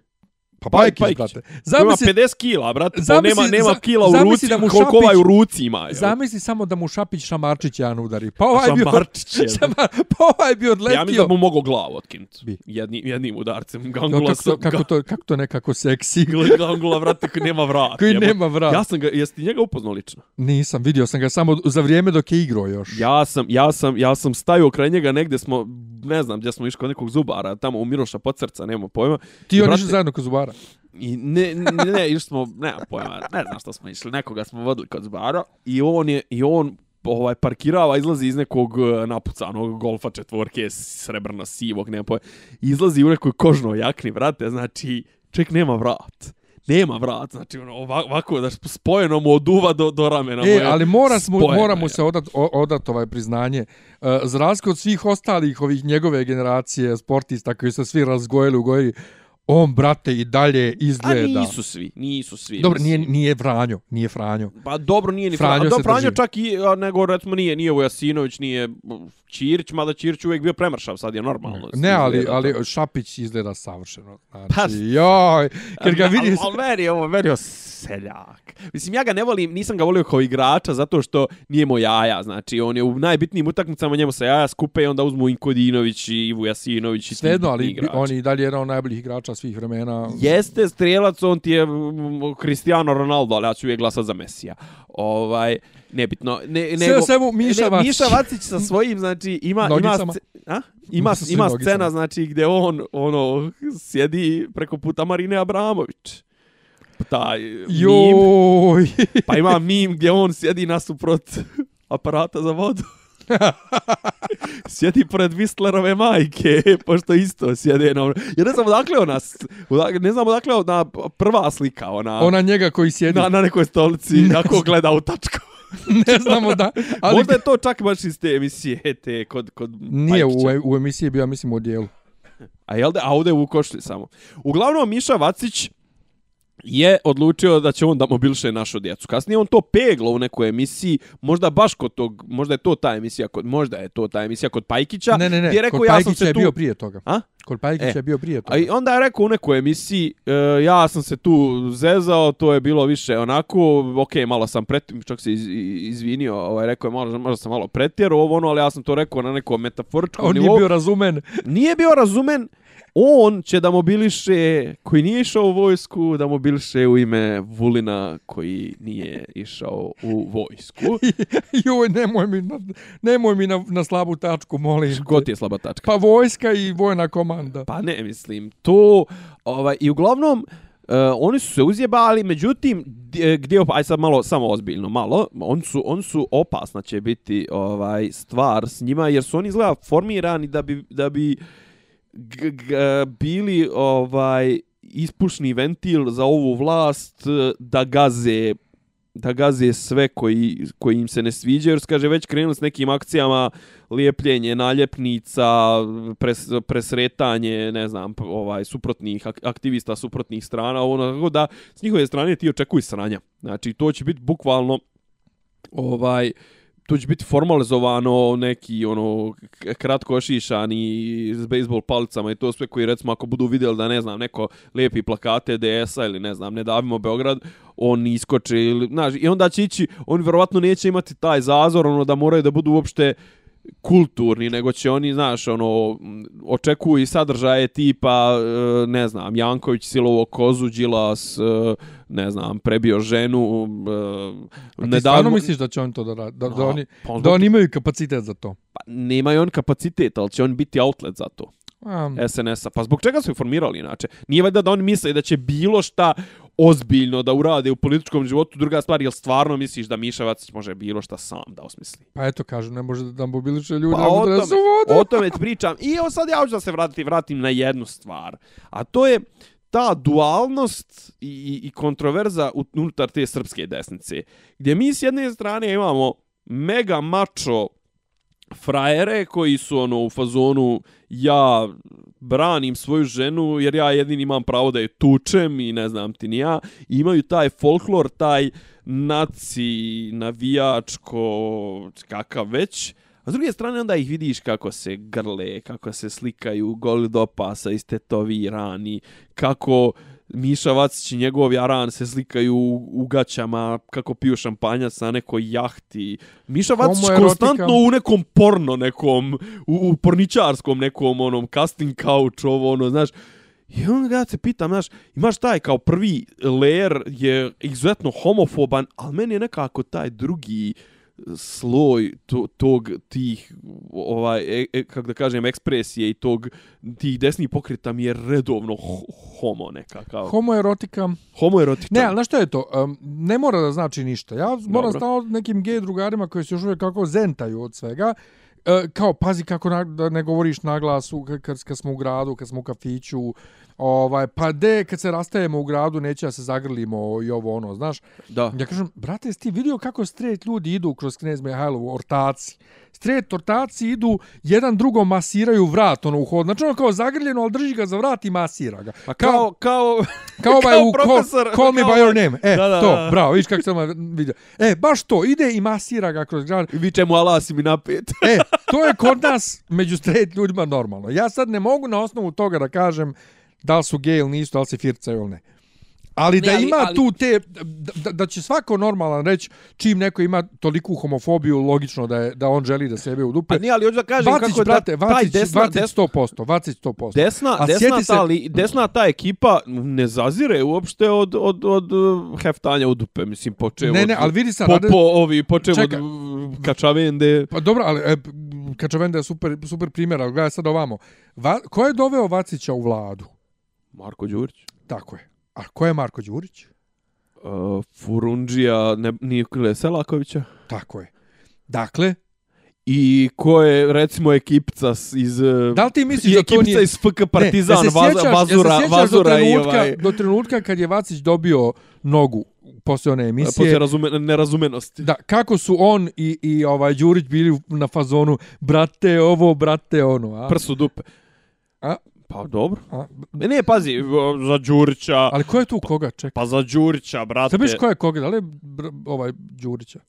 Pa Pajkić, Pajkić, Pajkić. brate. Koji ima Zamisli, 50 kila, brate. zamisli- Zamisli, nema, nema za- kila u zamisli ruci, da mu koliko Šapić- ovaj u ruci ima. jel? zamisli samo da mu Šapić šamarčić jedan udari. Pa ovaj bio... Šamarčić. Šamar, pa ovaj bi odletio. Ja mislim da mu mogu glavu otkinuti. Bi. Jednim, jednim udarcem. Gangula, kako, to, kako, to, kako to nekako seksi. Gangula, vrate, koji nema vrat. Koji jebote. nema vrat. Ja sam ga, jesi ti njega upoznao lično? Nisam, vidio sam ga samo za vrijeme dok je igrao još. Ja sam, ja sam, ja sam stajao kraj njega negde smo, ne znam, gdje smo išli kod nekog zubara, tamo u Miroša Podsrca, nema pojma. Ti on Brate- išli zajedno kod Zubara. I ne, ne, ne, išli smo, nema pojma, ne znam što smo išli, nekoga smo vodili kod zbara i on je, i on ovaj parkirava, izlazi iz nekog eh, napucanog golfa četvorke srebrno sivog, nema pojma, izlazi u nekoj kožnoj jakni, vrate, znači, ček nema vrat. Nema vrat, znači ono, ova- ovako da spojeno mu od uva do, do ramena. E, moje, ali mora, smo, spojeno mora mu je. se odat, odat ovaj priznanje. E, za razliku od svih ostalih ovih njegove generacije sportista koji su svi razgojili u goji, on, brate, i dalje A izgleda. nisu svi, nisu svi. Dobro, mislim. nije, nije Franjo, nije Franjo. Pa dobro nije ni Franjo Franjo. Do Franjo čak i a, nego recimo nije nije Vujasinović, nije Ćirić, mada Ćirić uvijek bio premršav, sad je normalno. Ne, ali, ali Šapić izgleda savršeno. Znači, Pa, joj, kad ga Ali- vidiš... Ali meni je ovo, meni je ovo seljak. Mislim, ja ga ne volim, nisam ga volio kao igrača, zato što nije moj jaja. Znači, on je u najbitnijim utakmicama njemu se jaja skupe i onda uzmu Inkodinović i Ivu Jasinović i bitni ali igrači. on je i dalje jedan od najboljih igrača svih vremena. Jeste strelac, on ti je Cristiano Ronaldo, ali ja ću uvijek glasat za Mesija. Ovaj, nebitno. Ne, Sve nego, u svemu Miša ne, Vacić. Miša Vacić sa svojim, znači, ima, ima, Nogicama. sce, a? ima, Sa ima scena, znači, gdje on, ono, sjedi preko puta Marine Abramović. Taj mim, Joj. pa ima mim gdje on sjedi nasuprot aparata za vodu. sjedi pored Whistlerove majke, pošto isto sjede na ono. Ja ne znam odakle ona, odakle, ne znam odakle ona prva slika, ona, Ona njega koji sjedi. na, na nekoj stolici, Ne ako gleda u tačku. ne znamo da... Ali Možda je to čak baš iz te emisije, te kod, kod nije, u, Pajkića. u emisiji bio, mislim, u odijelu. A jel da, a ovdje je u košli samo. Uglavnom, Miša Vacić je odlučio da će on da mobiliše našu djecu. Kasnije on to peglo u nekoj emisiji, možda baš kod tog, možda je to ta emisija kod, možda je to ta emisija kod Pajkića. Ne, ne, ne, je rekao, kod ja sam Pajkića se je tu... bio prije toga. A? Kod Pajkića E, je bio prije A toga. i onda je rekao u nekoj emisiji, e, ja sam se tu zezao, to je bilo više onako, ok, malo sam pret, čak se iz, izvinio, ovaj, rekao je, možda, možda sam malo pretjerao ovo ono, ali ja sam to rekao na nekom metaforičkom On nije nivou. bio razumen. nije bio razumen, on će da mobiliše, koji nije išao u vojsku, da mobiliše u ime Vulina koji nije išao u vojsku. Joj, nemoj mi, na, nemoj mi na, na slabu tačku, molim. God je slaba tačka. Pa vojska i vojna komanda. Pa ne, mislim, to, ovaj, i uglavnom, Uh, oni su se uzjebali, međutim, d- gdje, aj sad malo, samo ozbiljno, malo, oni su, oni su opasna će biti ovaj stvar s njima, jer su oni izgleda formirani da bi, da bi g, g, bili ovaj ispušni ventil za ovu vlast e, da gaze da gaze sve koji, koji im se ne sviđaju, jer kaže, već krenuli s nekim akcijama lijepljenje naljepnica, pres, presretanje, ne znam, ovaj suprotnih aktivista suprotnih strana, ono tako da s njihove strane ti očekuj sranja. Znači to će biti bukvalno ovaj to će biti formalizovano neki ono kratko ošišani s bejsbol palicama i to sve koji recimo ako budu vidjeli da ne znam neko lijepi plakate DS-a ili ne znam ne davimo Beograd on iskoče ili znaš i onda će ići oni verovatno neće imati taj zazor ono da moraju da budu uopšte kulturni, nego će oni, znaš, ono, očekuju i sadržaje tipa, e, ne znam, Janković silovo kozu, Đilas, e, ne znam, prebio ženu, e, Ti stvarno misliš da će on to da radi? Da, da, No, oni, pa on da oni imaju kapacitet za to? Pa, nema on kapacitet, ali će on biti outlet za to. A, SNS-a. Pa zbog čega su ih formirali inače? Nije valjda da oni misle da će bilo šta ozbiljno da urade u političkom životu. Druga stvar, jel stvarno misliš da Miša Vacić može bilo šta sam da osmisli? pa eto, kažu, ne može da mobiliše ljudi, Pa o da tome, su vodu. o tome pričam. I evo sad ja hoću da se vratim, vratim na jednu stvar. A to je ta dualnost i, i, i kontroverza unutar te srpske desnice. Gdje mi s jedne strane imamo mega mačo frajere koji su ono u fazonu ja branim svoju ženu jer ja jedini imam pravo da je tučem i ne znam ti ni ja. I imaju taj folklor, taj naci, navijačko, kakav već. A s druge strane onda ih vidiš kako se grle, kako se slikaju goli do pasa, istetovirani, kako Miša Vacić i njegov jaran se slikaju u, u gaćama, kako piju šampanjac na nekoj jahti. Miša Vacić konstantno u nekom porno nekom, u, u porničarskom nekom onom casting couch, ovo ono, znaš, I onda ja se pitam, znaš, imaš taj kao prvi layer je izuzetno homofoban, ali meni je nekako taj drugi sloj to, tog tih ovaj e, e, kako da kažem ekspresije i tog tih desnih pokreta mi je redovno ho, homo nekakav Homoerotika. homoerotičan Ne, znaš što je to? Um, ne mora da znači ništa. Ja moram stalno nekim gej drugarima koji se još uvijek kako zentaju od svega, e, kao, pazi kako na, da ne govoriš na glasu kad, kad, smo u gradu, kad smo u kafiću, ovaj, pa de, kad se rastajemo u gradu, neće da se zagrlimo i ovo ono, znaš. da Ja kažem, brate, jesi ti vidio kako straight ljudi idu kroz Knez Mihajlovu, ortaci? Straight ortaci idu, jedan drugom masiraju vrat, ono, u hod. Znači, ono kao zagrljeno, ali drži ga za vrat i masira ga. pa kao kao Kao ovaj Kao u profesor, call, call me kao by your name. E, Da, da, to, da. bravo, vidiš kako sam vidio. E, baš to, ide i masira ga kroz grad. viče mu ala si mi napet E, to je kod nas među straight ljudima normalno. Ja sad ne mogu na osnovu toga da kažem da li su gej ili nisu, da li se fircaju ili ne. Ali Ne, da ali- ima ali- tu te, da, da, da će svako normalan reći čim neko ima toliku homofobiju, logično da je da on želi da sebe u dupe. pa nije ali hoću da kažem Vacić, kako je brate, ta, taj Vacić, desna, Vacić desna, 100%, Vacić 100%. desna, A desna, se- ta, li, desna ta ekipa ne zazire uopšte od, od, od uh, heftanja u dupe, mislim, počeo Ne, od, ne, ali vidi sad, po, rade- po, ovi, počeo od Čekaj. uh, kačavende, Pa dobro, ali e, Kačavenda je super, super primjer, ali gledaj sad ovamo. Va, ko je doveo Vacića u vladu? Marko Đurić, Tako je. A ko je Marko Đurić? uh, Furundžija ne, Nikole Selakovića Tako je. Dakle, i ko je, recimo, ekipca iz... uh, da li ti misliš da to nije... iz FK Partizan, ne, jel se sjećaš- Vazura, jel se sjećaš Vazura do i trenutka, ovaj... Do trenutka kad je Vacić dobio nogu posle one emisije, Poslije razume, nerazumenosti. da, kako su on i, i ovaj Đurić bili na fazonu brate ovo, brate ono, a? Prsu dupe. A? Pa dobro. a Ne, ne, pazi, za Đurića, ali ko je tu koga? Čekaj. pa za Đurića, brate. Sad biš ko je koga? Da li je ovaj Đurića?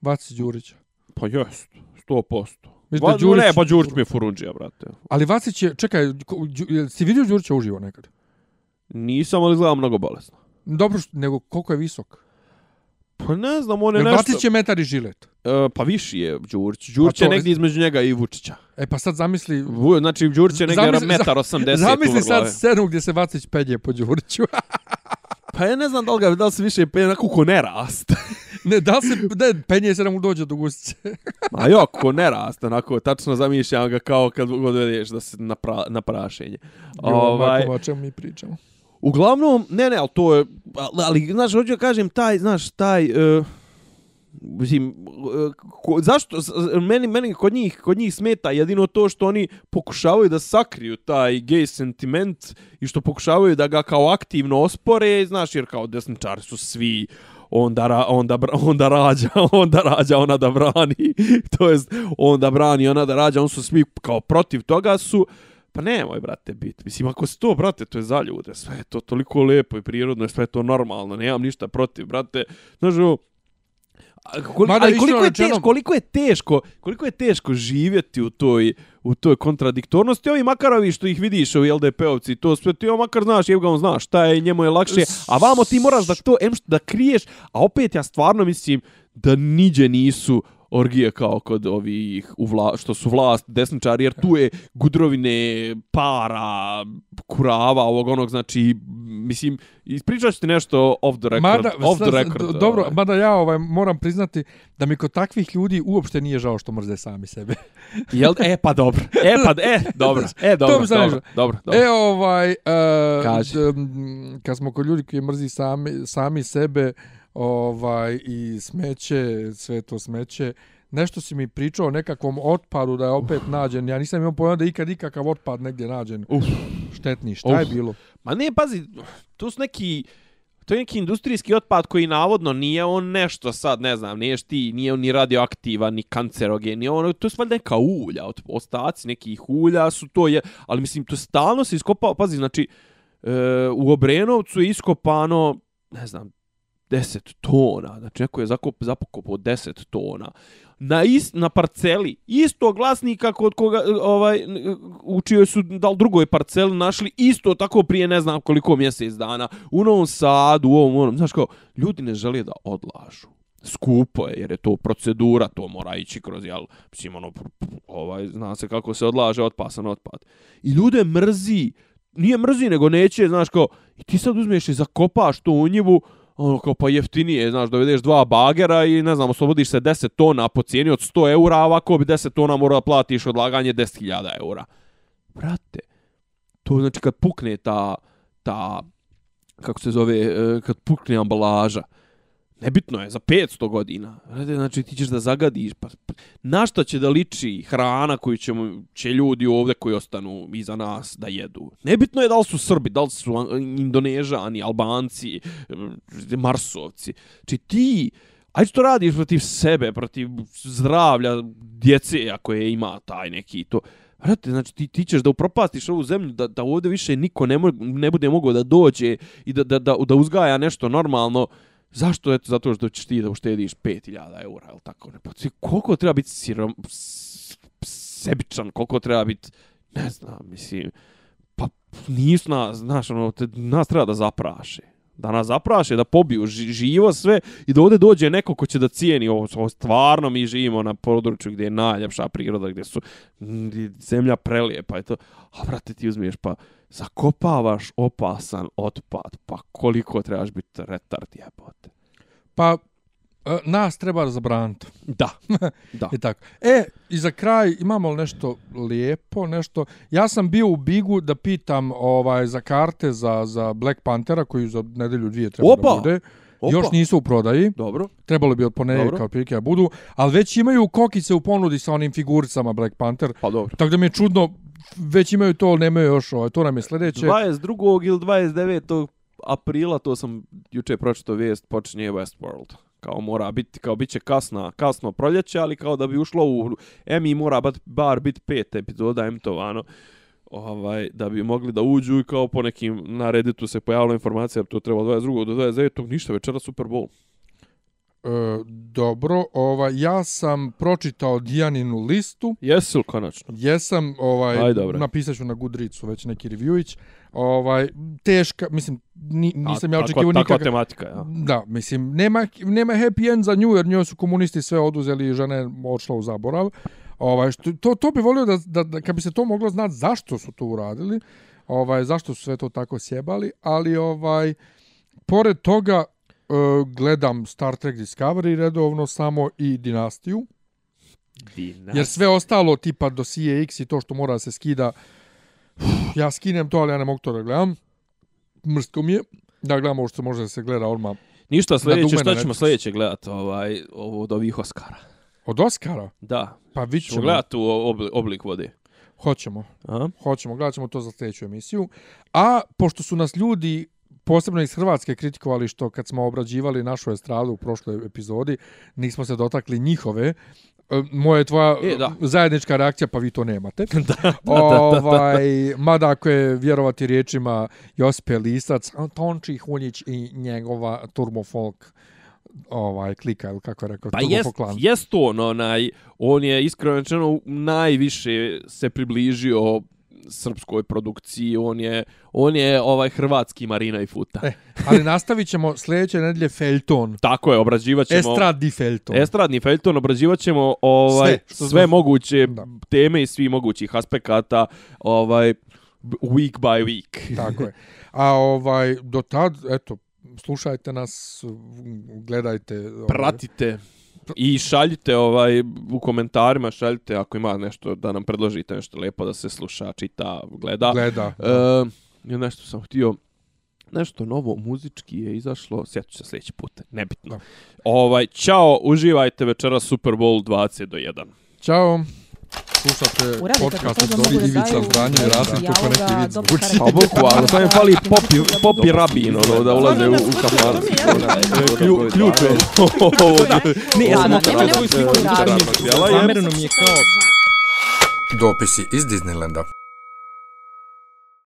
Vacić Đurića. Pa jest, sto posto. Mislim da Pa, Đurić, ne, pa Đurić mi je furundžija, brate. Ali Vacić je, čekaj, Đu- si vidio Đurića uživo nekad? Nisam, ali izgleda mnogo bolesno. Dobro, nego koliko je visok? Pa ne znam, on je Jel nešto... Vacić je metar i žilet. E, pa viši je Đurić. Đurić Pa je negdje između njega i Vučića. E pa sad zamisli... Vu- Znači, Đurić je negdje Zamisli- metar 80 Zamisli u sad scenu gdje se Vacić penje po Đuriću. Pa ja ne znam da li, ga, da li se više penje, onako ko ne raste. ne, da li se, ne, penje se da mu dođe do gustice. A jo, ko ne raste, onako, tačno zamišljam ga kao kad god vedeš da se na, pra, na prašenje. ovaj... o čemu mi pričamo. Uglavnom, ne, ne, ali to je, ali, ali znaš, hoću da kažem, taj, znaš, taj, uh, mislim, uh, ko, zašto, meni, meni kod njih, kod njih smeta jedino to što oni pokušavaju da sakriju taj gay sentiment i što pokušavaju da ga kao aktivno ospore, znaš, jer kao desničari su svi, onda, ra, onda, onda rađa, onda rađa ona da brani, to jest, onda brani ona da rađa, on su svi kao protiv toga su, Pa nemoj, brate, bit. Mislim, ako se to, brate, to je za ljude. Sve je to toliko lepo i prirodno, sve je to normalno. Nemam ništa protiv, brate. Znaš, ovo, koliko, Mada ali koliko je teško, koliko je teško, koliko je teško živjeti u toj u toj kontradiktornosti. Ovi makar ovi što ih vidiš, ovi LDP-ovci, to sve ti on makar znaš, jev ga on znaš, šta je, njemu je lakše. A vamo ti moraš da to, em što da kriješ, a opet ja stvarno mislim da niđe nisu orgije kao kod ovih u vla, što su vlast desničari jer tu je gudrovine para kurava ovog onog znači mislim ispričat ću ti nešto off the record Mada, off the record dobro, ovaj. mada ja ovaj, moram priznati da mi kod takvih ljudi uopšte nije žao što mrze sami sebe. Jel, e pa dobro e pa e dobro e dobro dobro, nešto. dobro, dobro. E, ovaj, uh, Kaži. kad smo kod ljudi koji mrzi sami, sami sebe ovaj, i smeće, sve to smeće, nešto si mi pričao o nekakvom otpadu da je opet nađen. Ja nisam imao pojma da je ikad ikakav otpad negdje nađen. Uf. Štetni, šta je Uf. bilo? Ma ne, pazi, to su neki to je neki industrijski otpad koji navodno nije on nešto sad, ne znam, nije šti, nije on ni radioaktivan, ni kancerogen, ni ono, to su valjda neka ulja, ostaci nekih ulja su to je, ali mislim, to stalno se iskopao, pazi, znači, e, u Obrenovcu je iskopano, ne znam, 10 tona, znači neko je zakop, zapokopao 10 tona, na, is, na parceli istog vlasnika kod koga ovaj u čijoj su da li drugoj parceli našli isto tako prije ne znam koliko mjesec dana. U Novom Sadu u ovom onom znaš kao ljudi ne žele da odlažu. Skupo je jer je to procedura to mora ići kroz jel mislim ono ovaj zna se kako se odlaže otpasan otpad. I ljude mrzi nije mrzi nego neće znaš kao i ti sad uzmeš i zakopaš to u njivu ono kao pa jeftinije, znaš, dovedeš dva bagera i ne znam, oslobodiš se 10 tona po cijeni od 100 eura, a ovako bi 10 tona mora da platiš odlaganje 10.000 eura. Brate, to znači kad pukne ta, ta, kako se zove, e, kad pukne ambalaža, nebitno je, za 500 godina. Brate, Znači ti ćeš da zagadiš, pa, pa na šta će da liči hrana koju ćemo, će ljudi ovdje koji ostanu iza nas da jedu. Nebitno je da li su Srbi, da li su Indonežani, Albanci, Marsovci. Znači ti, ajde to radiš protiv sebe, protiv zdravlja djece ako je ima taj neki to. Vrate, znači ti, ti ćeš da upropastiš ovu zemlju, da, da ovdje više niko ne, mo, ne bude mogao da dođe i da, da, da, da uzgaja nešto normalno. Zašto? Eto, zato što ćeš ti da uštediš 5000 eura, ili tako? Ne, pa koliko treba biti sirom, sebičan, koliko treba biti, ne znam, mislim, pa nisu nas, znaš, ono, te, nas treba da zapraše. Da nas zapraše, da pobiju ži, živo sve i da ovde dođe neko ko će da cijeni ovo, ovo stvarno mi živimo na području gdje je najljepša priroda, gdje su gdje zemlja prelijepa i to. A brate ti uzmiješ pa zakopavaš opasan otpad, pa koliko trebaš biti retard jebote. Pa, e, nas treba zabraniti. Da. da. I tako. E, i za kraj imamo li nešto lijepo, nešto... Ja sam bio u Bigu da pitam ovaj za karte za, za Black Panthera, koji za nedelju dvije treba Opa! da bude. Opa! Još nisu u prodaji. Dobro. Trebalo bi od ponedjeljka otprilike da budu. Ali već imaju kokice u ponudi sa onim figuricama Black Panther. Pa dobro. Tako da mi je čudno, već imaju to, ali nemaju još ovaj. To nam je sljedeće. 22. ili 29. aprila, to sam juče pročitao vijest, počinje Westworld. Kao mora biti, kao bit će kasna, kasno proljeće, ali kao da bi ušlo u Emi mora bat, bar biti pet epizoda emitovano ovaj, da bi mogli da uđu i kao po nekim na Redditu se pojavila informacija, da to treba 22. do 29. ništa, večera Super Bowl dobro, ovaj, ja sam pročitao Dijaninu listu. Jesu li konačno? Jesam, ovaj, Aj, dobro. napisat ću na Goodreadsu već neki review'ić. Ovaj, teška, mislim, ni, nisam A, ja očekivao Takva nikakav... tematika, ja. Da, mislim, nema, nema happy end za nju, jer njoj su komunisti sve oduzeli i žena je odšla u zaborav. Ovaj, što, to, to bi volio da, da, da, kad bi se to moglo znati zašto su to uradili, ovaj, zašto su sve to tako sjebali, ali ovaj, pored toga e, gledam Star Trek Discovery redovno samo i Dinastiju, jer sve ostalo tipa dosije X i to što mora se skida, ja skinem to, ali ja ne mogu to da gledam. Mrsko mi je da gledam ovo što može da se gleda odmah Ništa, sljedeće, šta ćemo sljedeće gledati ovaj, ovo od ovih Oscara? od Oscara. Da, Pa vidit ćemo gledati u oblik, oblik vode. Hoćemo. Aha. Hoćemo, gledat ćemo to za sljedeću emisiju. A pošto su nas ljudi posebno iz Hrvatske kritikovali što kad smo obrađivali našu estradu u prošloj epizodi, nismo se dotakli njihove, e, moja je tvoja E, da. zajednička reakcija, pa vi to nemate. da, da, ovaj, mada ako je vjerovati riječima Josipe Lisac, Tonči Huljić i njegova turbofolk ovaj klika ili kako je rekao Pa Turbo jest, Folk Clan. jest on, onaj, on je iskreno rečeno najviše se približio srpskoj produkciji, on je, on je ovaj hrvatski Marina i Futa. E, ali nastavit ćemo sljedeće nedelje Felton. Tako je, obrađivat ćemo... Estradni Felton. Estradni Felton, obrađivat ćemo ovaj, Sve, sve, moguće Da. teme i svi mogućih aspekata ovaj, week by week. Tako je. A ovaj do tad eto slušajte nas, gledajte, ovaj, Pratite i šaljite ovaj u komentarima šaljite ako ima nešto da nam predložite nešto lepo da se sluša, čita, gleda. gleda. E, nešto sam htio nešto novo muzički je izašlo, sjeću se sljedeći put, nebitno. Da. Ovaj, čao, uživajte večera Super Bowl 20 do 1. Ćao. Slušate Uradite podcast od da Ivica Zdanje i Rasim dijaloga, kako neki vid dobro zvuči. karakter. Pa boku, ali sam fali popi, popi rabin, ono, da ulaze u, u kafan. Klju- Ključ je. Ne, ja sam razlog. zamereno mi je kao Dopisi iz Disneylanda.